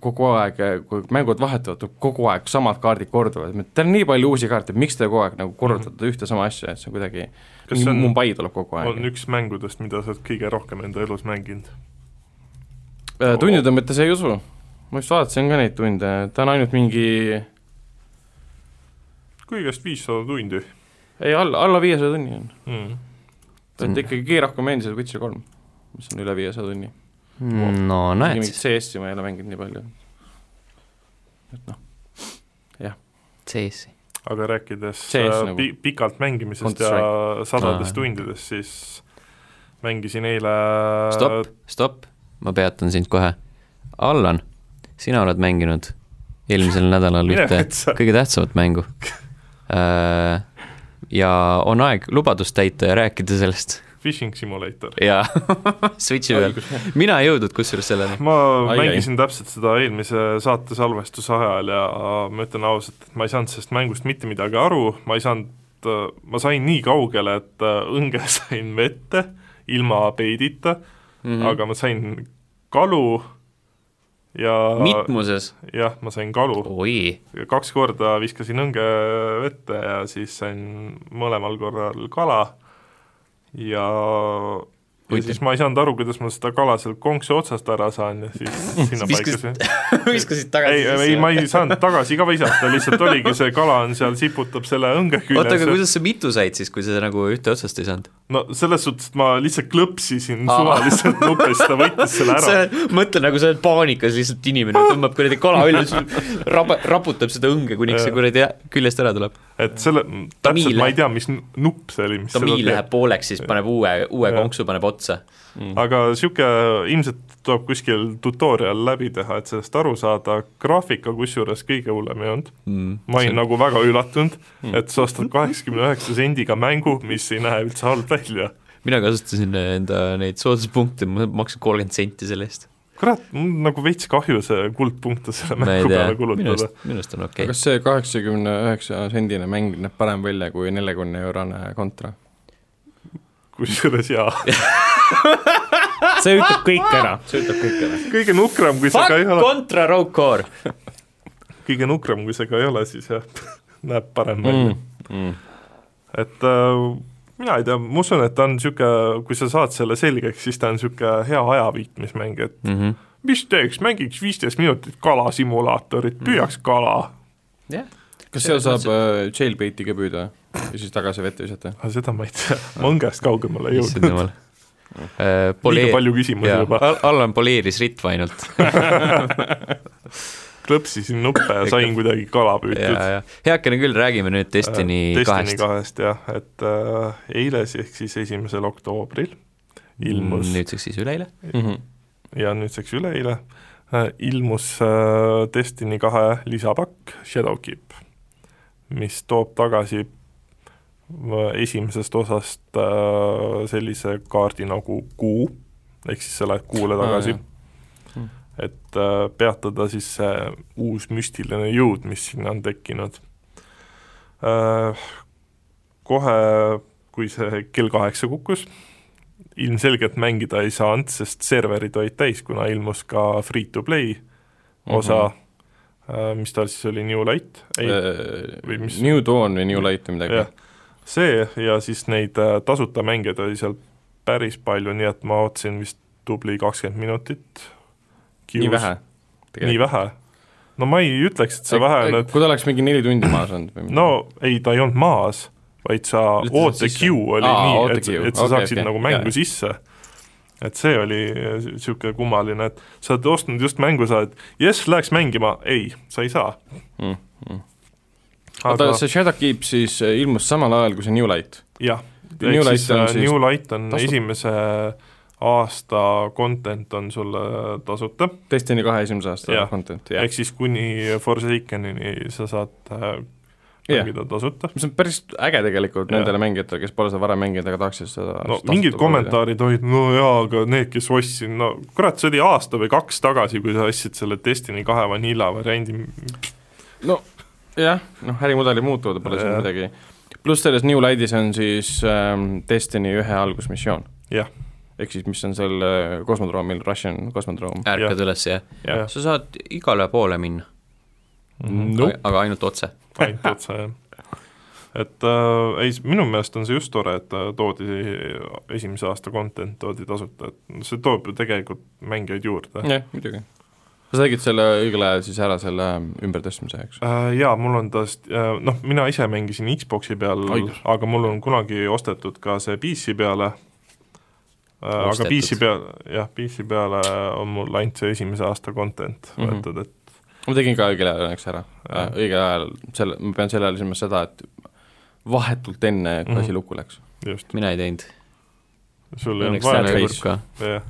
kogu aeg, kui mängud vahetuvad, kogu aeg samad kaardid korduvad, teil on nii palju uusi kaarte, miks te kogu aeg nagu korrutate mm -hmm. ühte sama asja, et see on kuidagi, on, Mumbai tuleb kogu on aeg. üks mängudest, mida sa oled kõige rohkem enda elus mänginud? Tundide mõttes ei usu, ma just vaatasin ka neid tunde, ta on ainult mingi kõigest viissada tundi ei, alla, alla viiesaja tunni on. mm.. et ikkagi meeldis see Witcher kolm, mis on üle viiesaja tunni. no näed siis, CS-i ma ei ole mänginud nii palju. et noh, CS-i. aga rääkides CS äh, nagu. pi-, pikalt mängimisest ja sadadest tundidest, siis mängisin eile stopp, stopp, ma peatan sind kohe. Allan, sina oled mänginud eelmisel nädalal ühte kõige tähtsamat mängu. ja on aeg lubadust täita ja rääkida sellest. Fishing Simulator. jaa, Switchi peal. mina ei jõudnud kusjuures selleni. ma Ai, mängisin ai. täpselt seda eelmise saate salvestuse ajal ja ma ütlen ausalt, et ma ei saanud sellest mängust mitte midagi aru, ma ei saanud, ma sain nii kaugele, et äh, õnge sain vette ilma peidita mm, -hmm. aga ma sain kalu ja mitmuses, jah, ma sain kalu, oi, kaks korda viskasin õnge vette ja siis sain mõlemal korral kala. Ja ja siis ma ei saanud aru, kuidas ma seda kala sealt konksu otsast ära saan ja siis sinna paikasin. viskasid tagasi ei, ei ma ei saanud tagasi ka visata, lihtsalt oligi see kala on seal, siputab selle õnge oota, aga kuidas sa mitu said siis, kui sa nagu ühte otsast ei saanud? no selles suhtes, et ma lihtsalt klõpsisin suvaliselt nupest, ta võttis selle ära. mõtle nagu sa oled paanikas lihtsalt inimene, tõmbab kuradi kala üles, raba-, raputab seda õnge, kuniks see kuradi küljest ära tuleb. Et selle, täpselt ma ei tea, mis nupp see oli, mis tamiil läheb pooleks, siis paneb uue, uue Jaa. konksu paneb otsa. aga niisugune ilmselt tuleb kuskil tutorial läbi teha, et sellest aru saada, graafika kusjuures kõige hullem ei olnud Mm. ma olin nagu väga üllatunud, et sa ostad kaheksakümne üheksa sendiga mängu, mis ei näe üldse halb välja. mina kasutasin enda neid sooduspunkte, ma maksin kolmkümmend senti selle eest. kurat, mul nagu veits kahju see kuldpunkte selle mängu peale, kulutada minu arust on okei kas see kaheksakümne üheksa sendine mäng näeb parem välja kui neljakümne eurone kontra? kusjuures jaa, see ütleb kõik ära, see ütleb kõik ära. kõige nukram, kui see ka ei ole, kontra Rogue Core. kõige nukram, kui see ka ei ole, siis jah, näeb parem välja Mm. Mm. et äh, mina ei tea, ma usun, et ta on niisugune, kui sa saad selle selgeks, siis ta on niisugune hea ajaviitmismäng, et Mhm. mis teeks, mängiks viisteist minutit kalasimulaatorit, püüaks kala. jah, kas seal saab äh, jailbait'i ka püüda ja siis tagasi vette visata? aga seda ma ei tea, ma õngest kaugemale ei jõudnud. jumal. liiga palju küsimusi juba, Allan poleeris ritva ainult. klõpsisin nuppe ja sain kuidagi kala püütud. heakene küll, räägime nüüd Destiny Destiny kahest. kahest jah, et äh, eile ehk siis esimesel oktoobril ilmus nüüdseks siis üleeile. ja nüüdseks üleeile äh, ilmus äh, Destiny kahe lisapakk Shadowkeep, mis toob tagasi äh, esimesest osast äh, sellise kaardi nagu kuu, ehk siis sa lähed kuule tagasi Mm. Et äh, peatada siis see uus müstiline jõud, mis sinna on tekkinud äh,. kohe, kui see kell kaheksa kukkus, ilmselgelt mängida ei saanud, sest serverid olid täis, kuna ilmus ka free-to-play osa mm, -hmm. mis tal siis oli, New Light, ei, või mis- New Dawn või New Light või midagi see ja siis neid tasuta mängijaid oli seal päris palju, nii et ma ootasin vist tubli kakskümmend minutit. Nii vähe? nii vähe? no ma ei ütleks, et see vähe on, et kui ta oleks mingi neli tundi maas olnud või midagi. no ei, ta ei olnud maas, vaid sa ootequeue oli Aa, nii, et, et sa Okei, saaksid okei. nagu mängu Jaa. sisse. et see oli niisugune kummaline, et sa oled ostnud just mängu, sa oled jess, läheks mängima, ei, sa ei saa. mm,. Mm. aga oota, see Shadowkeep siis äh, ilmus samal ajal kui see New Light? jah, New ehk Light siis on äh, siis New Light on tasuta? esimese aasta content on sulle tasuta, Destiny kahe esimese aasta Jah. content, jah ehk. siis kuni Forsakenini sa saad äh, mängida tasuta. mis on päris äge tegelikult Jah. nendele mängijatele, kes pole seda varem mänginud, aga tahaksid seda no mingid kommentaarid olid, no jaa, aga need, kes ostsid, no kurat, see oli aasta või kaks tagasi, kui sa ostsid selle Destiny kahe vanilla variandi, no jah, noh, ärimudelid muutuvad, pole siin midagi. pluss selles New Lightis on siis ähm, Destiny ühe algusmissioon. Jah. Ehk siis, mis on seal äh, kosmodroomil, Russian kosmodroom. ärkad Jah. üles ja jah, sa saad igale poole minna, Nope. aga ainult otse. ainult otse, jah. et äh, ei, minu meelest on see just tore, et äh, toodi esimese aasta content toodi tasuta, et see toob ju tegelikult mängijaid juurde. jah, muidugi. sa tegid selle õigel ajal siis ära, selle ümbertõstmise, eks? Äh, jaa, mul on tast-, noh, mina ise mängisin Xbox'i peal aga mul on kunagi ostetud ka see PC peale, aga Ostetud. PC peal, jah, PC peale on mul ainult see esimese aasta content Mhm. võetud, et ma tegin ka õigel ajal õnneks ära. Jah. õigel ajal, selle, ma pean selle ajal silmas seda, et vahetult enne, kui Mhm. asi lukku läks. just, mina ei teinud, sul ei olnud vaja jah,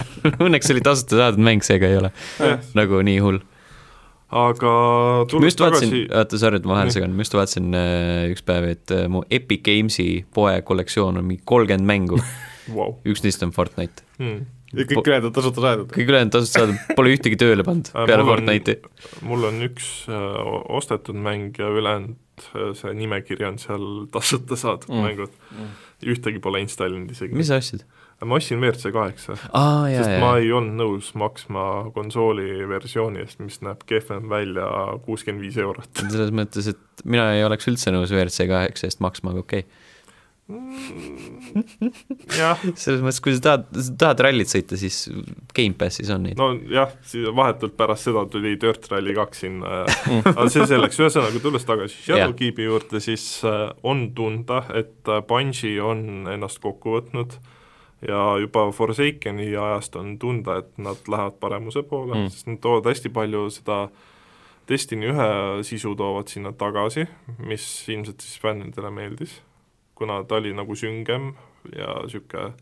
õnneks oli tasuta saadud mäng, seega ei ole nagu nii hull. aga ma just vaatasin tagasi,, oota, sorry, et ma vahele segan, ma just vaatasin äh, üks päev, et äh, mu Epic Games'i poe kollektsioon on mingi kolmkümmend mängu. wow. üks neist on Fortnite. hmm.. ja kõik ülejäänud on tasuta saadud. kõik ülejäänud tasuta saadud, pole ühtegi tööle pannud Äh, peale mul on- Fortnite'i. mul on üks äh, ostetud mäng ja ülejäänud äh, see nimekiri on seal tasuta saadud Mm. mängud mm.. ühtegi pole installinud isegi. mis sa ostsid? ma ostsin WRC kaheksa, aa, jaa, sest ma jaa. ei olnud nõus maksma konsooli versiooni eest, mis näeb kehvem välja kuuskümmend viis eurot. selles mõttes, et mina ei oleks üldse nõus WRC kaheksa eest maksma, aga okei jah, okay.. selles mõttes, kui sa tahad, tahad rallit sõita, siis Gamepassis on neid. nojah, vahetult pärast seda tuli Dirt Rally kaks sinna ja aga see selleks, ühesõnaga tulles tagasi Shadowkeepi juurde, siis äh, on tunda, et äh, Bungi on ennast kokku võtnud ja juba Forsakeni ajast on tunda, et nad lähevad paremuse poole Mm. mm., sest nad toovad hästi palju seda Destiny ühe sisu toovad sinna tagasi, mis ilmselt siis fännidele meeldis, kuna ta oli nagu süngem ja niisugune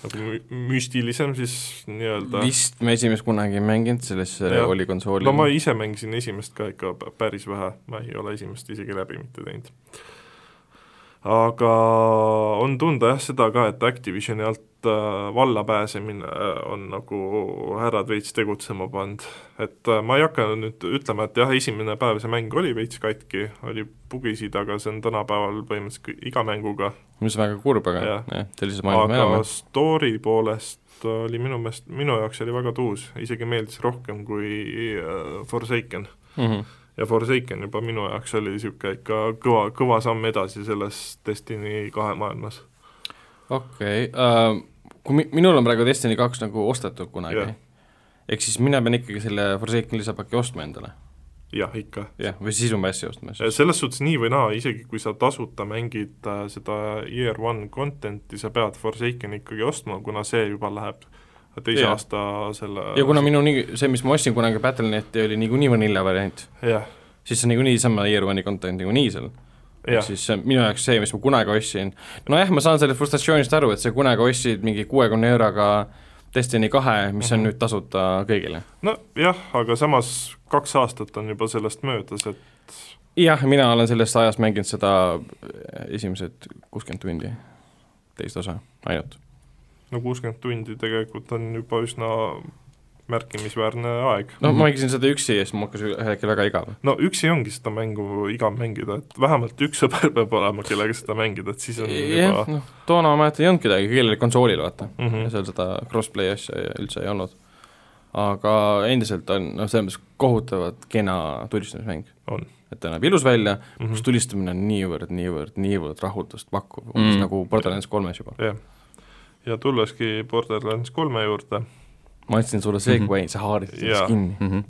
nagu mü- müstilisem siis nii-öelda vist me esimest kunagi ei mänginud, sellesse Jah. oli konsooli. no ma ise mängisin esimest ka ikka päris vähe, ma ei ole esimest isegi läbi mitte teinud. Aga on tunda jah seda ka, et Activisioni alt äh, valla pääsemine äh, on nagu härrad veits tegutsema pannud. et äh, ma ei hakka nüüd ütlema, et jah, esimene päev see mäng oli veits katki, oli bugisid, aga see on tänapäeval põhimõtteliselt iga mänguga mis väga kurb, aga Jah. jah, sellises maailmas me elame. story poolest oli minu meelest, minu jaoks oli väga tuus, isegi meeldis rohkem kui äh, Forsaken. Mhm. Ja Forsaken juba minu jaoks oli niisugune ikka kõva, kõva samm edasi selles Destiny kahe maailmas. okei, kui mi-, minul on praegu Destiny kaks nagu ostetud kunagi Jah. ehk siis mina pean ikkagi selle Forsaken lisapaki ostma endale, jah, ikka. jah, või Season Passi ostma siis. selles suhtes nii või naa, isegi kui sa tasuta mängid äh, seda year one content'i, sa pead Forsakeni ikkagi ostma, kuna see juba läheb teise Jah. aasta selle ja kuna minu nii, see, mis ma ostsin kunagi Battle.net'i oli niikuinii vanilla variant, jah, siis see niikuinii sama Year One'i content niikuinii seal. jah, siis see on minu jaoks see, mis ma kunagi ostsin, nojah, ma saan sellest frustratsioonist aru, et sa kunagi ostsid mingi kuuekümne euroga Destiny kahe, mis on Mhm. nüüd tasuta kõigile. nojah, aga samas kaks aastat on juba sellest möödas, et jah, mina olen sellest ajast mänginud seda esimesed kuuskümmend tundi, teist osa ainult. No kuuskümmend tundi tegelikult on juba üsna märkimisväärne aeg. no ma mängisin seda üksi ja siis mul hakkas ühel hetkel väga igav. no üksi ongi seda mängu igav mängida, et vähemalt üks sõber peab olema, kellega seda mängida, et siis on jah juba, noh, toona ma mäletan ei olnud kedagi, kõigil oli konsoolil vaata mm. Mhm. ja seal seda crossplay asja üldse ei olnud. aga endiselt on noh, selles mõttes kohutavalt kena tulistamismäng. On. et ta näeb ilus välja mm, Mhm. kus tulistamine on niivõrd, niivõrd, niivõrd rahuldust pakkuv, Mm. umbes nagu Borderlands kolmes juba. jah. Ja tulleski Borderlands kolme juurde. ma andsin sulle segway, sa haarisid sellest kinni. mm. -hmm.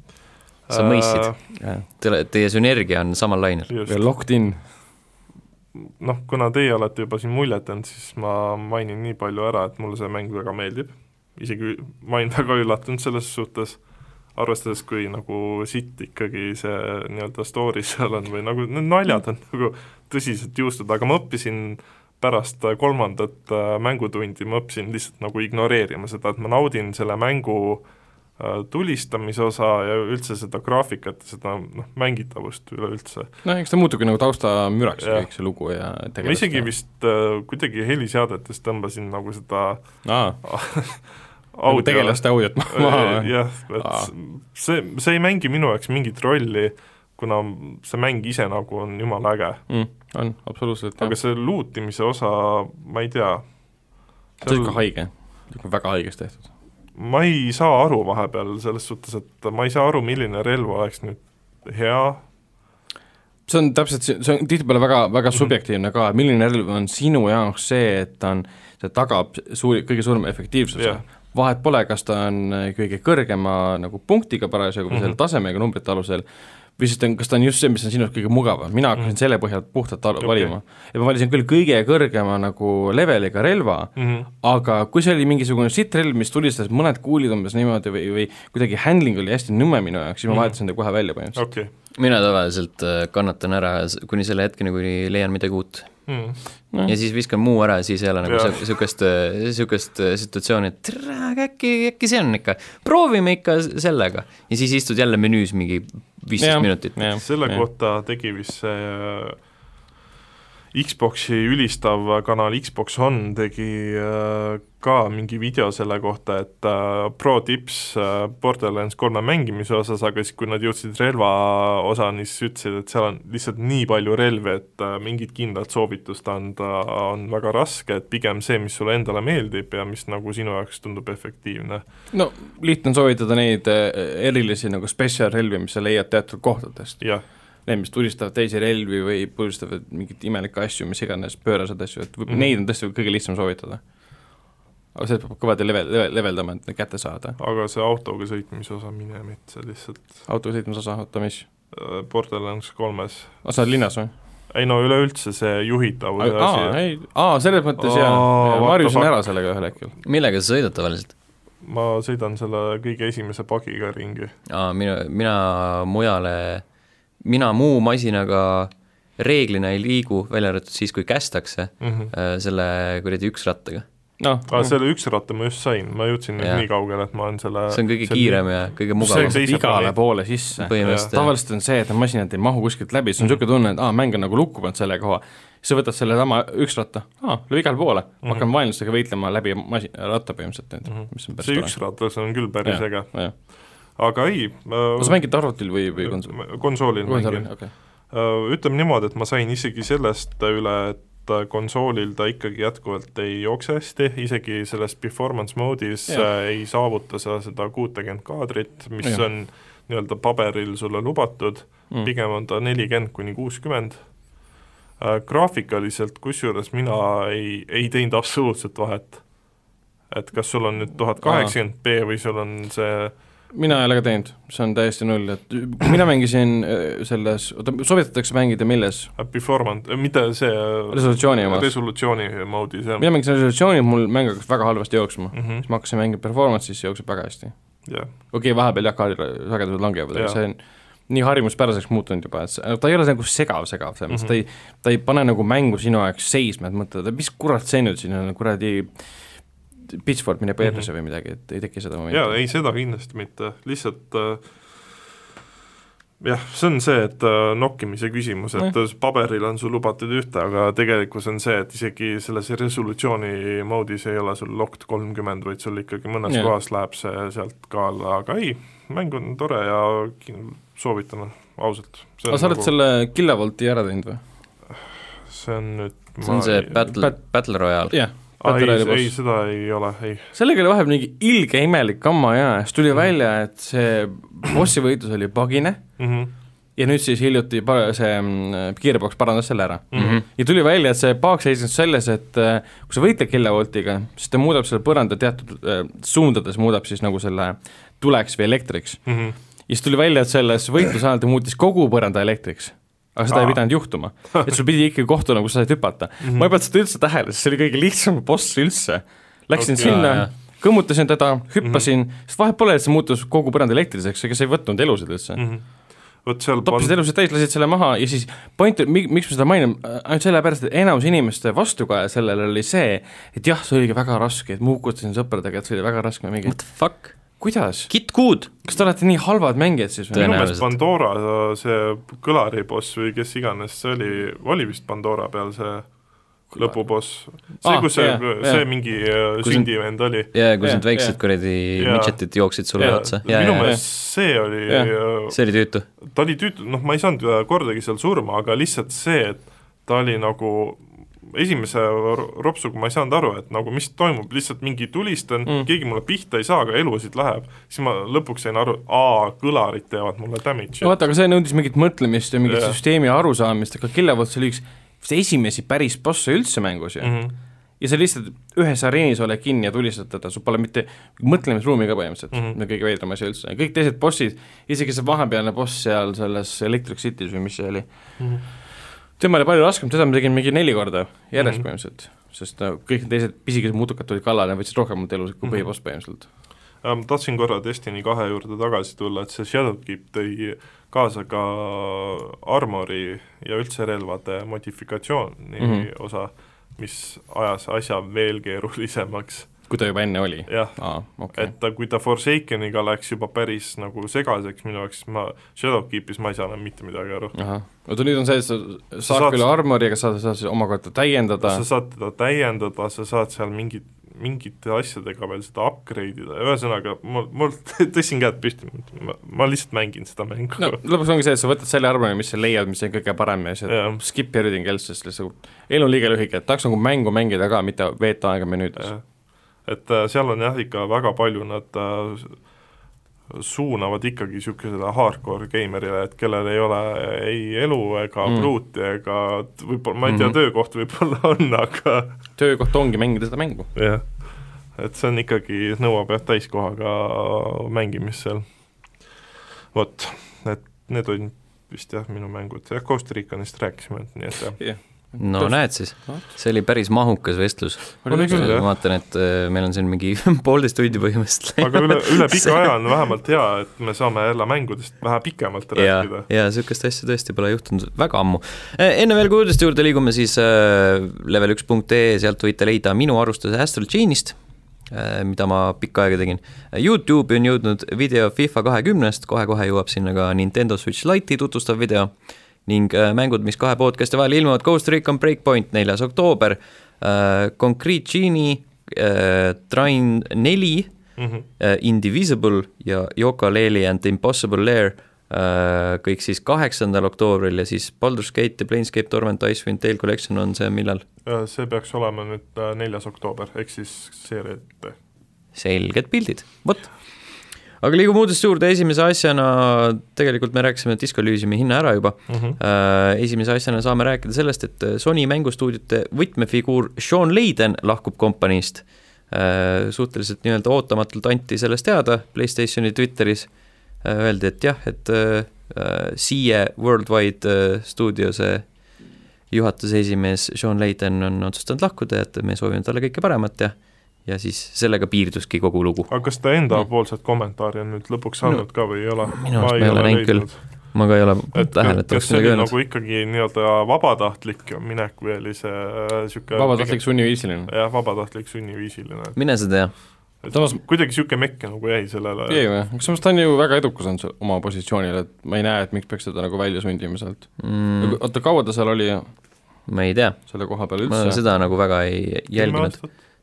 sa mõistsid, Äh, teile, teie sünergia on samal lainel. locked in. noh, kuna teie olete juba siin muljet andnud, siis ma mainin nii palju ära, et mulle see mäng väga meeldib. isegi ma olin väga üllatunud selles suhtes, arvestades, kui nagu sitt ikkagi see nii-öelda story seal on või nagu need naljad on nagu tõsiselt juustud, aga ma õppisin pärast äh, kolmandat äh, mängutundi ma õppisin lihtsalt nagu ignoreerima seda, et ma naudin selle mängu äh, tulistamise osa ja üldse seda graafikat ja seda noh, mängitavust üleüldse. noh, eks ta muutubki nagu taustamüraks kõik see lugu ja ma isegi vist äh, kuidagi heliseadetes tõmbasin nagu seda aa, audio tegelaste audiot maha või? jah, et see, see ei mängi minu jaoks mingit rolli, kuna see mäng ise nagu on jumala äge, mm,. on, absoluutselt, aga jah. see luutimise osa, ma ei tea, see on ikka haige, väga haigesti tehtud. ma ei saa aru vahepeal selles suhtes, et ma ei saa aru, milline relv oleks nüüd hea, see on täpselt, see on tihtipeale väga, väga Mhm. subjektiivne ka, milline relv on sinu jaoks see, et ta on, see tagab suuri, kõige suurema efektiivsuse Jah. vahet pole, kas ta on kõige kõrgema nagu punktiga parasjagu või Mhm. selle tasemega numbrite alusel või siis ta on, kas ta on just see, mis on sinu jaoks kõige mugavam, mina hakkasin Mhm. selle põhjal puhtalt al- Okei. valima. ja ma valisin küll kõige kõrgema nagu leveliga relva mm. -hmm. aga kui see oli mingisugune sitrelv, mis tulistas mõned kuulid umbes niimoodi või, või kuidagi handling oli hästi nõme minu jaoks, siis ma Mhm. vahetasin ta kohe välja põhimõtteliselt okei mina tavaliselt äh, kannatan ära kuni selle hetkeni, kuni leian midagi uut. mm.. no. ja siis viskan muu ära, siis ei ole nagu siu- siukest, siukest äh, situatsiooni, et aga äkki, äkki see on ikka, proovime ikka sellega. ja siis istud jälle menüüs mingi viisteist minutit. selle kohta tegi vist see äh, Xboxi ülistav kanal Xbox On tegi äh, ka mingi video selle kohta, et äh, pro tips äh, Borderlands kolme mängimise osas, aga siis, kui nad jõudsid relva osani, siis ütlesid, et seal on lihtsalt nii palju relvi, et mingit kindlat soovitust anda on väga raske, et pigem see, mis sulle endale meeldib ja mis nagu sinu jaoks tundub efektiivne. no lihtne on soovitada neid erilisi nagu spetsial relvi, mis sa leiad teatud kohtadest. jah need, mis tulistavad teisi relvi või puristavad mingeid imelikke asju, mis iganes, pööraseid asju, et mm. -hmm. neid on tõesti kõige lihtsam soovitada. aga seda peab kõvasti level, level, leveldama, et need kätte saada. aga see autoga sõitmise osa, mine metsa lihtsalt autoga sõitmise osa, oota mis? äh, Borderlands kolmes. aa, sa oled linnas või? ei no üleüldse see juhitavuse aa, asi, ei, aa, selles mõttes Aa, jaa, what ma harjusin the fuck. ära sellega ühel hetkel. millega sa sõidad tavaliselt? ma sõidan selle kõige esimese pagiga ringi. aa, mina, mina mujale, mina muu masinaga reeglina ei liigu, välja arvatud siis, kui kästakse Mm -hmm. selle kuradi üksrattaga. noh, aga selle üks ratta ma just sain, ma jõudsin nüüd nii kaugele, et ma olen selle see on kõige kiirem ja kõige mugavam igale poole sisse. tavaliselt on see, et need masinad ei mahu kuskilt läbi, siis on Mhm. niisugune tunne, et aa, mäng on nagu lukku pannud selle koha. siis sa võtad selle sama üksratta, aa, lööb igale poole mm, Mhm. hakkan vaenlastega võitlema läbi masi-, ratta põhimõtteliselt mm, Mhm. -hmm. mis on päris see tore. üks ratas on küll päris äge, aga ei kas sa mängid arvutil või, või konsoolil? konsoolil mängin, okei. ütleme niimoodi, et ma sain isegi sellest üle, et konsoolil ta ikkagi jätkuvalt ei jookse hästi, isegi selles performance mode'is Jah. äh, ei saavuta sa seda kuutekümmet kaadrit, mis Jah. on nii-öelda paberil sulle lubatud Mm. pigem on ta nelikümmend kuni kuuskümmend. graafikaliselt, kusjuures mina ei, ei teinud absoluutselt vahet. et kas sul on nüüd tuhat kaheksakümmend B või sul on see mina ei ole ka teinud, see on täiesti null, et mina mängisin äh, selles, oota, soovitatakse mängida milles? äh, performance, mitte see resolutsiooni omas. resolutsiooni moodi, see mina mängisin resolutsiooni, mul mäng hakkas väga halvasti jooksma. mm -hmm. siis ma hakkasin mängima performance'i, siis jookseb väga hästi. jah, okei okay,, vahepeal jah, kaadri sagedused langevad, aga Jaa. see on nii harjumuspäraseks muutunud juba, et see, ta ei ole nagu segav-segav, selles mõttes Mhm. ta ei, ta ei pane nagu mängu sinu jaoks seisma, et mõtled, et mis kurat see nüüd siin on, kuradi Pitchford mine perse või midagi, et ei teki seda jaa, momenti. ei seda kindlasti mitte, lihtsalt äh, jah, see on see, et äh, nokkimise küsimus, et äh, paberil on sul lubatud ühte, aga tegelikkus on see, et isegi selles resolutsiooni moodis ei ole sul locked kolmkümmend, vaid sul ikkagi mõnes yeah. kohas läheb see sealt ka alla, aga ei, mäng on tore ja soovitan ausalt. aga sa oled selle Killavolti ära teinud või? see on nüüd see on see Battle Bat-, Battle Royale. jah, ei, ei, seda ei ole, ei. sellega oli vahepeal mingi ilge imelik kamma ja siis tuli välja, et see bossi võitlus oli pagine Mm -hmm. ja nüüd siis hiljuti pa- see mm, Gearbox parandas selle ära. Mm -hmm. ja tuli välja, et see paak seisnes selles, et äh, kui sa võitled kilovoltiga, siis ta muudab selle põranda teatud äh, suundades, muudab siis nagu selle tuleks või elektriks. Mm -hmm. ja siis tuli välja, et selles võitluse ajal ta muutis kogu põranda elektriks. Aga seda Aa. ei pidanud juhtuma, et sul pidi ikkagi kohtuna, kus sa said hüpata mm. -hmm. ma ei pannud seda üldse tähele, sest see oli kõige lihtsam boss üldse. Läksin okay, sinna kõmmutasin teda, hüppasin mm, -hmm. sest vahet pole, et see muutus kogu põranda elektriseks, ega see ei võtnud elusid üldse mm. mm -hmm. vot seal toppisid elusid täis, lasid selle maha ja siis point, miks ma seda mainin, ainult sellepärast, et enamus inimeste vastukaja sellele oli see, et jah, see oligi väga raske, et ma hukutasin sõpradega, et see oli väga raske, ma mingi, What the fuck? kuidas? Kit Good. kas te olete nii halvad mängijad siis või? minu meelest. Pandora see kõlari boss või kes iganes see oli, oli vist Pandora peal see lõpuboss. see Aa,, kus see jah,, see jah. mingi äh, sündivend oli. ja kus need väiksed kuradi Jaa. midžetid jooksid sulle otsa. ja, minu ja, meelest see oli Jah., see oli tüütu. ta oli tüütu, noh, ma ei saanud äh, kordagi seal surma, aga lihtsalt see, et ta oli nagu esimese ro- ropsuga ma ei saanud aru, et nagu mis toimub, lihtsalt mingi tulistan Mm. keegi mulle pihta ei saa, aga elusid läheb, siis ma lõpuks sain aru, aa, kõlarid teevad mulle damage'i no vaata, aga see nõudis mingit mõtlemist ja mingit yeah. süsteemi arusaamist, aga Kilovolt see oli üks vist esimesi päris bosse üldse mängus ju mm. mm. -hmm. ja sa lihtsalt ühes areenis oled kinni ja tulistad teda, sul pole mitte mõtlemisruumi ka põhimõtteliselt mm. -hmm. kõige veidram asi üldse, kõik teised bossid, isegi see vahepealne boss seal selles Electric City's või mis see oli mm. -hmm. Tema oli palju raskem, seda ma tegin mingi neli korda järjest mm. -hmm. põhimõtteliselt, sest no, kõik need teised pisikesed mutukad tulid kallale ja võtsid rohkem elusid kui Mhm. põhiboss põhimõtteliselt. ma Ähm, tahtsin korra Destiny kahe juurde tagasi tulla, et see Shadowkeep tõi kaasa ka armori ja üldse relvade modifikatsiooni mm. -hmm. osa, mis ajas asja veel keerulisemaks. Kui ta juba enne oli? jah. Okei. Okay.. et ta, kui ta Forsakeniga läks juba päris nagu segaseks minu jaoks, ma Shadowkeepis ma ei saa enam mitte midagi aru. oota nüüd on see, et sa saad saad- küll armoriga, sa saad siis omakorda täiendada. Sa saad teda täiendada, sa saad seal mingit, mingite asjadega veel seda upgrade ida, ühesõnaga mul, mul tõstsin käed püsti, ma, ma lihtsalt mängin seda mängu. No lõpuks ongi see, et sa võtad selle arvamuse, mis sa leiad, mis on kõige parem ja siis skip everything else, sest lihtsalt. Elu on liiga lühike, et tahaks nagu mängu mängida ka, mitte veeta aega menüüdes. Et äh, seal on jah, ikka väga palju nad äh, suunavad ikkagi niisugusele hardcore geimerile, et kellel ei ole ei elu ega Mm. pruuti ega võib-olla, ma ei tea mm. -hmm. töökoht võib-olla on, aga töökoht ongi mängida seda mängu. jah, et see on ikkagi, nõuab jah, täiskohaga mängimist seal. vot, et need olid vist jah, minu mängud, jah, Costa Ricanist rääkisime, nii et jah. No näed siis, see oli päris mahukas vestlus. Oli küll, jah. ma vaatan, et äh, meil on siin mingi poolteist tundi põhimõtteliselt aga üle, üle pika aja on vähemalt hea, et me saame jälle mängudest vähe pikemalt ja rääkida,. ja niisugust asja tõesti pole juhtunud väga ammu. enne veel, kui uudiste juurde liigume, siis äh, level1.ee, sealt võite leida minu arvustuse Astral Chainist äh,, mida ma pikka aega tegin. Youtube'i on jõudnud video FIFA kahekümnest, kohe-kohe jõuab sinna ka Nintendo Switch Lite'i tutvustav video ning äh, mängud, mis kahe podcast'i vahel ilmuvad, Ghost Recon Breakpoint, neljas oktoober äh,, Concrete Genie äh,, Trine neli Mhm. äh, Indivisible ja Yooka-Laylee and the Impossible Lair kõik siis kaheksandal oktoobril ja siis Baldur's Gate ja Planescape Torment Icewind Dale Collection on see millal? See peaks olema nüüd neljas oktoober, ehk siis seeria ette. selged pildid, vot. Aga liigume uudiste juurde, esimese asjana tegelikult me rääkisime Disco Elysiumi hinna ära juba Mm -hmm. esimese asjana saame rääkida sellest, et Sony mängustuudiote võtmefiguur Sean Layden lahkub kompaniist äh,. suhteliselt nii-öelda ootamatult anti sellest teada Playstationi Twitteris äh,. Öeldi, et jah, et Siie Worldwide stuudio see juhatuse esimees Sean Layden on otsustanud lahkuda ja et me soovime talle kõike paremat ja ja siis sellega piirduski kogu lugu. aga kas ta endapoolset kommentaari on nüüd lõpuks No, andnud ka või ei ole? minu arust ma ei ole näinud küll. ma ka ei ole et tähele, et kas oleks see oli midagi öelnud nagu ikkagi nii-öelda vabatahtlik minek või oli see niisugune vabatahtlik sunniviisiline. jah, vabatahtlik sunniviisiline, mine sa tea. Samas- kuidagi niisugune mekke nagu jäi sellele ei või, aga samas ta on ju väga edukas olnud se- oma positsioonil, et ma ei näe, et miks peaks teda nagu välja sundima sealt mm,. oota, kaua ta seal oli ma ei tea, selle koha peal ma üldse? seda nagu väga ei jälginud.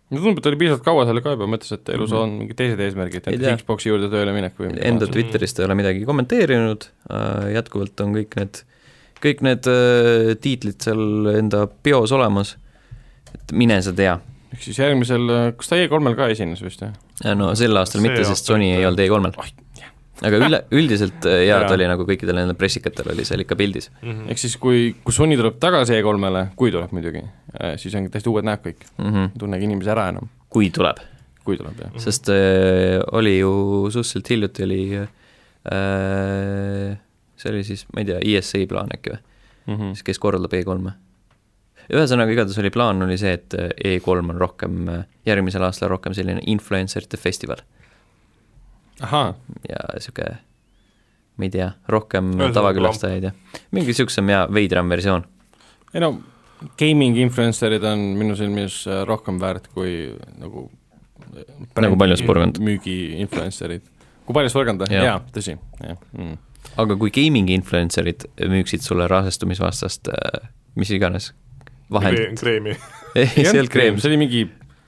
Mulle tundub, et ta oli piisavalt kaua seal ka juba, mõtles, et elus on mingid teised eesmärgid, näiteks. Xbox'i juurde tööle minek või midagi Enda. Twitteris ta ei ole midagi kommenteerinud äh,, jätkuvalt on kõik need, kõik need äh, tiitlid seal enda bios olemas, et mine sa tea. ehk siis järgmisel, kas ta E3-l ka esines vist, jah? no sel aastal See mitte, sest Sony ei olnud E3-l. Aga üle, üldiselt äh, jaa, ta oli nagu kõikidel nendel pressikatel oli seal ikka pildis Mhm. ehk siis kui, kui Sony tuleb tagasi E3-le, kui tuleb muidugi, siis on täiesti uued näod kõik, mm. -hmm. ei tunnegi inimesi ära enam, kui tuleb, kui tuleb jah. sest äh, oli ju suhteliselt hiljuti oli äh,, see oli siis, ma ei tea, ESA plaan äkki või? Mhm. siis kes korraldab E3-e. ühesõnaga, igatahes oli plaan oli see, et E3 on rohkem, järgmisel aastal rohkem selline influencerite festival ahaa, ja sihuke, ma ei tea, rohkem tavakülastajaid ja mingi siuksem ja veidram versioon. ei no gaming influencer'id on minu silmis äh, rohkem väärt kui nagu Nagu paljasporgand. müügi influencer'id. kui paljasporgand või? Jah. jaa, tõsi, jah mm.. aga kui gaming influencer'id müüksid sulle rasestumisvastast äh, mis iganes vahendit, kreemi. ei, see ei olnud kreem, see oli mingi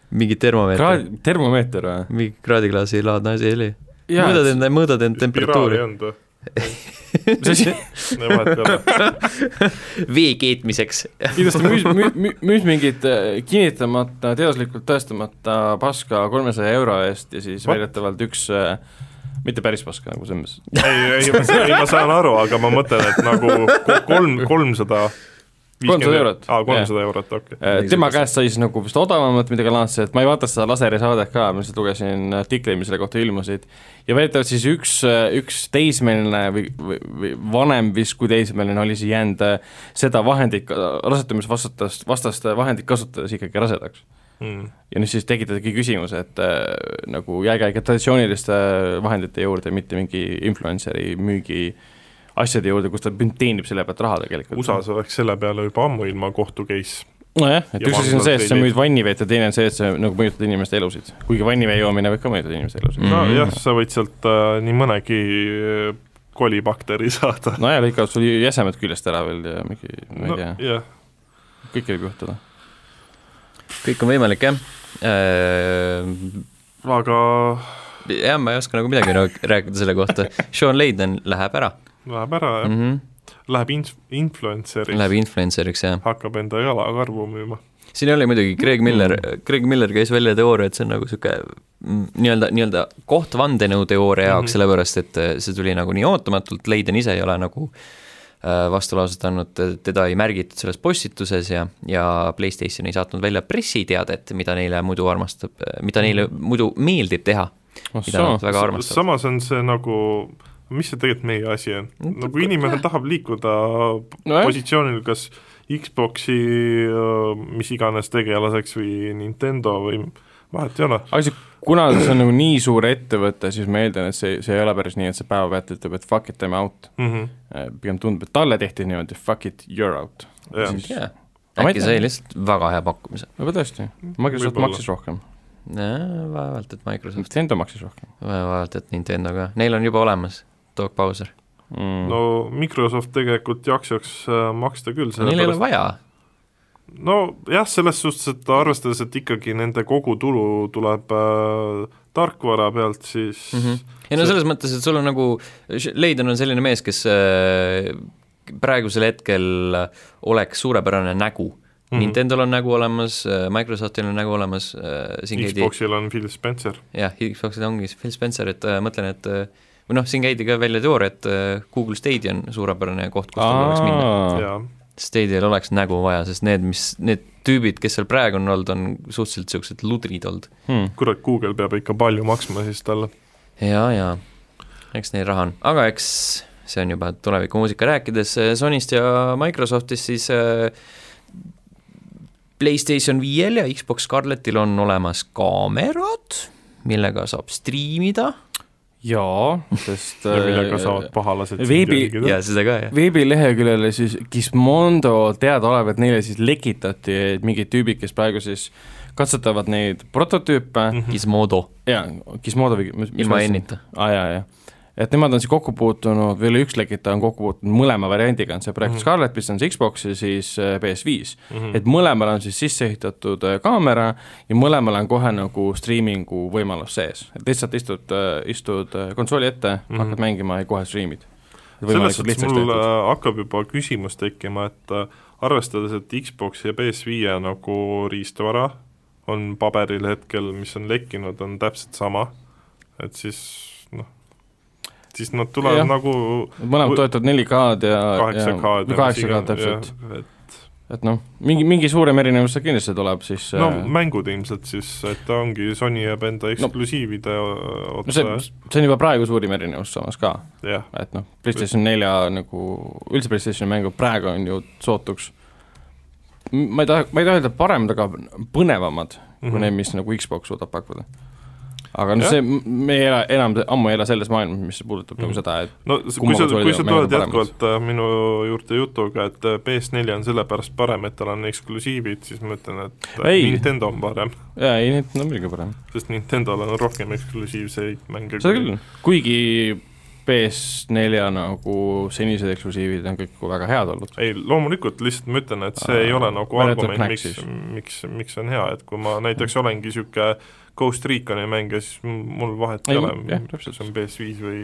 mingi termomeeter, termomeeter või? mingi kraadiklaasi laadne asi oli. Mõõdad enda, mõõdad enda temperatuuri mis asi? vee keetmiseks. kindlasti müüs, müü-, müüs mingit äh, kinnitamata, teaduslikult tõestamata paska kolmesaja euro eest ja siis väidetavalt üks äh, mitte päris paska nagu selles mõttes. ei, ei, ei ma saan aru, aga ma mõtlen, et nagu ko- kolm, kolmsada 300 eurot. aa, kolmsada eurot, okei. Äh, tema käest sai siis nagu vist odavamat midagi laadset, ma ei vaata seda laserisaadet ka, ma lihtsalt lugesin artikleid, mis selle kohta ilmusid, ja väidetavalt siis üks, üks teismeline või, või, või vanem vist kui teismeline oli siis jäänud äh, seda vahendit, rasetumisvastast, vastast vahendit kasutades ikkagi rasedaks. Mm. ja nüüd siis tekitatigi küsimuse, et äh, nagu jääge ikka traditsiooniliste vahendite juurde, mitte mingi influencer'i müügi asjade juurde, kus ta teenib selle pealt raha tegelikult. USA-s oleks selle peale juba ammuilma kohtu case nojah, et Ja üks asi on see, et sa müüd vannivett ja teine on see, et sa nagu mõjutad inimeste elusid. kuigi vannivee joomine võib ka mõjutada inimeste elusid mm.. Mhm. nojah, sa võid sealt äh, nii mõnegi äh, kolibakteri saada. nojah, lõikavad sul jäsemed küljest ära veel ja mingi, ma ei no tea, jah, kõike võib juhtuda. kõik on võimalik jah äh,. aga jah, ma ei oska nagu midagi rääk- rääkida selle kohta, Sean Layden läheb ära läheb ära jah mm, mm., -hmm. läheb ins-, influenceriks, läheb influenceriks jah. hakkab enda jalakarvu müüma. siin oli muidugi Greg Miller mm., Greg Miller käis välja teooria, et see on nagu niisugune nii-öelda, nii-öelda koht vandenõuteooria jaoks mm, Mhm. -hmm. sellepärast et äh, see tuli nagu nii ootamatult, Leiden ise ei ole nagu äh, vastulauset andnud, teda ei märgitud selles postituses ja, ja PlayStation ei saatnud välja pressiteadet, mida neile muidu armastab, mida neile muidu meeldib teha, mida nad väga armastavad. samas on see nagu, mis see tegelikult meie asi on, nagu inimene tahab liikuda Nojah. positsioonil kas Xbox'i mis iganes tegelaseks või Nintendo või vahet ei ole. aga see, kuna see on nagu nii suur ettevõte, siis ma eeldan, et see, see ei ole päris nii, et see päevapealt ütleb, et fuck it, I m out. Mm -hmm. pigem tundub, et talle tehti niimoodi fuck it, you are out. jah, ei äkki sai lihtsalt väga hea pakkumise. võib-olla tõesti, Microsoft Võib-olla. maksis rohkem, vaevalt, et Microsoft, Nintendo maksis rohkem vaevalt, et Nintendo ka, neil on juba olemas Dog Bowser. mm.. no Microsoft tegelikult jaksaks äh, maksta küll, Neil ei ole vaja, nojah, selles suhtes, et arvestades, et ikkagi nende kogutulu tuleb äh, tarkvara pealt, siis mm mm. -hmm. ei no selles mõttes, et sul on nagu, Leiden on selline mees, kes äh, praegusel hetkel oleks suurepärane nägu mm. -hmm. Nintendol on nägu olemas, Microsoftil on nägu olemas, siin käidi, Xboxil on Phil Spencer. jah, Xboxil ongi Phil Spencer, et äh, mõtlen, et äh, või noh, siin käidi ka välja teooria, et äh, Google Stadia on suurepärane koht, kus tal oleks minna. Stadial oleks nägu vaja, sest need, mis, need tüübid, kes seal praegu on olnud, on suhteliselt niisugused ludrid olnud. hmm.. kurat, Google peab ikka palju maksma siis talle. jaa, jaa, eks neil raha on, aga eks see on juba tulevikumuusika, rääkides äh, Sonyst ja Microsoftist, siis äh, PlayStation viiel ja Xbox Scarletil on olemas kaamerad, millega saab striimida jaa, sest ja millega äh, saavad pahalased veebi- ja seda ka, jah. veebileheküljele siis Gizmondo teadaolevalt neile siis lekitati et mingid tüübid, kes praegu siis katsetavad neid prototüüpe mm. Mhm. Gizmodo, ja Gizmodo või mis ilma N-ita. aa ah, jaa, jaa. Et nemad on siis kokku puutunud, või oli üks lekitaja on kokku puutunud mõlema variandiga, on see projekt mm. -hmm. Scarlet, mis on see Xbox ja siis äh, PS5 mm. -hmm. et mõlemal on siis sisse ehitatud äh, kaamera ja mõlemal on kohe nagu striimingu võimalus sees, et lihtsalt istud, istud äh, konsooli ette mm. -hmm. hakkad mängima ja kohe striimid. selles suhtes mul äh, hakkab juba küsimus tekkima, et äh, arvestades, et Xbox ja PS5 nagu riistvara on paberil hetkel, mis on lekkinud, on täpselt sama, et siis siis nad tulevad ja. nagu mõlemad toetavad 4K-d ja 8K-d ja kaheksa mis K-d iganes, täpselt, jah, et et noh, mingi, mingi suurem erinevus seal kindlasti tuleb siis no äh, mängud ilmselt siis, et ta ongi, Sony jääb enda eksklusiivide no, no see otsa,, see on juba praegu suurim erinevus samas ka, et noh, PlayStation nelja nagu, üldse PlayStationi mängud praegu on ju sootuks ma ei taha, ma ei taha öelda paremad, aga põnevamad mm -hmm. kui need, mis nagu Xbox suudab pakkuda. Aga noh, see, me ei ela, enam, ammu ei ela selles maailmas, mis puudutab mm -hmm. nagu seda, et no kui sa, kui sa tuled jätkuvalt äh, minu juurde jutuga, et äh, PS4 on sellepärast parem, et tal on eksklusiivid, siis ma ütlen, et äh, Ei. Nintendo on parem, jaa, ei, need on muidugi parem. sest Nintendol on rohkem eksklusiivseid mänge seda küll, kuigi PS4 nagu senised eksklusiivid on kõik väga head olnud. ei, loomulikult lihtsalt ma ütlen, et see Aa, ei ole nagu argument, miks miks, miks on hea, et kui ma näiteks olengi niisugune Ghost Reconi mängija, siis mul vahet Ei, ei ole kas on PS5 või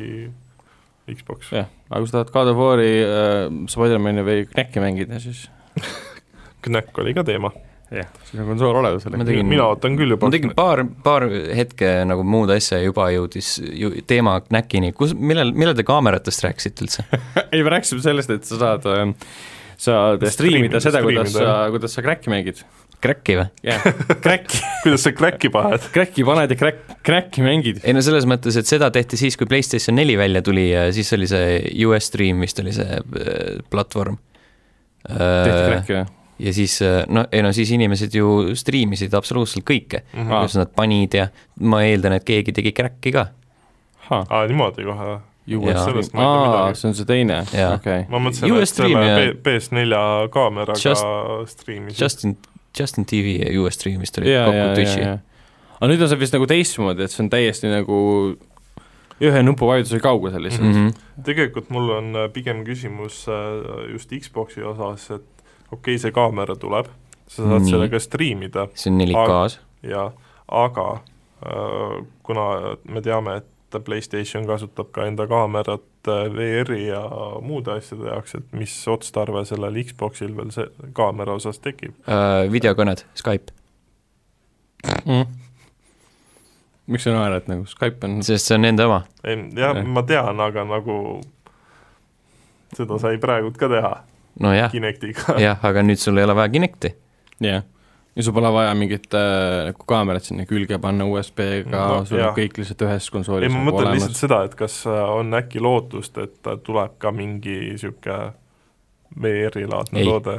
Xbox. jah, aga kui sa tahad God of War'i äh,, Spider-man'i või Knacki mängida, siis Knack oli ka teema, jah, siis on konsool olemas Ma selleks. mina ootan küll juba ma tegin paar, paar hetke nagu muud asja ja juba jõudis ju teema Knäkini, kus, millal, millal te kaameratest rääkisite üldse? ei, me rääkisime sellest, et sa saad äh, saad Striimida, striimida seda, kuidas sa kuidas sa Cracki mängid. Cracki või? jah, Cracki, kuidas sa Cracki paned? Cracki paned ja Crack, Cracki mängid. ei no selles mõttes, et seda tehti siis, kui PlayStation neli välja tuli ja siis oli see US Stream vist oli see äh, platvorm. tehti Cracki või? ja siis, no ei no siis inimesed ju striimisid absoluutselt kõike, Mhm. Aa. kuidas nad panid ja ma eeldan, et keegi tegi Cracki ka. aa, niimoodi kohe, US sellest ma ei tea aa, midagi. see on see teine, Jaa. okei. ma mõtlesin, US et Stream selle ja- P- PS4 kaameraga Just- striimisid. Justin Justin TV ja US Stream vist olid ja, ja, kokku ja, Twitchi. ja. aga nüüd on see vist nagu teistmoodi, et see on täiesti nagu ühe nupuvajutuse kaugusel lihtsalt mm. -hmm. tegelikult mul on äh, pigem küsimus äh, just Xbox'i osas, et okei okay,, see kaamera tuleb, sa saad Nii. sellega striimida see on 4K-s. ja aga äh, kuna me teame, et PlayStation kasutab ka enda kaamerat äh, VR-i ja muude asjade jaoks, et mis otstarve sellel Xbox'il veel see kaamera osas tekib? Äh, videokõned, Skype, mm.. miks sa naerad nagu, Skype on sest see on nende oma. ei, jah ma tean, aga nagu seda sai praegult ka teha nojah, Kinectiga. jah, aga nüüd sul ei ole vaja Kinecti. jah, ja sul pole vaja mingit äh, nagu kaamerat sinna külge panna USB-ga No, sul on kõik lihtsalt ühes ei, konsoolis ma nagu mõtlen olemas lihtsalt. seda, et kas äh, on äkki lootust, et äh, tuleb ka mingi niisugune VR-i-laadne Ei. toode.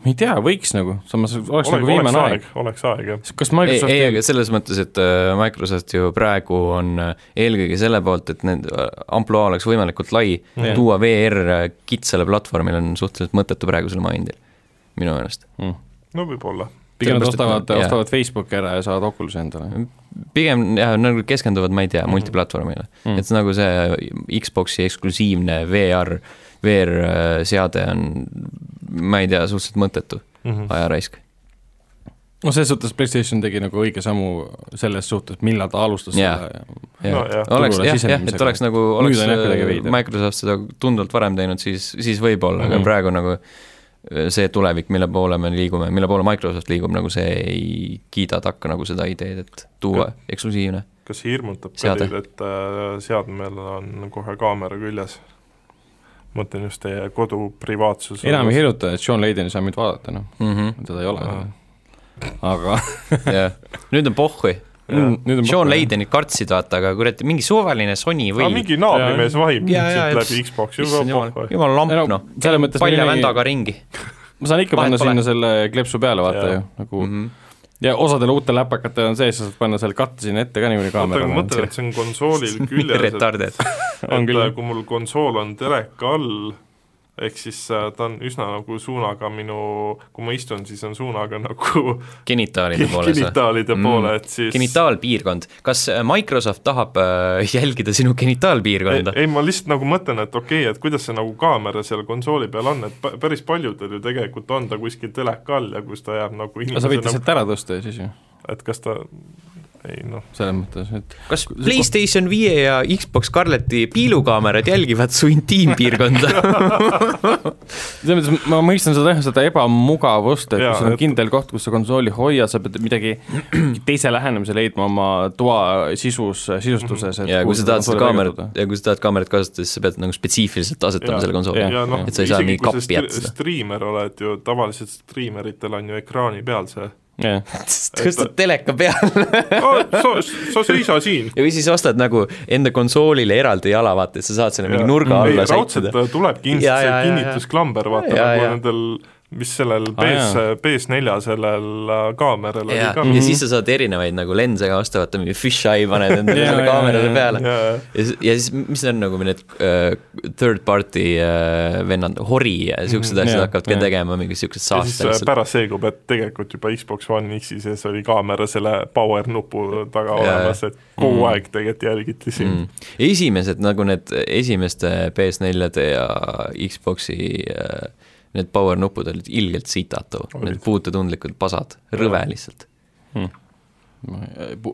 ma ei tea, võiks nagu, samas oleks, oleks nagu oleks viimane aeg, aeg, oleks aeg, jah. kas ei, Microsoft ei, aga selles mõttes, et äh, Microsoft ju praegu on äh, eelkõige selle poolt, et need äh, ampluaa oleks võimalikult lai Jah., tuua VR äh, kitsale platvormile on suhteliselt mõttetu praegusel momendil, minu meelest. mm. No võib-olla. pigem nad ostavad, nad- ostavad Facebooki ära ja saavad Oculus'i endale pigem jah, nagu keskenduvad, ma ei tea, Mhm. multiplatvormile Mm. mm., et nagu see Xbox'i eksklusiivne VR, VR-seade on, ma ei tea, suhteliselt mõttetu Mhm. ajaraisk. no selles suhtes PlayStation tegi nagu õige sammu selles suhtes, millal ta alustas Jaa. selle No jah. oleks jah, jah, et oleks nagu, oleks äh. Microsoft seda tunduvalt varem teinud, siis, siis võib-olla mm, -hmm. Mhm. aga praegu nagu äh, see tulevik, mille poole me liigume, mille poole Microsoft liigub, nagu see ei kiida takka nagu seda ideed, et tuua Ka- eksklusiivne. kas see hirmutab ka teid, et äh, seadmel on kohe kaamera küljes? mõtlen just teie kodu privaatsuse enam ei hirmuta, et Sean Layden ei saa mind vaadata, noh, Mhm. teda ei ole aga jah, nüüd on pohhui. Nüüd nüüd on Sean. Laydenit kartsid, vaata, aga kurat, mingi suvaline Sony või või. mingi naabrimees vahib et- läbi Xbox'i jumal, lamp noh, selles mõttes palja vändaga ringi ma saan ikka Vahet panna pole. sinna selle kleepsu peale, vaata ju, nagu mm. -hmm. ja osadel uutel läpakatel on sees, sa saad panna selle katte sinna ette ka niimoodi oota, aga ma kaamera mõtlen, et see on konsoolil küljes, et et küll. äh, kui mul konsool on teleka all, ehk siis äh, ta on üsna nagu suunaga minu, kui ma istun, siis on suunaga nagu genitaalide poole genitaalide Mm. poole, et siis genitaalpiirkond, kas äh, Microsoft tahab äh, jälgida sinu genitaalpiirkonda? ei, ma lihtsalt nagu mõtlen, et okei okay,, et kuidas see nagu kaamera seal konsooli peal on, et pä- päris paljudel ju tegelikult on ta kuskil teleka all ja kus ta jääb nagu aga sa võid inimese sealt ära tõsta ju siis ju, nagu, et kas ta, ei noh, selles mõttes, et kas Playstation viie ja Xbox Scarleti piilukaamerad jälgivad su intiimpiirkonda? selles mõttes ma mõistan seda jah, seda ebamugavust, et Jaa, kui sul on et- kindel koht, kus sa konsooli hoiad, sa pead midagi teise lähenemise leidma oma toa sisus, sisustuses, et ja kui sa tahad seda kaamerat ja kui sa tahad kaamerat kasutada, siis sa pead nagu spetsiifiliselt asetama Jaa, selle konsooli. Ja noh, et sa ei saa mingi kappi jätta striimer oled ju, tavaliselt striimeritel on ju ekraani peal see tõstad teleka peale oh,, sa, sa seisa siin. ja või siis ostad nagu enda konsoolile eraldi jala, vaata, et sa saad selle mingi nurga alla, raudselt sättida. tulebki ilmselt Ja, ja, see kinnitusklamber, vaata nagu nendel, mis sellel Aa, PS jaa., PS4 sellel äh, kaameral oli ja, ka. ja siis sa saad erinevaid nagu lense ka osta, vaata mingi fish-eye paned endale jaa, kaamerale peale. ja, ja siis, ja siis mis on nagu need uh, third party uh, vennad, Hori ja siuksed Mhm, asjad jaa, hakkavad ka jaa. tegema mingi siukest ja siis pärast selgub, et tegelikult juba Xbox One X-i sees oli kaamera selle power nupu taga Jaa. olemas, et kogu Mm. aeg tegelikult jälgiti sind mm.. esimesed nagu need esimeste PS4-de ja Xbox'i uh, need power nupud olid ilgelt too, Olid. need puututundlikud pasad, rõve lihtsalt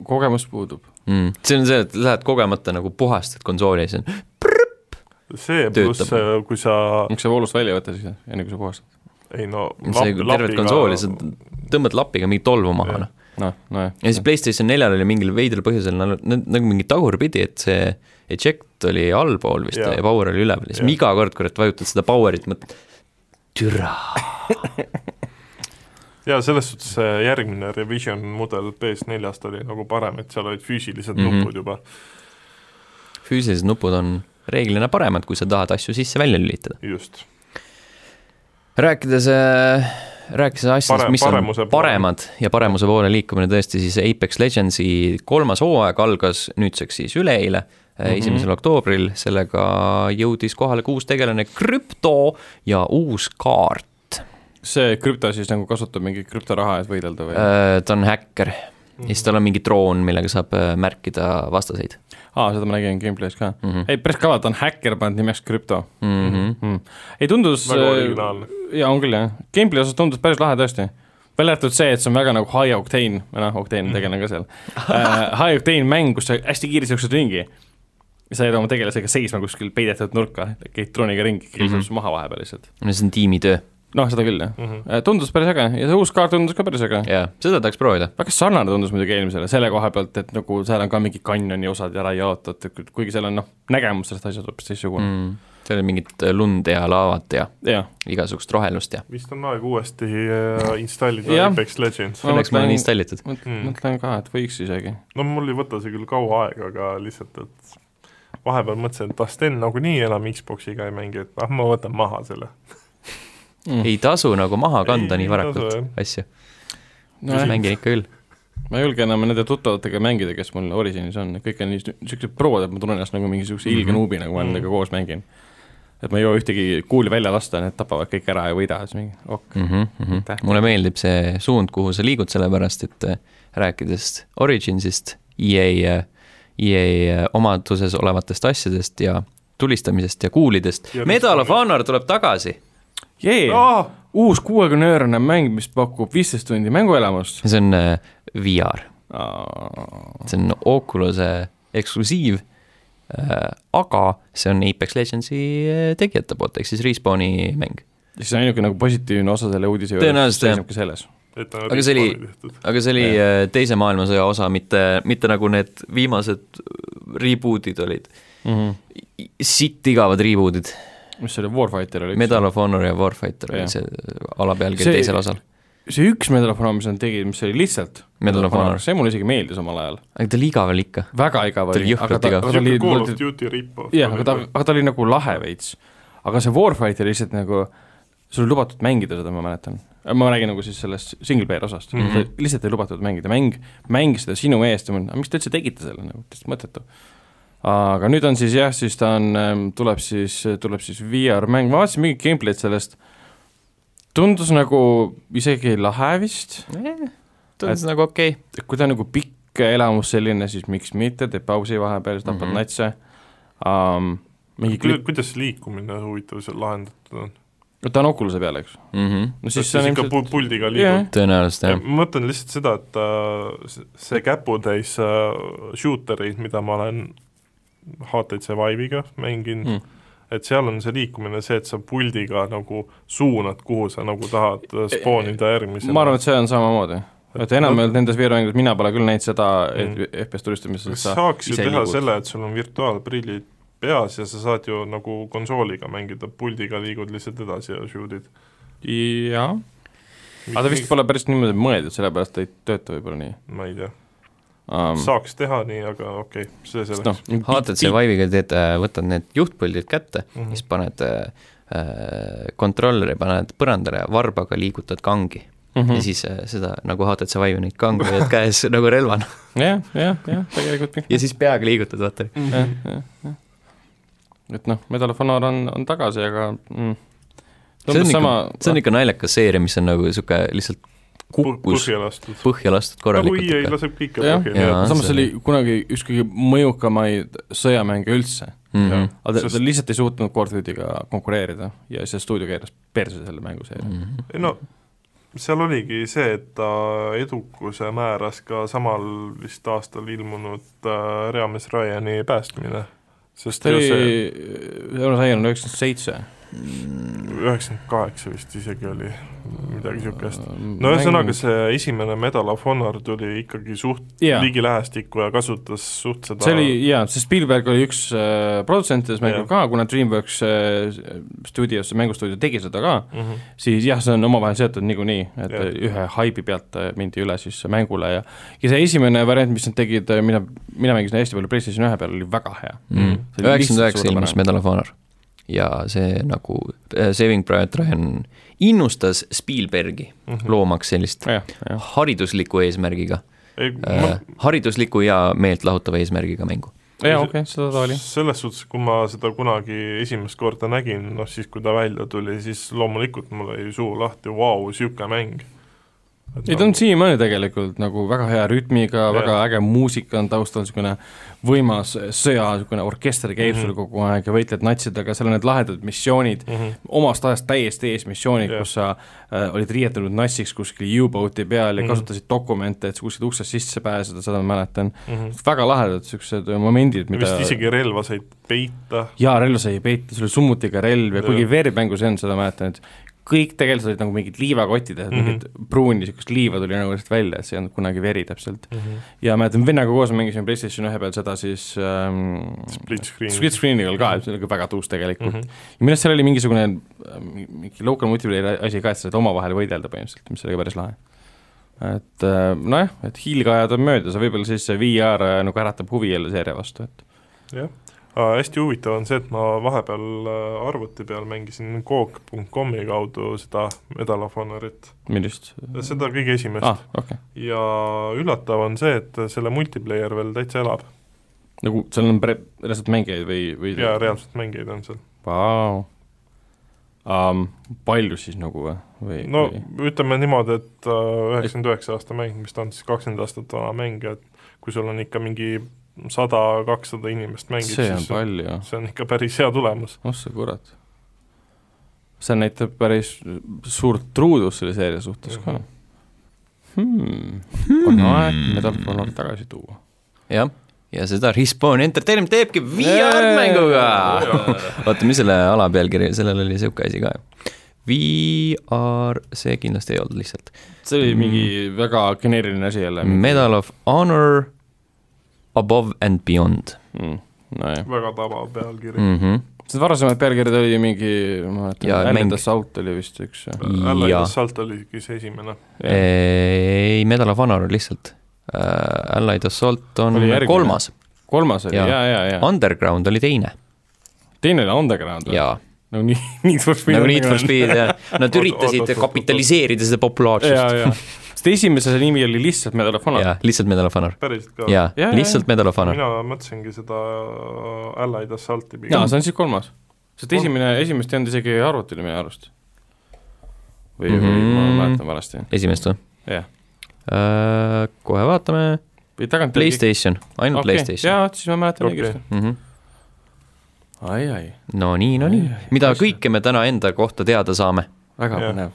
kogemus puudub. mm.. see on see, et lähed kogemata nagu puhastad konsooli ja siis on see pluss Töötab., kui sa, miks sa voolust välja ei võta siis, enne kui sa puhastad? ei no see tervet konsooli, sa tõmbad lapiga mingi tolmu maha, noh. noh, nojah. ja siis PlayStation neljal oli mingil veidral põhjusel nad- nagu mingi tagurpidi, et see eject oli allpool vist ja, ja power oli üleval ja siis Jah. iga kord, kurat, vajutad seda power'it, mõtled, türa. jaa, selles suhtes see järgmine revision mudel PS4-st oli nagu parem, et seal olid füüsilised mm. -hmm. nupud juba. füüsilised nupud on reeglina paremad, kui sa tahad asju sisse-välja lülitada. just. rääkides, rääkides asjadest Pare-, mis on poole. paremad ja paremuse poole liikumine tõesti, siis Apex Legendsi kolmas hooaeg algas nüüdseks siis üleeile, esimesel oktoobril, sellega jõudis kohale ka uus tegelane Krüpto ja uus kaart. see krüpto siis nagu kasutab mingit krüptoraha, et võidelda või? Äh, ta on häkker ja siis tal on mingi droon, millega saab äh, märkida vastaseid aa, seda ma nägin gameplay's ka mm. -hmm. ei, päris kõva, ta on häkker pannud nimeks krüpto Mm -hmm. mm.. ei tundus väga äh, originaalne. jaa, on küll jah, gameplay osas tundus päris lahe tõesti. välja arvatud see, et see on väga nagu high octane, või noh, octane tegelane ka seal uh, high octane mäng, kus sa hästi kiiresti jooksed ringi. Sa jääd oma tegelasega seisma kuskil peidetud nurka, käid drooniga ringi, keegi Mhm. saab su maha vahepeal lihtsalt. no see on tiimitöö noh, seda küll jah uh,. tundus päris äge ja see uus kaart tundus ka päris äge. ja seda tahaks proovida. väga sarnane tundus muidugi eelmisele selle koha pealt, et nagu seal on ka mingi kanjoni osad ära jaotatud, kuigi seal on noh, nägemus sellest asjast hoopis teistsugune mm.. seal on mingit lund ja laavat ja mm.. jah, igasugust rohelust ja vist on aeg uuesti äh, installida. Apex Legends. Ma õnneks mul on installitud. mõtlen Mm. mõtlen ka, et võiks isegi. no mul ei võta see küll kaua aega, aga lihtsalt, et vahepeal mõtlesin, et ah, Sten nagunii enam Xboxiga ei mängi, et ah, ma võtan maha selle. Mm. ei tasu nagu maha kanda Ei nii varakult asju, nojah, mängin ikka küll. ma ei julge enam nende tuttavatega mängida, kes mul Originis on, kõik on nii niisugused prod, et ma tunnen ennast nagu mingisuguse ilge Mhm. nuubina, kui ma Mhm. nendega koos mängin. et ma ei jõua ühtegi kuuli välja lasta, need tapavad kõik ära ja võida, siis mingi ok. mm. -hmm. Tähtis. mulle meeldib see suund, kuhu sa liigud, sellepärast et äh, rääkides Originsist, EA, EA omaduses olevatest asjadest ja tulistamisest ja kuulidest. Medal of. Honor tuleb tagasi. jee, uus kuuekümne eurone mäng, mis pakub viisteist tundi mänguelamust. see on äh, VR, see on Oculus'e eksklusiiv äh,, aga see on Apex Legendsi äh, tegijate poolt, ehk siis Respawni mäng. siis ainuke nagu positiivne osa selle uudise jah. seisnebki selles. Aga see oli- aga see oli äh, Teise maailmasõja osa, mitte, mitte nagu need viimased reboot'id olid. mm. -hmm. sitt igavad reboot'id, mis see oli, Warfighter oli? Medal of Honor ja Warfighter Jah. oli see alapealkiri See- teisel osal. see üks Medal of Honor, mis nad tegid, mis oli lihtsalt Medal of Honor, see mulle isegi meeldis omal ajal. aga ta oli igav ikka. väga igav oli oli, aga ta, aga ta oli, Call of Duty rip-off. jah, aga ta, aga ta oli nagu lahe veits. aga see Warfighter lihtsalt nagu, sul oli lubatud mängida seda, ma mäletan. Ma räägin nagu siis sellest single player osast mm. -hmm. lihtsalt ei lubatud mängida, mäng, mängis seda sinu eest ja ma mõtlen, miks te üldse tegite selle, nagu täitsa mõttetu. aga nüüd on siis jah, siis ta on, tuleb siis, tuleb siis VR-mäng, ma vaatasin mingit gameplay'd sellest, tundus nagu isegi lahe vist, tundus nagu okei okay.. et kui ta on nagu pikk elamus selline, siis miks mitte, teeb pausi vahepeal, siis tapad mm. -hmm. natse um,. mingi klipp, kuidas liikumine huvitav seal lahendatud on? Ta on Oculus'e peal, eks? Mm -hmm. no siis see on ikka ilmselt pu- puldiga Jah. liigud? tõenäoliselt jah. ma mõtlen lihtsalt seda, et äh, see käputäis äh, shootereid, mida ma olen HTC Vive'iga mänginud Mm. et seal on see liikumine see, et sa puldiga nagu suunad, kuhu sa nagu tahad äh, spoonida järgmisena. ma arvan, et see on samamoodi. et enamjaolt nendes VR-mängudes mina pole küll näinud seda, et. FPS tulistamises kas saaks ju teha liigud. selle, et sul on virtuaalprillid peas ja sa saad ju nagu konsooliga mängida, puldiga liigud lihtsalt edasi ja shoot'id. jaa, aga ta vist pole päris niimoodi mõeldud, sellepärast ta ei tööta võib-olla nii ma ei tea, um,. saaks teha nii, aga okei okay,, see selleks no., HTC Vive'iga teed, võtad need juhtpuldid kätte mm. -hmm. siis paned äh, kontrolleri, paned põrandale ja varbaga liigutad kangi mm. -hmm. ja siis äh, seda nagu HTC Vive'i neid kange hoiad käes nagu relvana jah, jah, jah, tegelikult ja siis peaga liigutad, vaata. jah, jah, jah. Et noh, Medal of Honor on, on tagasi, aga mm, see on ikka sama,, see on ikka naljakas seeria, mis on nagu niisugune lihtsalt kukkus põhja lastud. põhja lastud nagu korralikult EA ikka. laseb kõike põhja, samas see oli kunagi üks kõige mõjukamaid sõjamänge üldse. Mm -hmm. aga ta, ta lihtsalt ei suutnud Call of Duty'ga konkureerida ja see stuudio keeras perse selle mänguseeria mm. Mm -hmm. ei no seal oligi see, et ta edukuse määras ka samal vist aastal ilmunud äh, Reamees Ryani päästmine, sest ta oli see, Aier on üheksakümmend seitse. Üheksakümmend kaheksa vist isegi oli, midagi niisugust. no ühesõnaga, see esimene Medal of Honor tuli ikkagi suht Jaa. ligilähestikku ja kasutas suht seda see oli jaa, see Spielberg oli üks äh, produtsentidest mängul Jah. ka, kuna DreamWorks äh, stuudios, mängustuudio tegi seda ka, mm. -hmm. siis jah, see on omavahel seotud niikuinii, et yeah. ühe haibi pealt äh, mindi üle siis mängule ja ja see esimene variant, mis nad tegid, mida mina mängisin hästi palju PlayStation ühe peal, oli väga hea. See oli üheksakümmend üheksa ilmus. Medal of Honor ja see nagu äh, Saving Private Ryan innustas Spielbergi mm. -hmm. loomaks sellist jah, jah, haridusliku eesmärgiga ei, äh, ma, haridusliku ja meeltlahutava eesmärgiga mängu. jaa, okei okay,, seda ta oli. selles suhtes, kui ma seda kunagi esimest korda nägin, noh siis, kui ta välja tuli, siis loomulikult mul oli suu lahti, vau, niisugune mäng. ei, ta on siiamaani tegelikult nagu väga hea rütmiga, väga äge muusika on taustal, niisugune võimas sõja, niisugune orkester käib mm -hmm. sul kogu aeg ja võitled natsidega, seal on need lahedad missioonid mm, -hmm. omast ajast täiesti ees missioonid yeah., kus sa äh, olid riietunud nassiks kuskil U-boat'i peal ja Mhm. kasutasid dokumente, et kuskilt uksest sisse pääseda, seda ma mäletan mm. -hmm. väga lahedad niisugused momendid, mida vist isegi relva said peita, jaa, relva sai peita, sul oli summutiga relv ja kuigi veermängus ei olnud seda, mäletan, et kõik tegelikult olid nagu mingid liivakotid, et Mhm. mingit pruuni niisugust liiva tuli nagu lihtsalt välja, et see ei olnud kunagi veri täpselt. mm -hmm. ja mäletan, vennaga koos mängisime PlayStation ühe peal seda siis ähm, split screen. split screen'iga ka, et see oli ka väga tuus tegelikult mm. Mhm. -hmm. ja minu arust seal oli mingisugune äh, mingi local multiplayer asi ka, et sa saad omavahel võidelda põhimõtteliselt, mis oli ka päris lahe. et äh, nojah, et hiilgeajad on möödas ja võib-olla siis see VR äh, nagu äratab huvi jälle seeria vastu, et jah, hästi huvitav on see, et ma vahepeal äh, arvuti peal mängisin Coop.com-i kaudu seda Medal of Honorit, millist seda kõige esimest ah,, okei okay.. ja üllatav on see, et selle multiplayer veel täitsa elab nagu seal on pre-, reaalselt mängijaid või, või ja reaalselt mängijaid on seal. Vau um,. palju siis nagu või, või, no või? ütleme niimoodi, et üheksakümmend üheksa aasta mäng, mis ta on siis kakskümmend aastat vana mäng et kui sul on ikka mingi sada, kakssada inimest mängib, see on siis palju, see on ikka päris hea tulemus. oh sa kurat. see näitab päris suurt truudust selle seeria suhtes ka hmm.. on aeg Medal of Honor tagasi tuua. jah, ja seda Respawn Entertainment teebki VR-mänguga. oota, mis selle alapealkiri, sellel oli sihuke asi ka ju. VR, see kindlasti ei olnud lihtsalt. see oli mingi väga geneeriline asi jälle. Medal of Honor Above and Beyond mm.. nojah, väga tabav pealkiri mm. -hmm. sest varasemad pealkirjad oli mingi, ma mäletan, mäng. Allied Assault oli vist üks. Allied ja Assault oligi see esimene. ei, Medal of Honor lihtsalt uh,. Allied Assault on kolmas, kolmas oli, Jaa. ja, ja, ja. Underground oli teine teine oli Underground või? no nii, Need for Speed. nagu Need for Speed ja nad üritasid kapitaliseerida seda ja, populaarsust. sest esimese nimi oli lihtsalt Medal of Honor. jaa, lihtsalt Medal of Honor. päriselt ka? jaa Ja, lihtsalt Medal of Honor. mina mõtlesingi seda Allied Assaulti jaa, pigem. see on siis kolmas. sest Kolm- esimene, esimest ei olnud isegi arvutil minu arust. või mm, -hmm. Mhm. või ma mäletan valesti, esimest või? jah. kohe vaatame, või tagant. Playstation, ainult okei, Playstation. jaa, siis ma mäletan Okei. õigesti. Mm -hmm. ai, ai, no nii, no nii, mida kõike me täna enda kohta teada saame, väga põnev.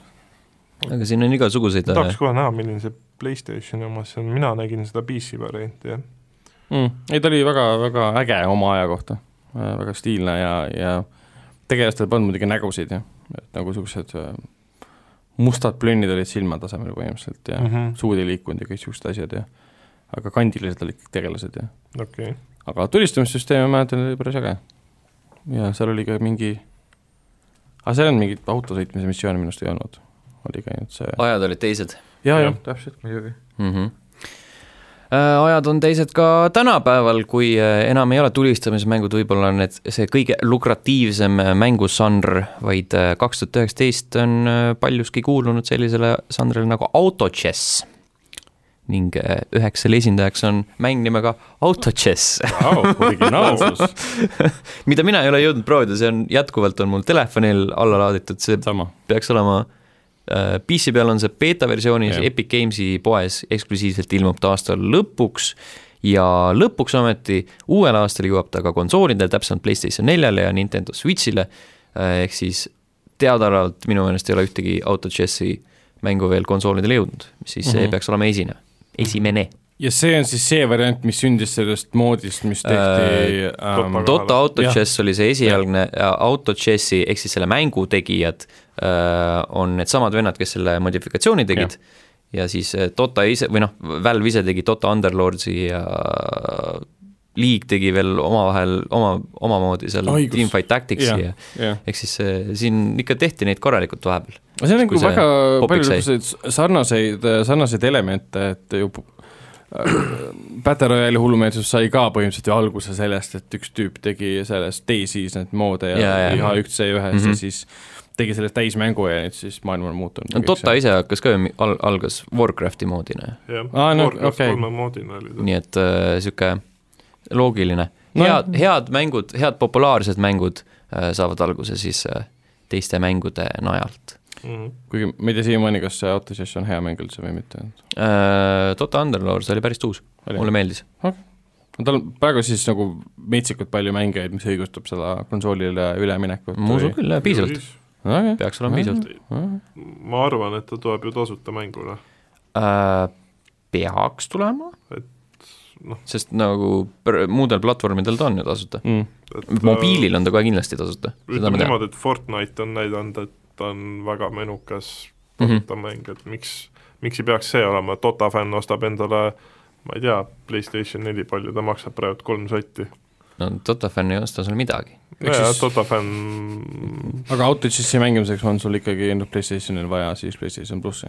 Aga siin on igasuguseid äh, tahaks kohe näha, milline see Playstationi oma see on, mina nägin seda PC varianti, jah. mm.. ei, ta oli väga, väga äge oma aja kohta, väga stiilne ja, ja tegelastel polnud muidugi nägusid ja et nagu siuksed äh, mustad plönnid olid silmatasemel põhimõtteliselt ja mm. -hmm. suud ei liikunud ja kõik siuksed asjad ja aga kandilised olid kõik tegelased ja okei okay.. aga tulistamissüsteem ma mäletan, oli päris äge. ja seal oli ka mingi, aga seal on mingit autosõitmise missiooni minu arust ei olnud, oli ka ainult see. ajad olid teised ja, Jah. jah, täpselt muidugi. mm. -hmm. ajad on teised ka tänapäeval, kui äh, enam ei ole tulistamismängud võib-olla need, see kõige lukratiivsem äh, mängužanr, vaid kaks tuhat üheksateist on paljuski kuulunud sellisele žanrile nagu autochess. ning üheks selle esindajaks on mäng nimega Autochess, Vau, originaalsus. mida mina ei ole jõudnud proovida, see on jätkuvalt on mul telefonil alla laaditud, see sama. peaks olema PC peal on see beeta versioonis. Epic Games'i poes eksklusiivselt ilmub ta aasta lõpuks ja lõpuks ometi uuel aastal jõuab ta ka konsoolidel, täpsemalt PlayStation neljale ja Nintendo Switch'ile, ehk siis teadaolevalt minu meelest ei ole ühtegi Autochessi mängu veel konsoolidele jõudnud, siis see Mhm. peaks olema esine, esimene. Ja see on siis see variant, mis sündis sellest moodist, mis tehti Äh, ähm, Topa- Dota Autochess oli see esialgne ja Autochessi ehk siis selle mängu tegijad äh, on needsamad vennad, kes selle modifikatsiooni tegid ja, ja siis äh, Dota ise või noh, Valve ise tegi Dota Underlordsi ja League tegi veel omavahel oma, omamoodi seal Õigus. Teamfight Tacticsi Jah. ja jah, ehk siis äh, siin ikka tehti neid korralikult vahepeal. see on nagu väga palju sai. niisuguseid sarnaseid, sarnaseid elemente, et ju äh, Battle Royale'i hullumeelsus sai ka põhimõtteliselt ju alguse sellest, et üks tüüp tegi sellest DayZ's need moode ja, Jaa, ja, jaa. ja H1C1-s mm Mhm. ja siis tegi sellest täismängu ja nüüd siis maailm on muutunud. no Dota ise hakkas ka ju mi- al-, algas Warcrafti moodina jah, Aa, no Warcraft okei. kolme moodina oli ta. nii et niisugune loogiline No head, head mängud, head populaarsed mängud äh, saavad alguse siis äh, teiste mängude najalt Mhm. kuigi ma ei tea siiamaani, kas see Autosess on hea mäng üldse või mitte. äh,. Dota Underlords oli päris uus, mulle meeldis. no tal on praegu siis nagu metsikult palju mängijaid, mis õigustab seda konsoolile üleminekut. ma usun küll, jah, piisavalt, okay.. peaks olema piisavalt. ma arvan, et ta tuleb ju tasuta mänguna. äh,. peaks tulema Et noh., sest nagu muudel platvormidel ta on ju tasuta. Mm. mobiilil on ta kohe kindlasti tasuta, seda ütleme niimoodi, et Fortnite on näidanud, et ta on väga menukas Mhm. tasuta mm -hmm. mäng, et miks, miks ei peaks see olema, Dota fänn ostab endale ma ei tea, PlayStation neli, palju ta maksab praegu, kolm sotti. no Dota fänn ei osta sul midagi. Jaa Dota fänn aga Autosessi mängimiseks on sul ikkagi noh, PlayStationil vaja siis PlayStation plussi,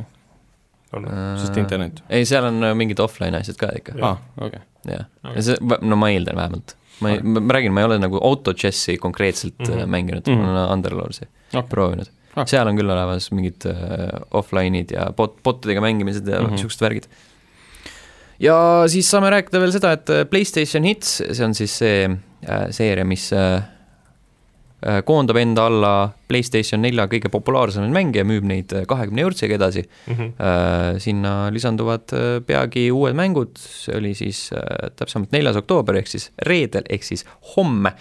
on. sest internet. ei, seal on äh, mingid offline asjad ka ikka, aa, okei. jah. Ja see, no ma eeldan vähemalt. ma ei, ma räägin, ma ei ole nagu autochess'i konkreetselt mm Mhm. -hmm. mänginud Mhm. mm, -hmm. ma olen Underlordsi okay. proovinud Ah. seal on küll olemas mingid äh, offline'id ja bot, botidega mängimised ja Mhm. mm -hmm. värgid. ja siis saame rääkida veel seda, et äh, PlayStation Hits, see on siis see äh, seeria, mis äh, äh, koondab enda alla PlayStation nelja kõige populaarsemaid mänge ja müüb neid kahekümne eurtsiga edasi. Mhm. Äh, sinna lisanduvad äh, peagi uued mängud, see oli siis äh, täpsemalt neljas oktoober ehk siis reedel ehk siis homme.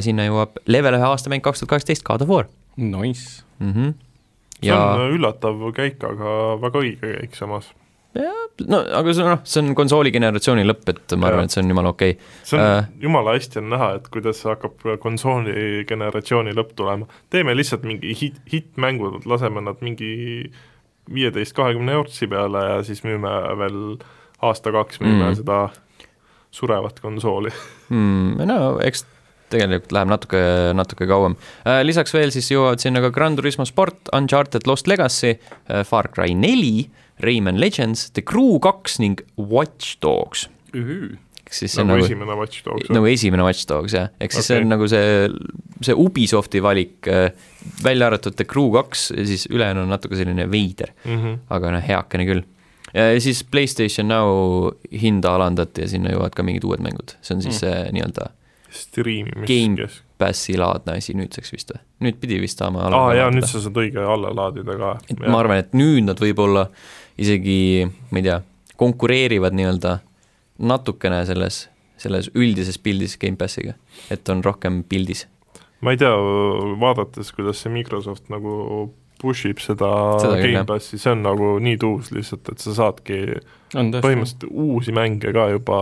sinna jõuab level ühe aastamäng kaks tuhat kaheksateist God of War Nice. mm. -hmm. see ja on üllatav käik, aga väga õige käik samas. no aga see noh, see on konsooli generatsiooni lõpp, et ma Jaa. arvan, et see on jumala okei okay.. see on Äh. äh,, jumala hästi on näha, et kuidas hakkab konsooli generatsiooni lõpp tulema. teeme lihtsalt mingi hit, hittmängud, laseme nad mingi viieteist, kahekümne eurtsi peale ja siis müüme veel aasta-kaks müüme Mm. mm. seda surevat konsooli. hmm,. no eks tegelikult läheb natuke, natuke kauem. lisaks veel siis jõuavad sinna ka Gran Turismo Sport, Uncharted Lost Legacy, Far Cry neli, Rayman Legends, The Crew kaks ning Watch Dogs. ehk siis see on nagu nagu esimene Watch Dogs. nagu esimene Watch Dogs jah, ehk siis okay. see on nagu see, see Ubisofti valik, välja arvatud The Crew kaks, siis ülejäänu on natuke selline veider, mm. -hmm. aga noh, heakene küll. ja siis Playstation Now hinda alandati ja sinna jõuavad ka mingid uued mängud, see on siis Mm. see nii-öelda striimimis Game- kes- Passi laadne asi nüüdseks vist või? nüüd pidi vist saama aa jaa, nüüd sa saad õige alla laadida ka. et ma arvan, et nüüd nad võib-olla isegi, ma ei tea, konkureerivad nii-öelda natukene selles, selles üldises pildis Gamepassiga, et on rohkem pildis. ma ei tea, vaadates, kuidas see Microsoft nagu push ib seda, Seda. Gamepassi, see on nagu nii tuus lihtsalt, et sa saadki põhimõtteliselt uusi mänge ka juba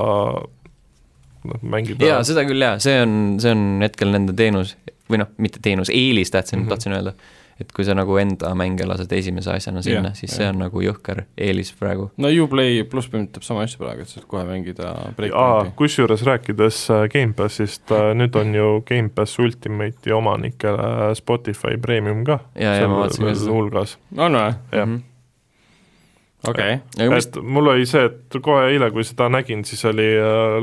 noh, mängida jaa, seda küll jaa, see on, see on hetkel nende teenus või noh, mitte teenus, eelis tahtsin mm, Mhm. -hmm. tahtsin öelda. et kui sa nagu enda mänge lased esimese asjana sinna yeah,, siis jah. see on nagu jõhker eelis praegu. no Uplay pluss põhimõtteliselt sama asja praegu, et saad kohe mängida Breakpointi. kusjuures rääkides äh, Gamepassist, nüüd on ju Gamepass Ultimate'i omanikele Spotify Premium ka ja, ja ma vaatasin ka seda. hulgas, on või? jah. Mis, et mul oli see, et kohe eile, kui seda nägin, siis oli,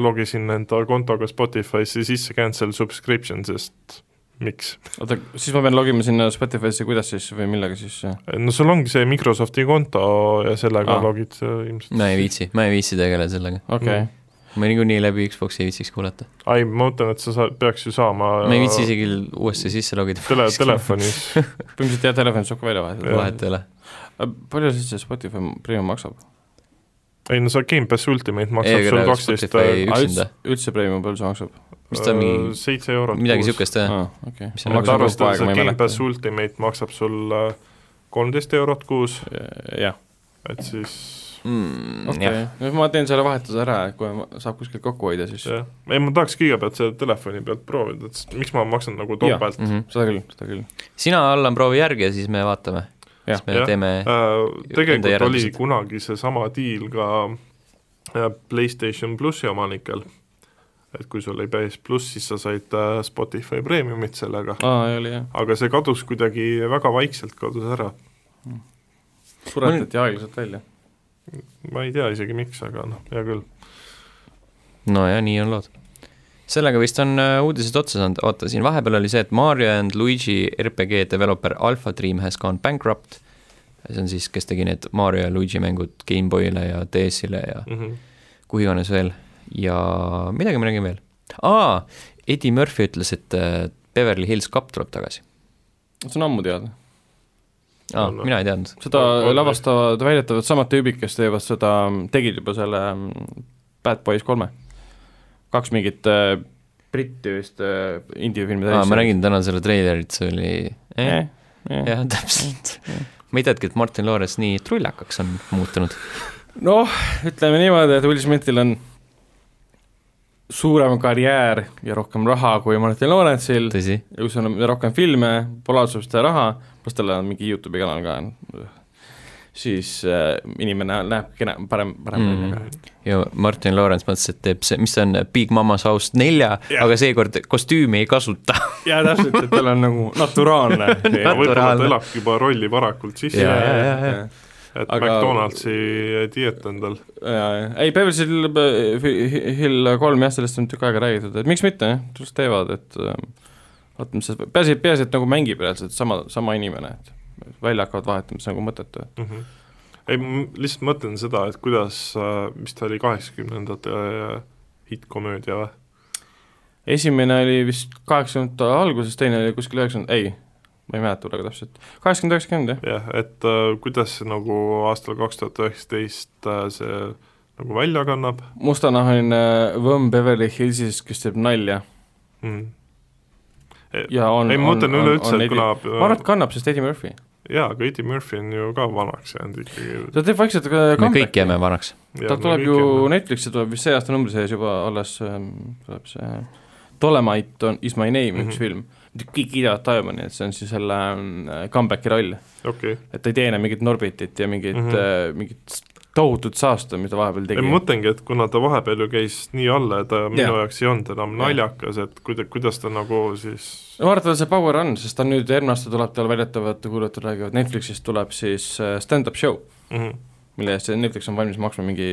logisin enda kontoga Spotify'sse sisse cancel subscription, sest miks? oota, siis ma pean logima sinna Spotify'sse, kuidas siis või millega siis? no sul ongi see Microsofti konto ja sellega ah. logid sa ilmselt ma ei viitsi, ma ei viitsi tegeleda sellega. okei Mm., ma niikuinii läbi Xbox'i ei viitsiks kuulata. ai, ma mõtlen, et sa saad, peaks ju saama ma ei viitsi isegi uuesti sisse logida. tele, telefonis põhimõtteliselt jah, telefonis saab ka välja vahetada. vahet ei ole. palju siis see Spotify Premium maksab? ei no see Gamepass Ultimate maksab Ei, sul kaksteist aa, Üksinda. üldse, Premium, palju see maksab? mis ta on mingi, seitse eurot midagi niisugust jah. Mis on ma nagu et ei Gamepass. Ultimate maksab sul äh, kolmteist eurot kuus, jah, et siis mm,. okei okay., ma teen selle vahetuse ära, et kui ma- saab kuskilt kokku hoida, siis jah, ei ma tahaks kõigepealt selle telefoni pealt proovida, et miks ma maksan nagu topelt. mm -hmm. seda küll, seda küll. sina, Allan, proovi järgi ja siis me vaatame. Siis me Jah. teeme, Äh, tegelikult oli kunagi seesama diil ka äh, PlayStation plussi omanikel, et kui sul oli PS pluss, siis sa said äh, Spotify Premiumit sellega, aa, oli jah. aga see kadus kuidagi väga vaikselt kadus ära. suretati aeglaselt välja. Ma ei tea isegi miks, aga noh, hea küll. no ja nii on lood. sellega vist on äh, uudised otsa saanud, oota siin vahepeal oli see, et Mario and Luigi RPG developer Alpha Dream has gone bankrupt. see on siis, kes tegi need Mario ja Luigi mängud GameBoy'le ja DS-ile ja Mm -hmm. kuhu iganes veel ja midagi ma nägin veel. aa, Eddie Murphy ütles, et äh, Beverly Hills Cop tuleb tagasi. see on ammu teada. aa, mina ei teadnud. seda lavastavad väidetavalt samad tüübid, kes teevad seda, tegid juba selle mm, Bad Boys kolme. kaks mingit äh, britti vist äh, indie-filmi aa, ma nägin täna selle treilerit, see oli eh, eh,. Eh. jah, täpselt. ma ei teadnudki, et Martin Lawrence nii trullakaks on muutunud. noh, ütleme niimoodi, et Will Smithil on suurem karjäär ja rohkem raha kui Martin Lawrence'il ja kus on rohkem filme, populaarsust ja raha, pluss tal on mingi Youtube'i kanal ka, siis äh, inimene näeb kena, parem, parem Mm. välja ka. ja Martin Lawrence mõtles, et teeb see, mis see on, Big Mama's House nelja, aga seekord kostüümi ei kasuta. jaa, täpselt, et tal on nagu naturaalne ja võib-olla ta Naturaalne. elabki juba rolli varakult sisse Et Aga-. McDonaldsi dieet endal. ei, Beverly Hill- kolm jah, sellest on tükk aega räägitud, et miks mitte, jah, just teevad, et äh, vaata, mis see, peaasi, peaasi, et nagu mängib reaalselt sama, sama inimene, et välja hakkavad vahetama, see on nagu mõttetu, et mm. -hmm. ei, ma lihtsalt mõtlen seda, et kuidas, mis ta oli, kaheksakümnendate äh, hittkomöödia või? esimene oli vist kaheksakümnendate alguses, teine oli kuskil üheksakümnenda, ei, ma ei mäleta praegu täpselt, kaheksakümmend, üheksakümmend jah. jah, et äh, kuidas see nagu aastal kaks tuhat üheksateist äh, see nagu välja kannab mustanahaline võmm Beverly Hillsis, kes teeb nalja mm.. ja on ei, ma mõtlen üleüldse, et kuna ma arvan, et kannab, sest Eddie Murphy. jaa, aga Eddie Murphy on ju ka vanaks jäänud ikkagi. ta teeb vaikselt ka me kõik comeback'i jääme vanaks. ta tuleb ju, Netflixi tuleb vist see aasta numbri sees juba alles ähm, tuleb see Dolemite on Is my name mm -hmm. Mhm. üks film, kõik kiidavad tajumani, et see on siis selle äh, comeback'i roll, okei, et ta ei tee enam mingit Norbitit ja mingit mm. -hmm. mingit tohutut saasta, mida vahepeal tegi. ma mõtlengi, et kuna ta vahepeal ju käis nii alla ja ta minu Jah. jaoks ei olnud enam naljakas, et kuida-, kuidas ta nagu siis no ma arvan, et tal see power on, sest ta nüüd järgmine aasta tuleb tal väidetavalt, kuulajad räägivad, Netflixist tuleb siis äh, stand-up show, mm -hmm. Mille eest see Netflix on valmis maksma mingi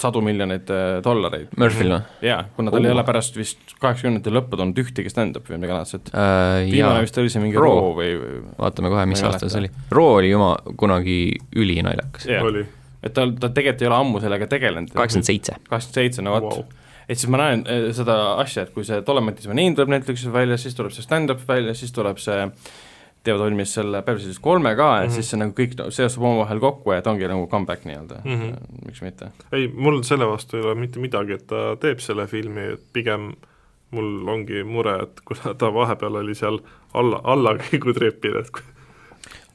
sadu miljoneid äh, dollareid. Murphy'l või? jaa, kuna tal ei Oo. ole pärast vist kaheksakümnendate lõppu tulnud ühtegi stand-up'i või midagi laadset. Äh, viimane vist oli see mingi Raw. Või, vaatame kohe, mis aasta see oli. Raw oli juma kunagi ülinaljakas. Oli et ta, ta tegelikult ei ole ammu sellega tegelenud. kaheksakümmend seitse. kaheksakümmend seitse, no vot wow. et siis ma näen eh, seda asja, et kui see Dolomite Name tuleb Netflixis välja, siis tuleb see stand-up välja, siis tuleb see teevad valmis selle Hills kolme ka mm, -hmm. Et siis see nagu kõik seostub omavahel kokku ja ta ongi nagu comeback nii-öelda mm. -hmm. miks mitte. ei, mul selle vastu ei ole mitte midagi, et ta teeb selle filmi, et pigem mul ongi mure, et kuna ta vahepeal oli seal alla, allakäigutrepil, et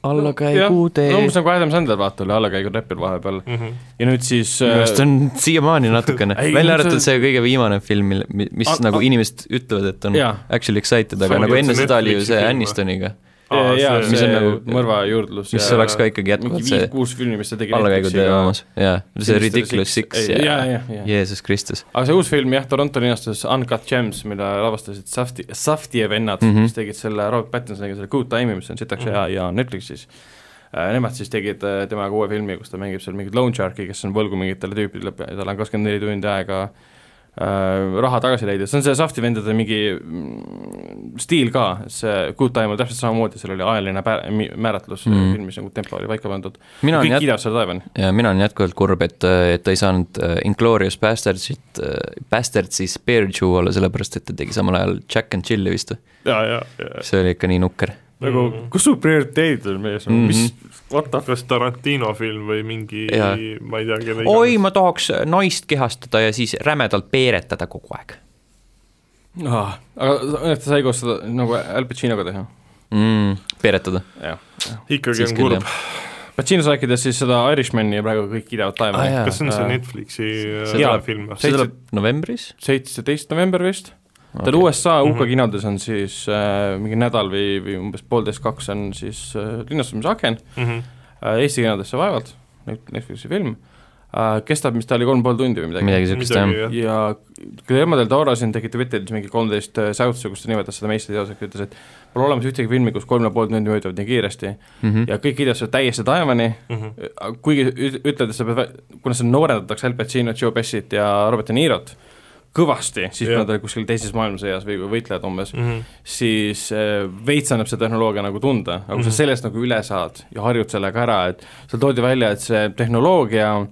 allakäigutee no umbes nagu Adam Sandler vaata oli allakäigutrepil vahepeal mm -hmm. ja nüüd siis minu meelest on siiamaani natukene, välja arvatud see- kõige viimane film, mille, mis An- nagu an- inimesed ütlevad, et on Jaa. actually excited, aga nagu enne seda oli ju see? Anistoniga, ja, ja see- mis on nagu- mõrvajuurdlus mis ja oleks ka ikkagi jätkuvalt see viis-kuus filmi, mis ta tegi allakäigutee omas, jaa, see Ridiculous Six. Ja jaa, jaa, jaa. Jeesus Kristus. aga see uus film jah, Toronto linastus Uncut Gems, mille lavastasid Safti, Safti vennad mm. -hmm. kes tegid selle Robert Pattinsoniga selle Good Time'i, mis on sitaks hea ja on Netflixis. Nemad siis tegid äh, temaga uue filmi, kus ta mängib seal mingit loan shark'i, kes on võlgu mingitele tüüpidele, tal on kakskümmend neli tundi aega äh, raha tagasi leida, see on see Safti vendade mingi mm, stiil ka, see Good Time oli täpselt samamoodi, seal oli ajaline pä- määratlus mm. -hmm. filmis nagu tempo oli paika pandud. kõik jät-, kiidavad seda taevani. ja mina olen jätkuvalt kurb, et, et ta ei saanud äh, Inglorious Bastardsit, Bastardsis Bear Jew olla, sellepärast et ta tegi samal ajal Jack and Chill'i vist või? see oli ikka nii nukker. Nagu Mhm. kus su prioriteedid on mees mm, -hmm. mis, what the kas Tarantino film või mingi Jaa., ma ei tea, kelle oi, ma tahaks naist kehastada ja siis rämedalt peeretada kogu aeg ah, aga ta sai koos seda nagu Al Pacinoga teha. mm,. peeretada. ikkagi Siis on kurb. Pacinos rääkides siis seda Irishmani praegu kõik kiidavad Ah, taevani jaa. kas see on see Äh, Netflixi see äh, tuleb- film see tuleb novembris seitseteist november vist okay., tal USA UK Mhm. kinodes on siis äh, mingi nädal või, või umbes poolteist, kaks on siis äh, linastamisaken Mhm. äh,, Eesti kinodesse vaevalt, Netflixi film äh,, kestab, mis ta oli, kolm pool tundi või midagi, midagi siukest jah. ja Guillermo del Toro siin tegi Twitteris mingi kolmteist säutsu, kus ta nimetas seda meistriteoseks, ütles, et pole olemas ühtegi filmi, kus kolm ja pool tundi mööduvad nii kiiresti Mhm. ja kõik kiidavad seda täiesti taevani, Mhm. kuigi üt- ütledes sa pead, kuna see noorendatakse Al Pacinot, Joe Pessit ja Robert De Nirot kõvasti, siis kui nad olid kuskil teises maailmasõjas või või võitlejad umbes, Mhm. siis äh, veits annab see tehnoloogia nagu tunda, aga kui Mhm. sa sellest nagu üle saad ja harjud sellega ära, et seal toodi välja, et see tehnoloogia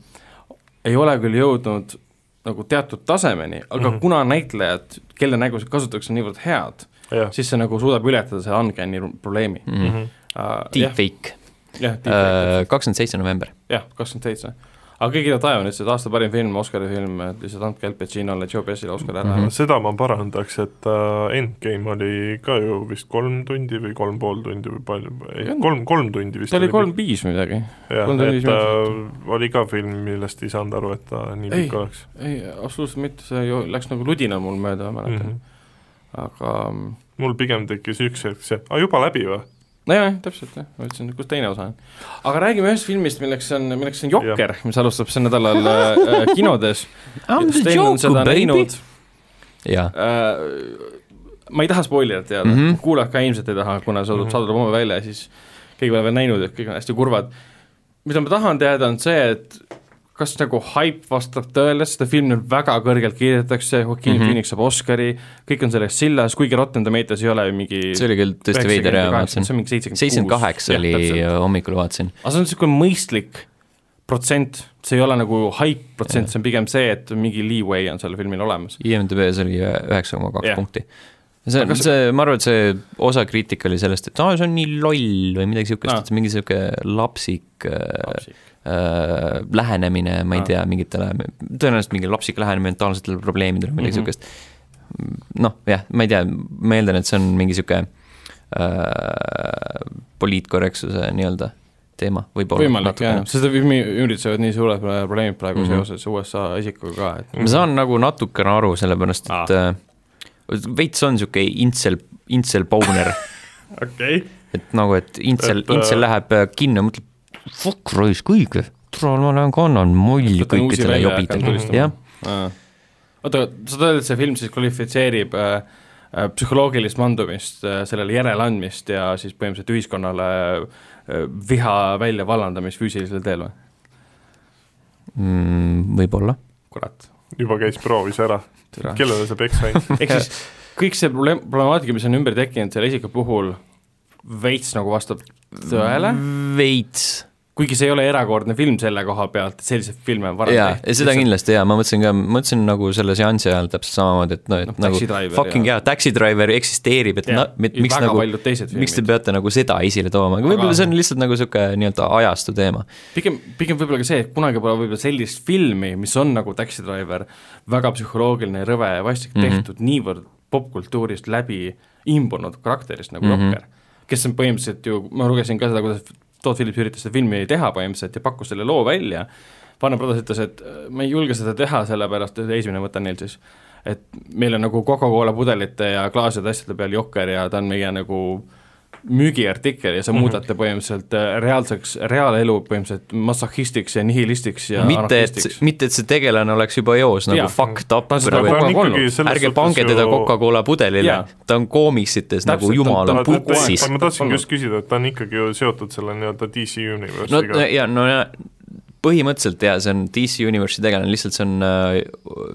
ei ole küll jõudnud nagu teatud tasemeni, aga mm Mhm. -hmm. kuna näitlejad, kelle nägusid kasutatakse niivõrd head, siis see nagu suudab ületada selle uncanny probleemi mm.. uh,. jah, Deepfake, deepfake, kakskümmend seitse november. jah, kakskümmend seitse. Aga kõik kiidavad taeva nüüd seda aasta parim film, Oscari film, et lihtsalt andke Al Pacinole, Joe Pesile Oscar ära mm. Mhm. -hmm. seda ma parandaks, et äh, Endgame oli ka ju vist kolm tundi või kolm pool tundi või palju, ei kolm, kolm tundi vist ta oli kolm viis midagi. jah, et äh, oli ka film, millest ei saanud aru, et ta nii pikk oleks ei, absoluutselt mitte, see ju läks nagu ludina mul mööda, ma mm. mäletan mm, -hmm. -hmm. aga mul pigem tekkis üks hetk see, aa juba läbi või? nojah, täpselt jah, ma ütlesin, kus teine osa on. aga räägime ühest filmist, milleks on, milleks on Jokker, mis alustab sel nädalal äh, kinodes. Seda näinud jaa, äh,. ma ei taha spoilerit teada mm, Mhm. -hmm. kuulajad ka ilmselt ei taha, kuna see Mhm. tuleb, saade tuleb homme välja, siis keegi pole veel näinud, et kõik on hästi kurvad. mida ma tahan teada, on see, et kas nagu haip vastab tõele, seda filmi väga kõrgelt kiidetakse, Joaquin mm. -hmm. Phoenix saab Oscari, kõik on selles sillas, kuigi Rotten Tomatoes ei ole mingi see oli küll tõesti veider ja vaatasin seitsekümmend kaheksa oli hommikul vaatasin. aga see on niisugune mõistlik protsent, see ei ole nagu hype protsent, see on pigem see, et mingi leeway on sellel filmil olemas. IMDB-s oli üheksa koma kaks punkti. See on, kas- see, ma arvan, et see osa kriitika oli sellest, et aa, see on nii loll või midagi Aa. et see mingi niisugune lapsik äh, äh, lähenemine, ma ei Aa. tea, mingitele, tõenäoliselt mingi lapsik lähenemine mentaalsetele probleemidele või midagi mm -hmm.. noh, jah, ma ei tea, ma eeldan, et see on mingi niisugune äh, poliitkorrektsuse nii-öelda teema, võib-olla. võimalik jah, seda üritavad nii suured probleemid praegu mm. -hmm. seoses USA esikuga ka, et ma saan nagu natukene aru, sellepärast et Aa. Veits on niisugune intsel, intsel pouner okei okay.. et nagu, et intsel Et,, äh, intsel läheb äh, kinno, mõtleb, fuck raisk, õige, tule ma lähen kannan molli kõikidele jobidele jah, oota, sa tahad, et see film siis kvalifitseerib äh, äh, psühholoogilist mandumist äh,, sellele järeleandmist ja siis põhimõtteliselt ühiskonnale äh, viha välja vallandamist füüsilisel teel või? mm, võib-olla. kurat. juba käis, proovis ära, kellele see peks andis? ehk siis kõik see probleem, problemaatika, mis on ümber tekkinud selle isiku puhul, veits nagu vastab tõele, veits, kuigi see ei ole erakordne film selle koha pealt, et selliseid filme on varem jaa, seda. kindlasti jaa, ma mõtlesin ka, mõtlesin nagu selle seansi ajal täpselt samamoodi, et noh, et Noh, nagu Driver fucking ja- jaa, Taxi Driver eksisteerib, et Jah, noh, miks väga nagu miks te peate nagu seda esile tooma, aga võib-olla see on lihtsalt nagu niisugune nii-öelda ajastu teema. pigem, pigem võib-olla ka see, et kunagi pole võib-olla sellist filmi, mis on nagu Taxi Driver, väga psühholoogiline, rõve ja vastik mm. -hmm. tehtud niivõrd popkultuurist läbi imbunud karakterist nagu mm. -hmm. Jokker, kes on põhimõtteliselt ju, ma lugesin ka seda, kuidas Todd Phillips üritas seda filmi teha põhimõtteliselt ja pakkus selle loo välja, Warner Brothers ütles, et äh, ma ei julge seda teha, sellepärast et esimene võtan neil siis, et meil on nagu Coca-Cola pudelite ja klaaside asjade peal Jokker ja ta on meie nagu müügiartikkel ja sa Mhm. muudate põhimõtteliselt äh, reaalseks, reaalelu põhimõtteliselt masohhistiks ja nihilistiks ja mitte, et mitte et see tegelane oleks juba eos nagu Jaa. fucked up Ta nagu, ta ärge pange teda ju- Coca-Cola pudelile ta on koomiksites nagu Täpselt, ta- jumala ta putsis. ma tahtsingi just küsida, et ta on ikkagi ju seotud selle nii-öelda DC no Universe'iga ja no ja põhimõtteliselt jaa, see on DC Universe'i tegelane, lihtsalt see on äh,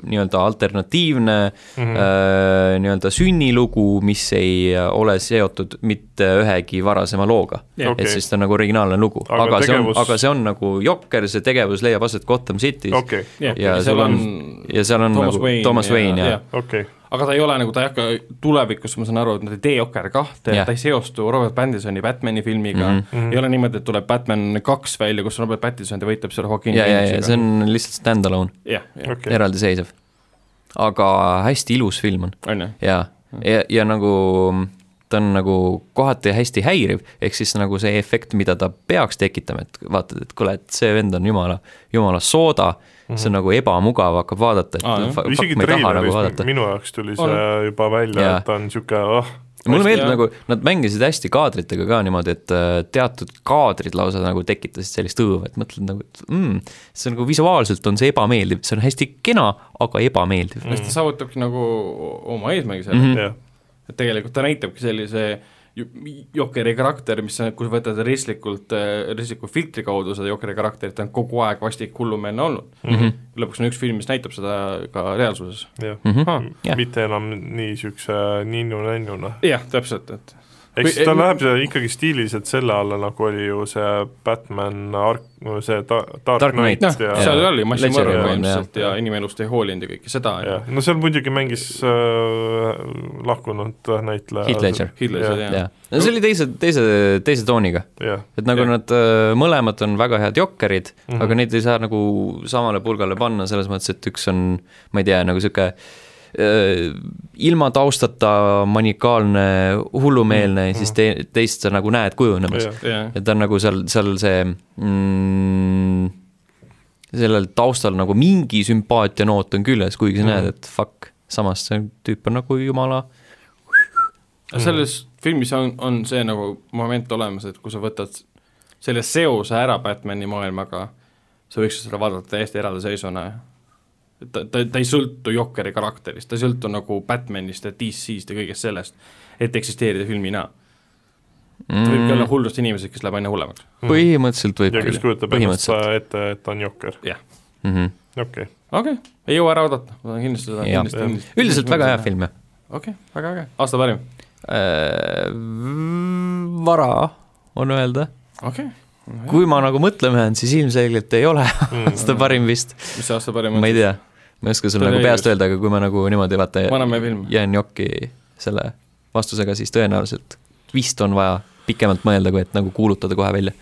nii-öelda alternatiivne mm. äh, nii-öelda sünnilugu, mis ei äh, ole seotud mitte ühegi varasema looga Jah. okay.. et siis ta on nagu originaalne lugu, Aga aga, aga see on tegevus-, aga see on nagu Jokker, see tegevus leiab aset Gotham City's okay. jah, ja seal on ja seal on Thomas nagu Wayne Thomas Wayne ja, ja., okei, aga ta ei ole nagu, ta ei hakka tulevikus, ma saan aru, et nad ei tee Jokker kahte Jah., ta ei seostu Robert Pattinsoni Batman'i filmiga. Mm. -hmm. ei ole niimoodi, et tuleb Batman kaks välja, kus Robert Pattinson võitleb seal Joaquin ja, ja, ja see on lihtsalt stand-alone, jah, jah, okei, eraldiseisev. aga hästi ilus film on. On ju, ja, ja, ja nagu ta on nagu kohati hästi häiriv, ehk siis nagu see efekt, mida ta peaks tekitama, et vaatad, et kuule, et see vend on jumala, jumala sooda mm, -hmm. see on nagu ebamugav, hakkab vaadata, et fa- fuck, ma ei taha nagu vaadata. minu jaoks tuli see On. juba välja, et ta on niisugune ah, mulle meeldib nagu, nad mängisid hästi kaadritega ka niimoodi, et äh, teatud kaadrid lausa nagu tekitasid sellist õõva, et mõtled nagu, et mm, see on nagu visuaalselt on see ebameeldiv, see on hästi kena, aga ebameeldiv. sest ta saavutabki nagu oma eesmärgi Mhm. mm, -hmm. et tegelikult ta näitabki sellise ju- Jokeri karakter, mis on, kui sa võtad ristlikult, ristliku filtri kaudu seda Jokeri karakterit, ta on kogu aeg vastik hullumeelne olnud mm. Mhm. -hmm. lõpuks on üks film, mis näitab seda ka reaalsuses jah. Mhm. Jah. mitte enam nii niisuguse ninnu-nännuna. jah, täpselt, et ehk siis ta läheb ikkagi stiililiselt selle alla, nagu oli ju see Batman Ark-, see ta, Dark, Dark Knight Knight, noh, ja, seal ja, oli massimõrv põhimõtteliselt jah. ja inimelust ei hoolinud ja kõike seda ja no seal muidugi mängis äh, lahkunud näitleja Heath Ledger. Jah. seal jah jah, no see oli teise, teise, teise tooniga, et nagu Jah. nad äh, mõlemad on väga head jokkerid mm, Mhm. -hmm. aga neid ei saa nagu samale pulgale panna selles mõttes, et üks on, ma ei tea, nagu äh, ilma taustata manikaalne hullumeelne ja siis te, teist sa nagu näed kujunemas. jah, jah, et ta on nagu seal, seal see mm,, sellel taustal nagu mingi sümpaatianoot on küljes, kuigi sa Mhm. näed, et fuck, samas see tüüp on nagu jumala selles filmis on, on see nagu moment olemas, et kui sa võtad selle seose ära Batmani maailmaga, sa võiksid seda vaadata täiesti eraldiseisvana. ta, ta, ta ei sõltu Jokeri karakterist, ta ei sõltu nagu Batmanist ja DC-st ja kõigest sellest, et eksisteerida filmina. ta võibki olla hullust inimesed, kes läheb aina hullemaks. põhimõtteliselt võib ja kes kujutab ennast põhimõtteliselt. ette, et ta on jokker, Mm -hmm. okei okay.. okei okay., ei jõua ära oodata, ma tahan kindlasti seda, kindlasti, kindlasti. üldiselt väga hea. film, jah okei okay,, väga äge, aasta parim, äh,. vara on öelda, okei okay.. kui ma nagu mõtlema jään, siis ilmselgelt ei ole aasta parim vist, mis see aasta parim on? ma ei tea, ma ei oska sulle nagu peast öelda, aga kui ma nagu niimoodi vaata jään jokki selle vastusega, siis tõenäoliselt vist on vaja pikemalt mõelda, kui et nagu kuulutada kohe välja.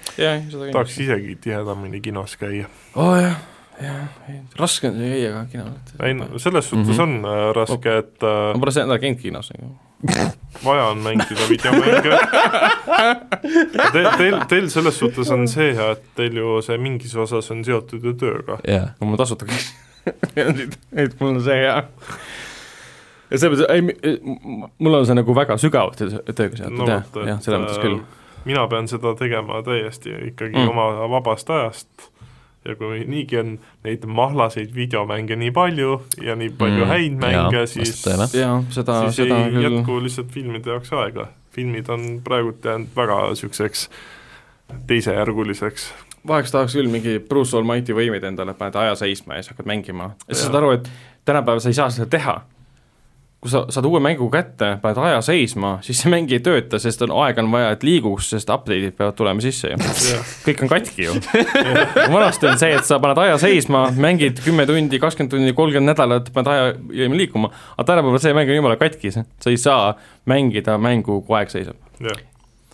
tahaks isegi tihedamini kinos käia. oo oh, jah, jah, raske on see käia ka kinol. ei no selles suhtes Mhm. on äh, raske, et ma äh, pole see nädal käinud kinos. vaja on mängida videomänge. Te, teil, teil selles suhtes on see hea, et teil ju see mingis osas on seotud ju tööga. jaa, mul on tasuta käis. et mul on see hea. ja selles mõttes, ei, mul on see nagu väga sügavalt tööga seotud No jah jah, selles mõttes küll. mina pean seda tegema täiesti ikkagi Mm. oma vabast ajast ja kui niigi on neid mahlaseid videomänge nii palju ja nii palju Mm, häid mänge siis, jaa, seda, siis seda ei küll. jätku lihtsalt filmide jaoks aega. filmid on praegult jäänud väga niisuguseks teisejärguliseks. Vaheks tahaks küll mingi Bruce Almighty võimeid endale, paned aja seisma ja siis hakkad mängima. ja sa saad aru, et tänapäeval sa ei saa seda teha. kui sa saad uue mängu kätte, paned aja seisma, siis see mäng ei tööta, sest on aega on vaja, et liiguks, sest update'id peavad tulema sisse ju. kõik on katki ju. vanasti on see, et sa paned aja seisma, mängid kümme tundi, kakskümmend tundi, kolmkümmend nädalat, paned aja liikuma, aga tänapäeval see mäng on jumala katki, sa ei saa mängida mängu, kui aeg seisab.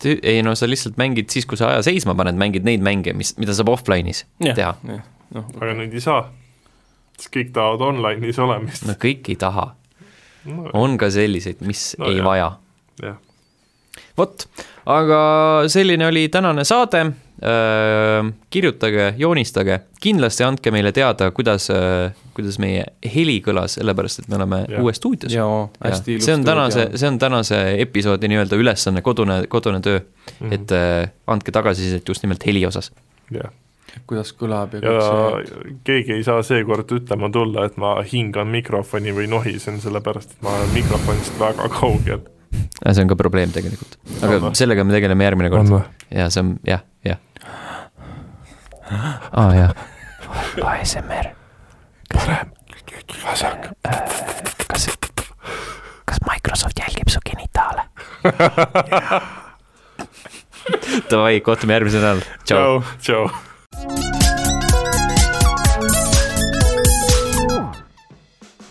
jah, ei no sa lihtsalt mängid siis, kui sa aja seisma paned, mängid neid mänge, mis, mida saab offline'is teha. noh, aga nüüd ei saa. siis kõik tahavad online'is olemist no kõik ei taha, no,. on ka selliseid, mis No no, ei jah. vaja. vot, aga selline oli tänane saade. kirjutage, joonistage, kindlasti andke meile teada, kuidas, kuidas meie heli kõlas, sellepärast et me oleme Jah. uues stuudios. see on tänase, see on tänase episoodi nii-öelda ülesanne, kodune, kodune töö mm. -hmm. et äh, andke tagasisidet just nimelt heli osas. jah. kuidas kõlab ja ja kõik see. keegi ei saa seekord ütlema tulla, et ma hingan mikrofoni või nohisen, sellepärast et ma olen mikrofonist väga kaugel. see on ka probleem tegelikult, aga On sellega me tegeleme järgmine kord. ja see on jah, jah. Aa jah. ASMR. parem, vasak. kas, kas Microsoft jälgib su genitaale? Davai, kohtume järgmisel nädalal, tšau. tšau.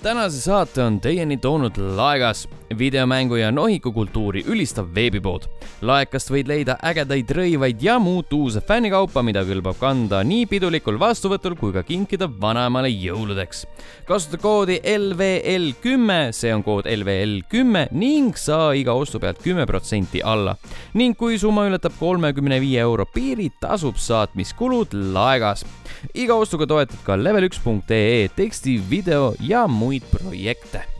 Tänase saate on teieni toonud Laegas, videomängu ja nohikukultuuri ülistav veebipood. laekast võid leida ägedaid rõivaid ja muud uuse fännikaupa, mida kõlbab kanda nii pidulikul vastuvõtul kui ka kinkida vanaemale jõuludeks. kasuta koodi LVL kümme, see on kood LVL kümme ning saa iga ostu pealt kümme protsenti alla. ning kui summa ületab kolmekümne viie euro piiri, tasub saatmiskulud Laegas. Iga ostuga toetad ka level1.ee teksti, video ja muid projekte